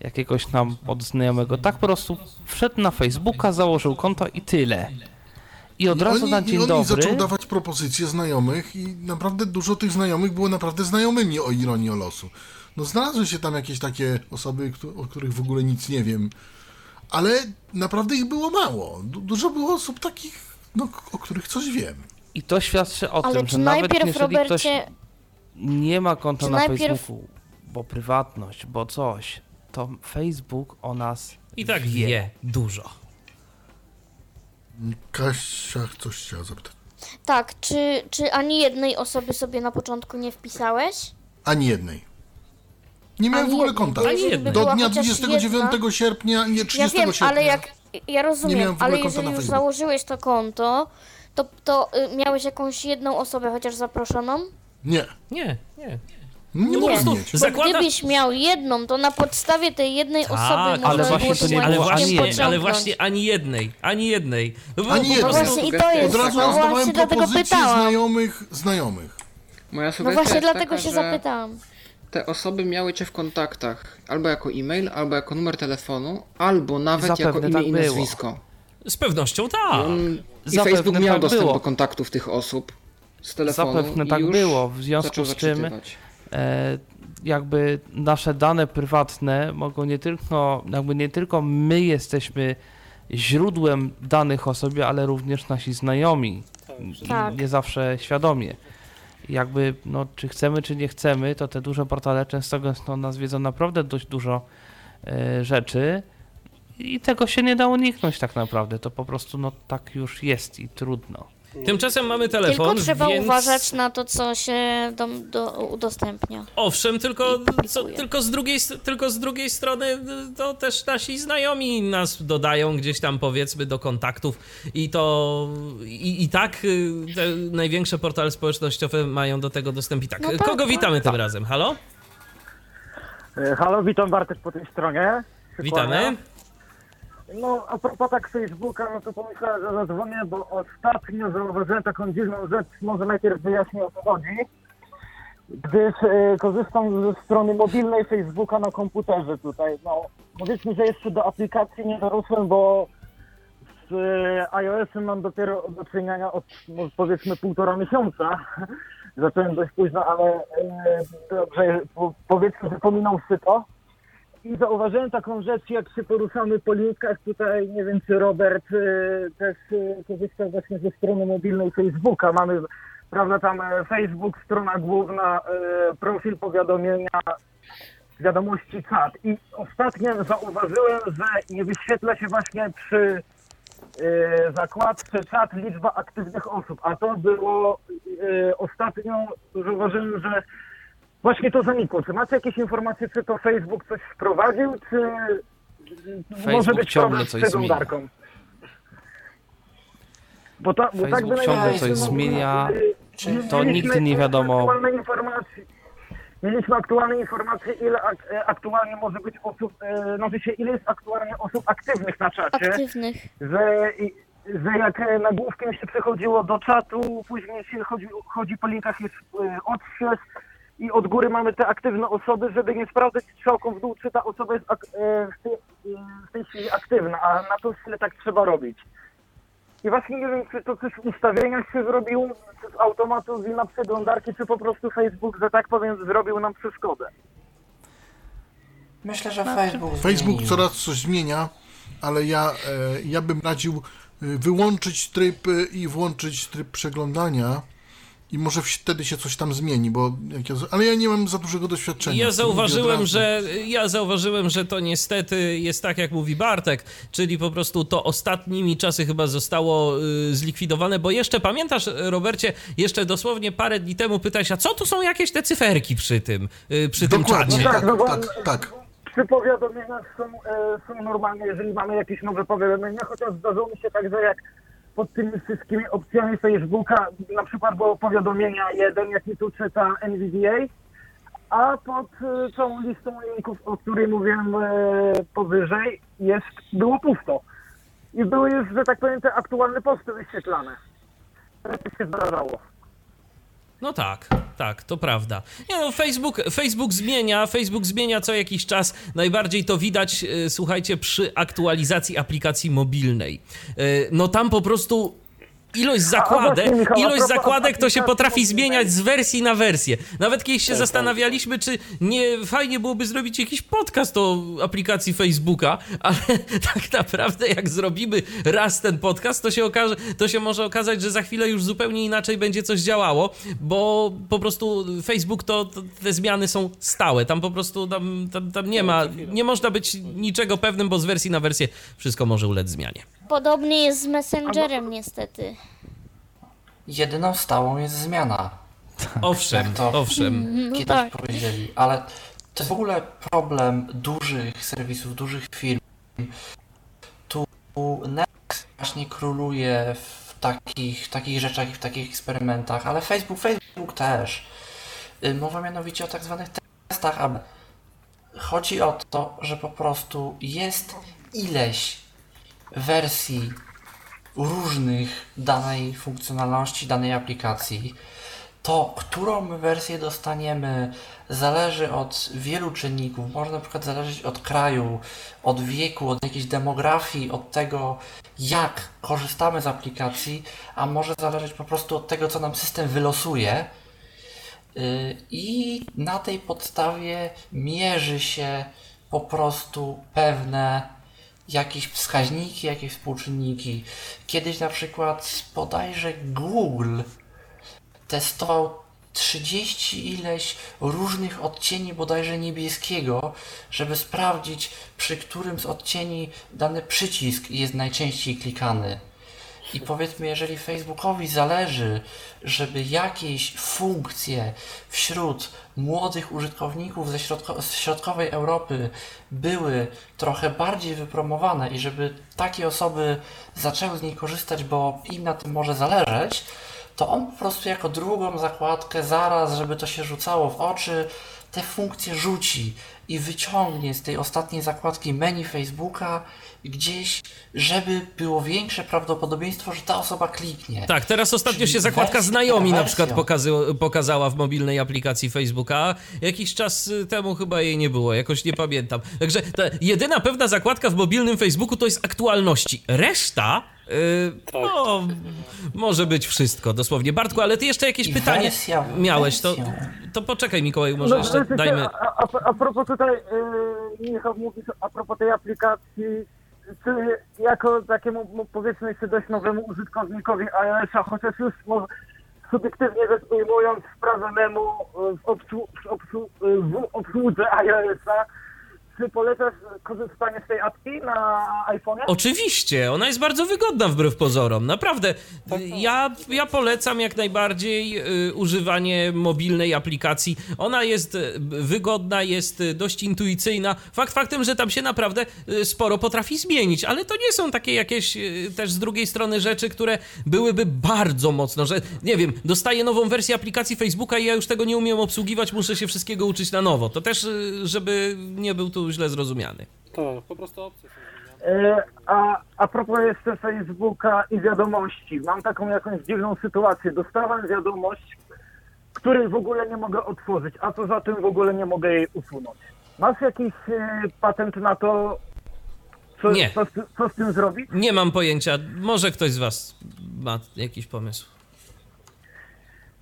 jakiegoś tam od znajomego. Tak po prostu wszedł na Facebooka, założył konto i tyle. I od I razu oni, na i dzień on mi dobry. zaczął dawać propozycje znajomych i naprawdę dużo tych znajomych było naprawdę znajomymi o ironii o losu. No znalazły się tam jakieś takie osoby, o których w ogóle nic nie wiem, ale naprawdę ich było mało. Du- dużo było osób takich, no, o których coś wiem. I to świadczy o Ale tym, że nawet najpierw, jeżeli ktoś Robercie, nie ma konta czy na najpierw- Facebooku, bo prywatność, bo coś, to Facebook o nas I tak wie dużo. Kasia coś chciała zapytać. tak, czy, czy ani jednej osoby sobie na początku nie wpisałeś? Ani jednej. Nie miałem Ani w ogóle konta. Do dnia chociaż 29 jedna- sierpnia, nie 30 Ja wiem, sierpnia. ale jak. Ja rozumiem, miałem w ogóle ale konta na jeżeli już założyłeś to konto, to, to y, miałeś jakąś jedną osobę chociaż zaproszoną? Nie, Nie, nie. nie, Nie. mieć. Zakłada- gdybyś miał jedną, to na podstawie tej jednej Tak, osoby ale można właśnie to nie Ale właśnie, ale właśnie ani jednej, ani jednej. No Ani jednej. No właśnie i to jest, Od razu no rozdawałem właśnie dlatego propozycje pytałam. znajomych znajomych. Moja No właśnie dlatego taka, się że zapytałam. Te osoby miały cię w kontaktach albo jako e-mail, albo jako numer telefonu, albo nawet Zapewne jako imię tak i nazwisko. Z pewnością tak. I Zapewne Facebook miał tak dostęp było. do kontaktów tych osób z telefonu Zapewne i tak już było, w związku z czym e, jakby nasze dane prywatne mogą nie tylko, jakby nie tylko my jesteśmy źródłem danych o sobie, ale również nasi znajomi. Tak. Nie zawsze świadomie. Jakby, no, czy chcemy, czy nie chcemy, to te duże portale często gęsto nas wiedzą naprawdę dość dużo e, rzeczy i tego się nie da uniknąć tak naprawdę. To po prostu, no, tak już jest i trudno. Tymczasem mamy telefon, Tylko trzeba więc... uważać na to, co się do, do, udostępnia. Owszem, tylko, co, tylko, z drugiej, tylko z drugiej strony y, to też nasi znajomi nas dodają gdzieś tam powiedzmy do kontaktów i to i, i tak y, te największe portale społecznościowe mają do tego dostęp i tak. No tak, Kogo tak. witamy tym razem? Halo? Halo, witam Bartek po tej stronie. Witamy. No, a propos tak Facebooka, no to pomyślałem, że zadzwonię, bo ostatnio zauważyłem taką dziwną rzecz, może najpierw wyjaśnię o co chodzi. Gdyż e, korzystam ze strony mobilnej Facebooka na komputerze tutaj, no powiedzmy, że jeszcze do aplikacji nie dorosłem, bo z e, iOS-em mam dopiero do czynienia od no, powiedzmy półtora miesiąca. Zacząłem dość późno, ale e, dobrze, po, powiedzmy, że pominął syto. I zauważyłem taką rzecz, jak się poruszamy po linkach, tutaj nie wiem, czy Robert y, też y, korzystał właśnie ze strony mobilnej Facebooka. Mamy, prawda, tam e, Facebook, strona główna, e, profil powiadomienia, wiadomości czat. I ostatnio zauważyłem, że nie wyświetla się właśnie przy e, zakładce czat liczba aktywnych osób, a to było ostatnio, zauważyłem, że Właśnie to zanikło. Czy macie jakieś informacje, czy to Facebook coś wprowadził, czy może Facebook być ciągle problem z coś przeglądarką? Bo, ta, bo tak Facebook by ciągle coś no, zmienia, y, to nigdy nie wiadomo. Aktualne informacje, mieliśmy aktualne informacje, ile ak, e, aktualnie może być osób, e, znaczy się, ile jest aktualnie osób aktywnych na czacie Aktywnych. że, i- że jak e, nagłówkiem się przechodziło do czatu, później się chodzi, chodzi po linkach jest e, odśwież i od góry mamy te aktywne osoby, żeby nie sprawdzać strzałką w dół, czy ta osoba jest ak- e, w, tej, e, w tej chwili aktywna, a na tą chwilę tak trzeba robić. I właśnie nie wiem, czy to coś w ustawieniach się zrobiło, czy z automatu z na przeglądarki, czy po prostu Facebook, że tak powiem, zrobił nam przeszkodę. Myślę, że Znaczy- Facebook Facebook zmienił. coraz coś zmienia, ale ja, e, ja bym radził wyłączyć tryb i włączyć tryb przeglądania, i może wtedy się coś tam zmieni, bo jak ja, ale ja nie mam za dużego doświadczenia. Ja tym, zauważyłem, że ja zauważyłem, że to niestety jest tak, jak mówi Bartek, czyli po prostu to ostatnimi czasy chyba zostało y, zlikwidowane, bo jeszcze pamiętasz, Robercie, jeszcze dosłownie parę dni temu pytałeś, a co tu są jakieś te cyferki przy tym, y, przy tym Dokładnie, czacie? tak, no bo- tak, tak. Przy powiadomieniach są, e, są normalne, jeżeli mamy jakieś nowe powiadomienia, chociaż zdarzyło mi się tak, że jak pod tymi wszystkimi opcjami Facebooka na przykład było powiadomienia jeden, jaki tu czyta NVDA, a pod e, całą listą linków, o której mówiłem e, powyżej, jest, było pusto. I były już, że tak powiem, te aktualne posty wyświetlane. To się zdarzało. No tak, tak, to prawda. Nie no, Facebook, Facebook zmienia, Facebook zmienia co jakiś czas. Najbardziej to widać, e, słuchajcie, przy aktualizacji aplikacji mobilnej. E, No tam po prostu ilość zakładek, właśnie, Michał, ilość zakładek to się potrafi zmieniać z wersji na wersję. Nawet kiedyś się Tak, zastanawialiśmy, czy nie fajnie byłoby zrobić jakiś podcast o aplikacji Facebooka, ale tak naprawdę jak zrobimy raz ten podcast, to się okaże, to się może okazać, że za chwilę już zupełnie inaczej będzie coś działało, bo po prostu Facebook to, to te zmiany są stałe. Tam po prostu tam, tam, tam nie ma, nie można być niczego pewnym, bo z wersji na wersję wszystko może ulec zmianie. Podobnie jest z Messengerem niestety. Jedyną stałą jest zmiana. Owszem, Jak to owszem. No kiedyś tak. powiedzieli, ale to jest w ogóle problem dużych serwisów, dużych firm. Tu Netflix właśnie króluje w takich, takich rzeczach i w takich eksperymentach, ale Facebook, Facebook też. Y, Mowa mianowicie o tak zwanych testach AB. Chodzi o to, że po prostu jest ileś wersji różnych danej funkcjonalności, danej aplikacji, to którą wersję dostaniemy zależy od wielu czynników. Może na przykład zależeć od kraju, od wieku, od jakiejś demografii, od tego, jak korzystamy z aplikacji, a może zależeć po prostu od tego, co nam system wylosuje. Yy, I na tej podstawie mierzy się po prostu pewne jakieś wskaźniki, jakieś współczynniki. Kiedyś na przykład bodajże Google testował 30 ileś różnych odcieni bodajże niebieskiego, żeby sprawdzić, przy którym z odcieni dany przycisk jest najczęściej klikany. I powiedzmy, jeżeli Facebookowi zależy, żeby jakieś funkcje wśród młodych użytkowników ze środko- środkowej Europy były trochę bardziej wypromowane i żeby takie osoby zaczęły z niej korzystać, bo im na tym może zależeć, to on po prostu jako drugą zakładkę zaraz, żeby to się rzucało w oczy, te funkcje rzuci i wyciągnie z tej ostatniej zakładki menu Facebooka gdzieś, żeby było większe prawdopodobieństwo, że ta osoba kliknie. Tak, teraz ostatnio Czyli się zakładka znajomi na przykład pokazy, pokazała w mobilnej aplikacji Facebooka. Jakiś czas temu chyba jej nie było, jakoś nie pamiętam. Także ta jedyna pewna zakładka w mobilnym Facebooku to jest aktualności. Reszta. y, no, może być wszystko, dosłownie. Bartku, ale ty jeszcze jakieś I pytanie wersja miałeś, to, to poczekaj Mikołaj, może No, jeszcze dajmy... A, a, a propos tutaj, yy, Michał mówisz a propos tej aplikacji, jako takiemu no, powiedzmy jeszcze dość nowemu użytkownikowi iOS-a, chociaż już subiektywnie rzecz ujmując sprawę memu yy, w, obsłu, w, obsłu, yy, w obsłudze iOS-a, czy polecasz korzystanie z tej apki na iPhone'ie? Oczywiście, ona jest bardzo wygodna wbrew pozorom. Naprawdę, ja, ja polecam jak najbardziej y, używanie mobilnej aplikacji. Ona jest y, wygodna, jest y, dość intuicyjna. Fakt faktem, że tam się naprawdę sporo potrafi zmienić, ale to nie są takie jakieś też z drugiej strony rzeczy, które byłyby bardzo mocno, że nie wiem, dostaję nową wersję aplikacji Facebooka i ja już tego nie umiem obsługiwać, muszę się wszystkiego uczyć na nowo. To też, żeby nie był tu źle zrozumiany. Tak, po prostu opcje są zmieniane. E, A, a propos jeszcze Facebooka i wiadomości, mam taką jakąś dziwną sytuację. Dostałem wiadomość, której w ogóle nie mogę otworzyć, a poza tym w ogóle nie mogę jej usunąć. Masz jakiś e, patent na to, co, Nie. co, co z tym zrobić? Nie mam pojęcia. Może ktoś z Was ma jakiś pomysł.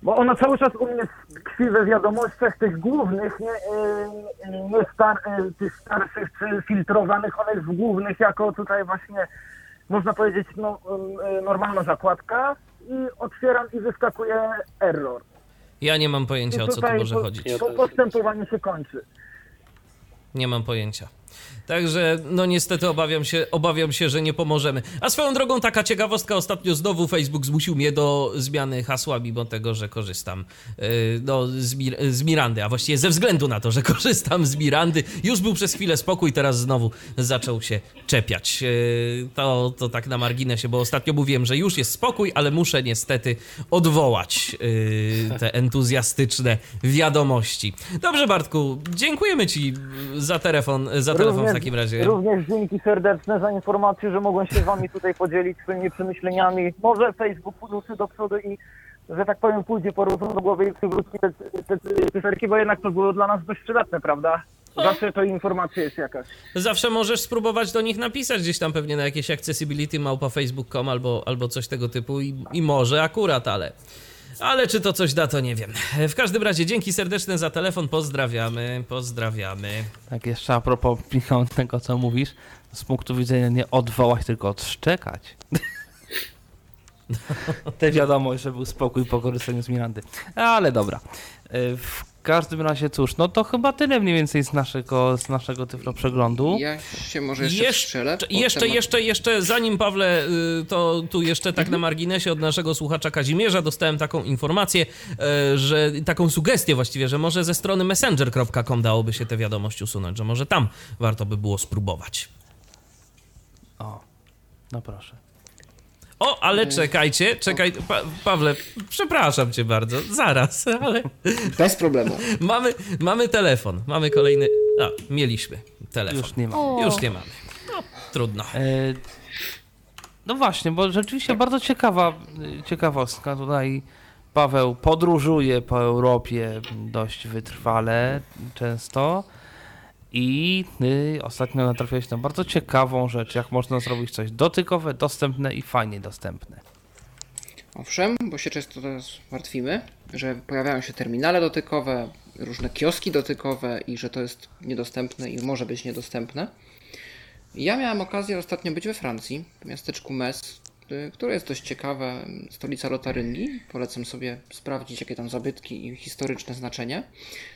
Bo ona cały czas u mnie tkwi we wiadomościach tych głównych, nie, e, nie star, e, tych starszych czy filtrowanych, ona jest w głównych jako tutaj właśnie, można powiedzieć, no, e, normalna zakładka i otwieram i wyskakuje error. Ja nie mam pojęcia, o co tu może chodzić. po- Postępowanie się kończy. Nie mam pojęcia. Także, no niestety obawiam się, obawiam się, że nie pomożemy. A swoją drogą taka ciekawostka, ostatnio znowu Facebook zmusił mnie do zmiany hasła, mimo tego, że korzystam yy, no, z, Mir- z Mirandy, a właściwie ze względu na to, że korzystam z Mirandy. Już był przez chwilę spokój, teraz znowu zaczął się czepiać. Yy, to, to tak na marginesie, bo ostatnio mówiłem, że już jest spokój, ale muszę niestety odwołać yy, te entuzjastyczne wiadomości. Dobrze, Bartku, dziękujemy Ci za telefon, za telefon w takim razie. Również dzięki serdeczne za informację, że mogłem się z wami tutaj podzielić swoimi przemyśleniami. Może Facebook ruszy do przodu i, że tak powiem, pójdzie po do głowy i przywróci te, te, te cyferki, bo jednak to było dla nas dość przydatne, prawda? Zawsze to informacja jest jakaś. Zawsze możesz spróbować do nich napisać gdzieś tam pewnie na jakieś accessibility małpa facebook.com albo, albo coś tego typu i, i może akurat, ale... Ale czy to coś da, to nie wiem. W każdym razie dzięki serdeczne za telefon, pozdrawiamy, pozdrawiamy. Tak, jeszcze a propos Michał, tego, co mówisz, z punktu widzenia nie odwołać, tylko odszczekać. Te wiadomość, że był spokój po korzystaniu z Mirandy. Ale dobra. Y, W każdym razie, cóż, no to chyba tyle mniej więcej z naszego, z naszego tyflo przeglądu. Ja się może jeszcze strzelę. pod Jeszcze, temat- jeszcze, jeszcze, zanim Pawle, y, to tu jeszcze tak na marginesie od naszego słuchacza Kazimierza dostałem taką informację, e, że taką sugestię właściwie, że może ze strony messenger.com dałoby się tę wiadomość usunąć, że może tam warto by było spróbować. O, no proszę. O, ale czekajcie, czekaj, pa Pawle, przepraszam cię bardzo, zaraz, ale Bez problemu. mamy, mamy telefon, mamy kolejny, a, mieliśmy telefon. Już nie ma. O. Już nie mamy. No, trudno. E, No właśnie, bo rzeczywiście bardzo ciekawa ciekawostka. Tutaj Paweł podróżuje po Europie dość wytrwale często i y, ostatnio natrafiłeś na bardzo ciekawą rzecz, jak można zrobić coś dotykowe, dostępne i fajnie dostępne. Owszem, bo się często teraz martwimy, że pojawiają się terminale dotykowe, różne kioski dotykowe i że to jest niedostępne i może być niedostępne. Ja miałem okazję ostatnio być we Francji, w miasteczku Metz, y, które jest dość ciekawe, stolica Lotaryngii. Polecam sobie sprawdzić, jakie tam zabytki i historyczne znaczenie.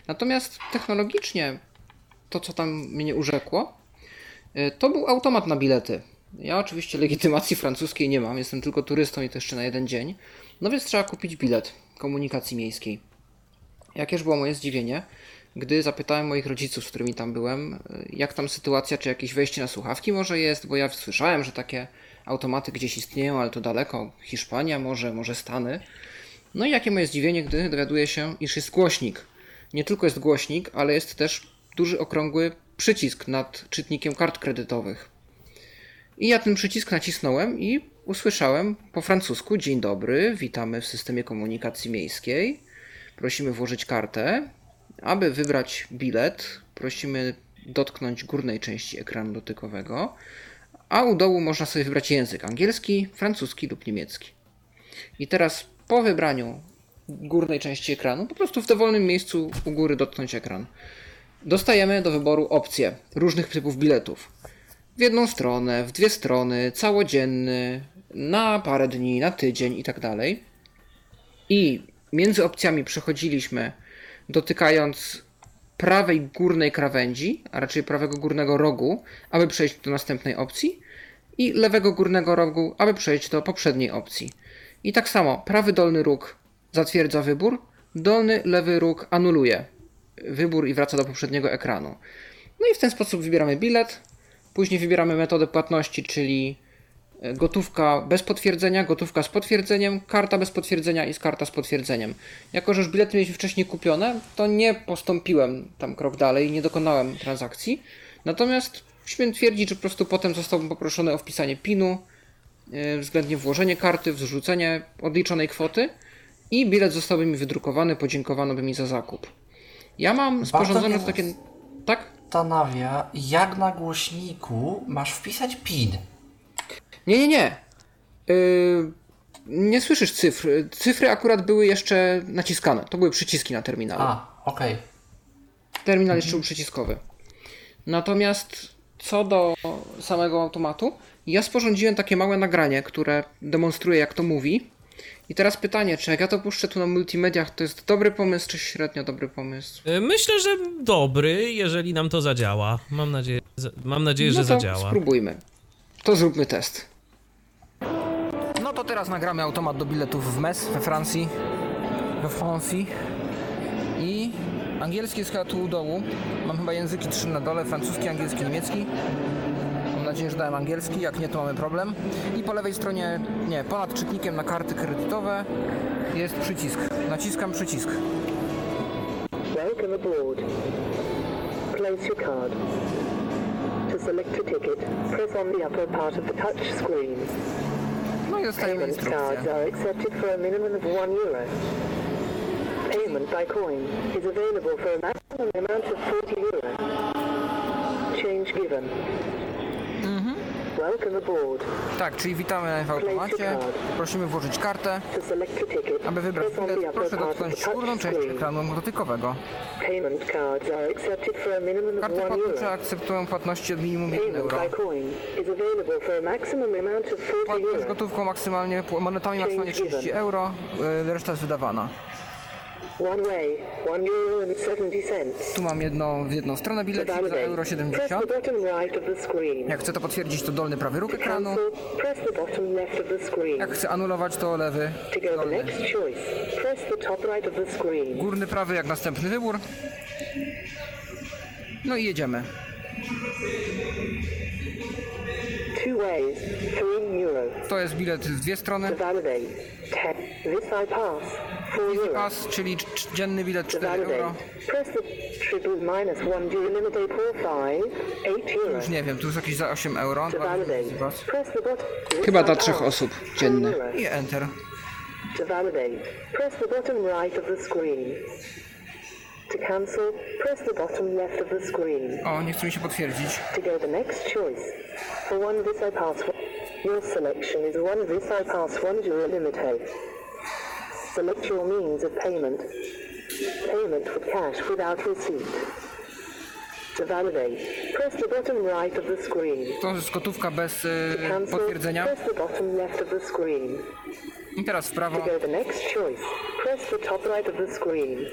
Natomiast technologicznie to, co tam mnie urzekło, y, to był automat na bilety. Ja oczywiście legitymacji francuskiej nie mam, jestem tylko turystą i to jeszcze na jeden dzień. No więc trzeba kupić bilet komunikacji miejskiej. Jakież było moje zdziwienie, gdy zapytałem moich rodziców, z którymi tam byłem, y, jak tam sytuacja, czy jakieś wejście na słuchawki może jest, bo ja słyszałem, że takie automaty gdzieś istnieją, ale to daleko, Hiszpania może, może Stany. No i jakie moje zdziwienie, gdy dowiaduję się, iż jest głośnik. Nie tylko jest głośnik, ale jest też duży okrągły przycisk nad czytnikiem kart kredytowych. I ja ten przycisk nacisnąłem i usłyszałem po francusku: Dzień dobry, witamy w systemie komunikacji miejskiej. Prosimy włożyć kartę. Aby wybrać bilet, prosimy dotknąć górnej części ekranu dotykowego, a u dołu można sobie wybrać język angielski, francuski lub niemiecki. I teraz po wybraniu górnej części ekranu, po prostu w dowolnym miejscu u góry dotknąć ekran, dostajemy do wyboru opcje różnych typów biletów w jedną stronę, w dwie strony, całodzienny, na parę dni, na tydzień i tak dalej. I między opcjami przechodziliśmy dotykając prawej górnej krawędzi, a raczej prawego górnego rogu, aby przejść do następnej opcji i lewego górnego rogu, aby przejść do poprzedniej opcji. I tak samo prawy dolny róg zatwierdza wybór, dolny lewy róg anuluje wybór i wraca do poprzedniego ekranu. No i w ten sposób wybieramy bilet, Później wybieramy metodę płatności, czyli e, gotówka bez potwierdzenia, gotówka z potwierdzeniem, karta bez potwierdzenia i z karta z potwierdzeniem. Jako, że już bilety mieliśmy wcześniej kupione, to nie postąpiłem tam krok dalej, nie dokonałem transakcji. Natomiast śmiem twierdzić, że po prostu potem zostałbym poproszony o wpisanie PIN-u, yy, względnie włożenie karty, wrzucenie odliczonej kwoty i bilet zostałby mi wydrukowany, podziękowano by mi za zakup. Ja mam sporządzone takie... Tak? Zastanawia, jak na głośniku masz wpisać PIN. Nie, nie, nie. Yy, nie słyszysz cyfr. Cyfry akurat były jeszcze naciskane. To były przyciski na terminalu. A, okej. Terminal jeszcze był przyciskowy. Natomiast co do samego automatu, ja sporządziłem takie małe nagranie, które demonstruje jak to mówi I teraz pytanie, czy jak ja to puszczę tu na multimediach, to jest dobry pomysł, czy średnio dobry pomysł? Y, Myślę, że dobry, jeżeli nam to zadziała. Mam nadzieję, mam nadzieję że no to zadziała. spróbujmy. To zróbmy test. No to teraz nagramy automat do biletów w Metz we Francji. We Francji. I angielski jest chyba tu u dołu. Mam chyba języki trzy na dole, francuski, angielski, niemiecki. Nadzieję, że dałem angielski, jak nie to mamy problem. I po lewej stronie, nie, ponad czytnikiem na karty kredytowe jest przycisk. Naciskam przycisk. Welcome aboard. Place your card. To select a ticket, press on the upper part of the touch screen. No i dostajemy Payment instrukcję. cards are accepted for a minimum of one euro. Payment by coin is available for a maximum amount of 40 euro. Change given. Tak, czyli witamy w automacie. Prosimy włożyć kartę. Aby wybrać bilet, proszę dotknąć górną część ekranu dotykowego. Karty płatnicze akceptują płatności od minimum 1 Payment euro. by coin is available for a maximum amount of 40 Płatność gotówką maksymalnie, monetami maksymalnie 30 euro, y, reszta jest wydawana. Tu mam jedną, w jedną stronę bilecik za euro press 70. the bottom right of the screen. Jak chcę to potwierdzić, to dolny prawy róg ekranu. cancel, press the bottom left of the screen. Jak chcę anulować, to lewy To go the dolny. next choice, press the top right of the screen. Górny prawy jak następny wybór. No i jedziemy. To jest bilet w dwie strony. To validate, 10. This I pass, 4 euro. Pass, czyli cz- cz- dzienny bilet To 4 euro. validate, press the triple minus 1 due limit 845, 8 euro. Już nie wiem, tu jest jakieś za 8 euro. Chyba dla trzech osób 4 dzienny. euro. I enter. To validate, press the bottom right of the screen. To cancel, press the bottom left of the screen. O, nie chce mi się potwierdzić. To go the next choice. For one Visa Pass, your selection is one Visa Pass, one Euro Limited. Select your means of payment. Payment with cash without receipt. To validate, press the bottom right of the screen. To jest gotówka bez y, cancel, potwierdzenia. press the bottom left of the screen. I teraz w prawo. To go the next choice, press the top right of the screen.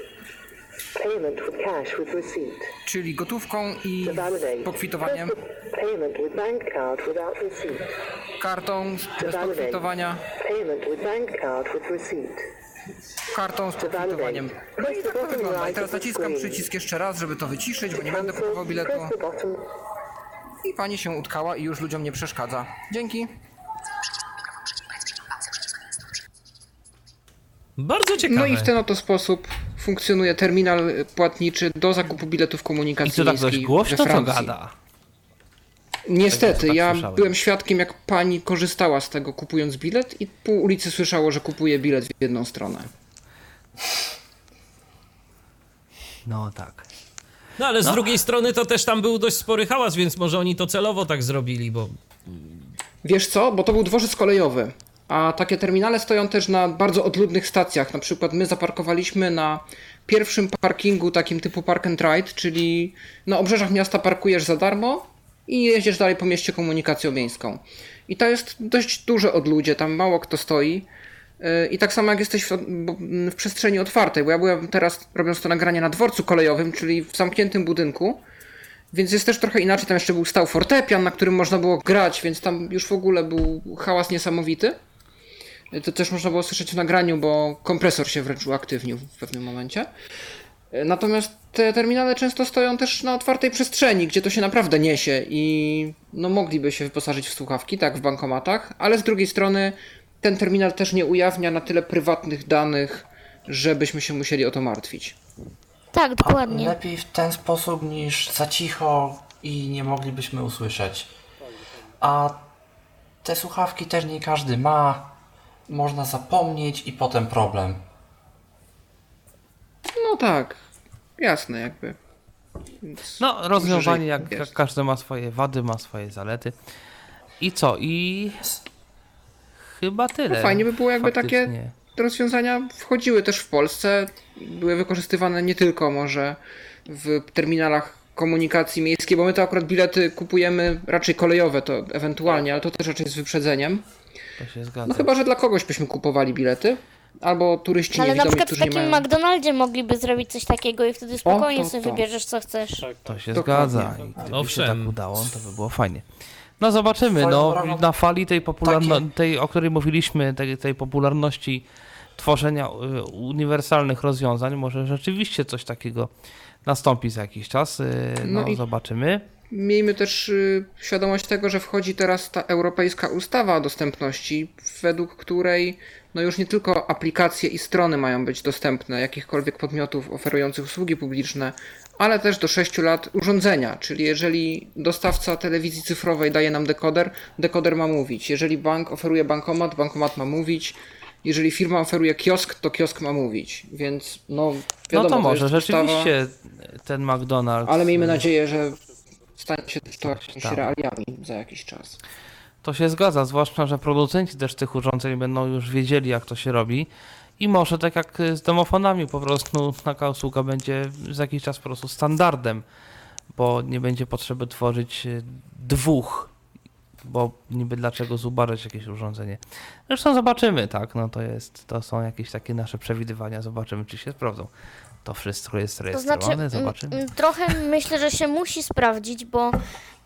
Czyli gotówką i pokwitowaniem. press the payment with bank card without receipt. Kartą bez validate, pokwitowania. payment with bank card with receipt. Kartą z pokwitowaniem. No i tak to wygląda. I teraz naciskam przycisk jeszcze raz, żeby to wyciszyć, bo nie będę kupował biletu. I pani się utkała i już ludziom nie przeszkadza. Dzięki. Bardzo ciekawe. No i w ten oto sposób funkcjonuje terminal płatniczy do zakupu biletów komunikacji I to tak dość głośno to gada. Niestety, Tak ja słyszałem. byłem świadkiem, jak pani korzystała z tego kupując bilet i pół ulicy słyszało, że kupuje bilet w jedną stronę. No tak. No ale z No. drugiej strony to też tam był dość spory hałas, więc może oni to celowo tak zrobili, bo Wiesz co? Bo to był dworzec kolejowy. A takie terminale stoją też na bardzo odludnych stacjach. Na przykład my zaparkowaliśmy na pierwszym parkingu takim typu park and ride, czyli na obrzeżach miasta parkujesz za darmo i jeździsz dalej po mieście komunikacją miejską. I to jest dość duże odludzie, tam mało kto stoi. Yy, I tak samo jak jesteś w, bo- w przestrzeni otwartej, bo ja byłem teraz robiąc to nagranie na dworcu kolejowym, czyli w zamkniętym budynku. Więc jest też trochę inaczej. Tam jeszcze był stał fortepian, na którym można było grać, więc tam już w ogóle był hałas niesamowity. To też można było słyszeć w nagraniu, bo kompresor się wręcz uaktywnił w pewnym momencie. Natomiast te terminale często stoją też na otwartej przestrzeni, gdzie to się naprawdę niesie i no mogliby się wyposażyć w słuchawki, tak w bankomatach, ale z drugiej strony ten terminal też nie ujawnia na tyle prywatnych danych, żebyśmy się musieli o to martwić. Tak, dokładnie. Lepiej w ten sposób niż za cicho i nie moglibyśmy usłyszeć. A te słuchawki też nie każdy ma. Można zapomnieć i potem problem. No tak, jasne jakby. Więc No, rozwiązanie jak, jest. jak każde ma swoje wady, ma swoje zalety. I co? I chyba tyle. No fajnie by było, jakby faktycznie. takie rozwiązania wchodziły też w Polsce. Były wykorzystywane nie tylko może w terminalach komunikacji miejskiej, bo my to akurat bilety kupujemy raczej kolejowe, to ewentualnie, ale to też raczej z wyprzedzeniem. To się zgadza. No chyba, że dla kogoś byśmy kupowali bilety, albo turyści Ale na przykład w takim mają... McDonaldzie mogliby zrobić coś takiego i wtedy spokojnie to sobie tak. wybierzesz co chcesz. To się Dokładnie. zgadza. I gdyby się Owszem. tak udało, to by było fajnie. No zobaczymy, Swoją no na fali tej popularności, takie- tej, o której mówiliśmy, tej, tej popularności tworzenia y, uniwersalnych rozwiązań, może rzeczywiście coś takiego nastąpi za jakiś czas. y, No, No i- zobaczymy. Miejmy też y, świadomość tego, że wchodzi teraz ta europejska ustawa o dostępności, według której no już nie tylko aplikacje i strony mają być dostępne jakichkolwiek podmiotów oferujących usługi publiczne, ale też do 6 lat urządzenia. Czyli jeżeli dostawca telewizji cyfrowej daje nam dekoder, dekoder ma mówić. Jeżeli bank oferuje bankomat, bankomat ma mówić. Jeżeli firma oferuje kiosk, to kiosk ma mówić. Więc no wiadomo, no to może jest ustawa- rzeczywiście ten McDonald's. ale miejmy y, nadzieję, że stanie się to jakimiś tam. realiami za jakiś czas. To się zgadza, zwłaszcza, że producenci też tych urządzeń będą już wiedzieli, jak to się robi. I może tak jak z domofonami, po prostu taka usługa będzie za jakiś czas po prostu standardem, bo nie będzie potrzeby tworzyć e, dwóch, bo niby dlaczego zubażać jakieś urządzenie. Zresztą zobaczymy, tak, no to jest, to są jakieś takie nasze przewidywania, zobaczymy, czy się sprawdzą. To wszystko jest To rejestrowane, znaczy, m, zobaczymy. m, trochę myślę, że się musi sprawdzić, bo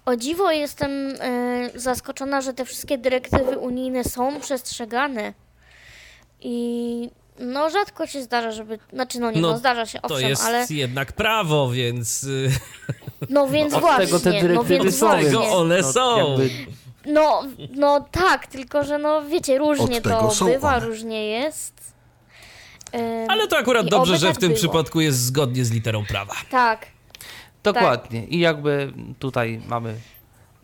o dziwo jestem e, zaskoczona, że te wszystkie dyrektywy unijne są przestrzegane. I no rzadko się zdarza, żeby. Znaczy, no nie, no, No, zdarza się, To owszem, jest ale. jednak prawo, więc y, No więc Od właśnie. tego te no dyrektywy więc są, właśnie. tego one No, są. jakby No, no tak, tylko że no wiecie, różnie to bywa, one. różnie jest. Ale to akurat i dobrze, że tak w tym było. przypadku jest zgodnie z literą prawa. Tak. Dokładnie. I jakby tutaj mamy,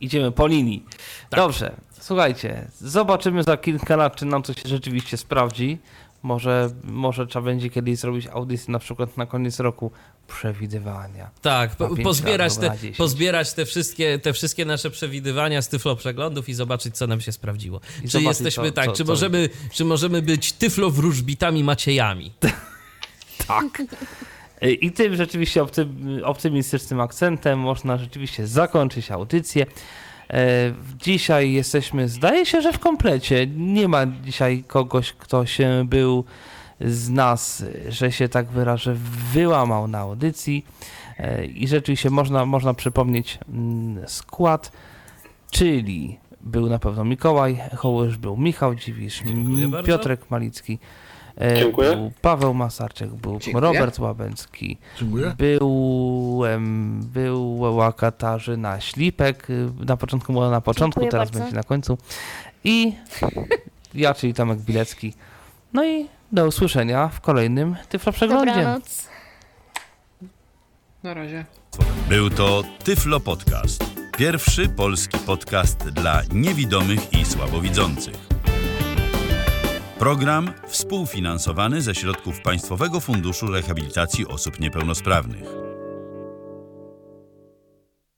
idziemy po linii. Dobrze, słuchajcie, zobaczymy za kilka lat, czy nam coś rzeczywiście sprawdzi. Może, może trzeba będzie kiedyś zrobić audycję na przykład na koniec roku przewidywania. Tak, po, pozbierać, te, na 10. pozbierać te, wszystkie, te wszystkie nasze przewidywania z tyflo przeglądów i zobaczyć, co nam się sprawdziło. I czy jesteśmy co- tak, co- czy, co- możemy, czy możemy być tyflo wróżbitami Maciejami? Tak. I tym rzeczywiście optym, optymistycznym akcentem można rzeczywiście zakończyć audycję. E, Dzisiaj jesteśmy, zdaje się, że w komplecie. Nie ma dzisiaj kogoś, kto się był z nas, że się tak wyrażę, wyłamał na audycji. E, I rzeczywiście można, można przypomnieć mm, skład, czyli był na pewno Mikołaj Hołysz, był Michał Dziwisz, Dziękuję m, bardzo. Piotrek Malicki, e, Dziękuję. był Paweł Masarczyk, był Dziękuję. Robert Łabęcki, Dziękuję. był, była Katarzyna Ślipek, na początku była na początku, Dziękuję teraz bardzo. będzie na końcu i ja, czyli Tomek Bilecki. No i do usłyszenia w kolejnym Tyflo Przeglądzie. Dobranoc. Na razie. Był to Tyflo Podcast. Pierwszy polski podcast dla niewidomych i słabowidzących. Program współfinansowany ze środków Państwowego Funduszu Rehabilitacji Osób Niepełnosprawnych.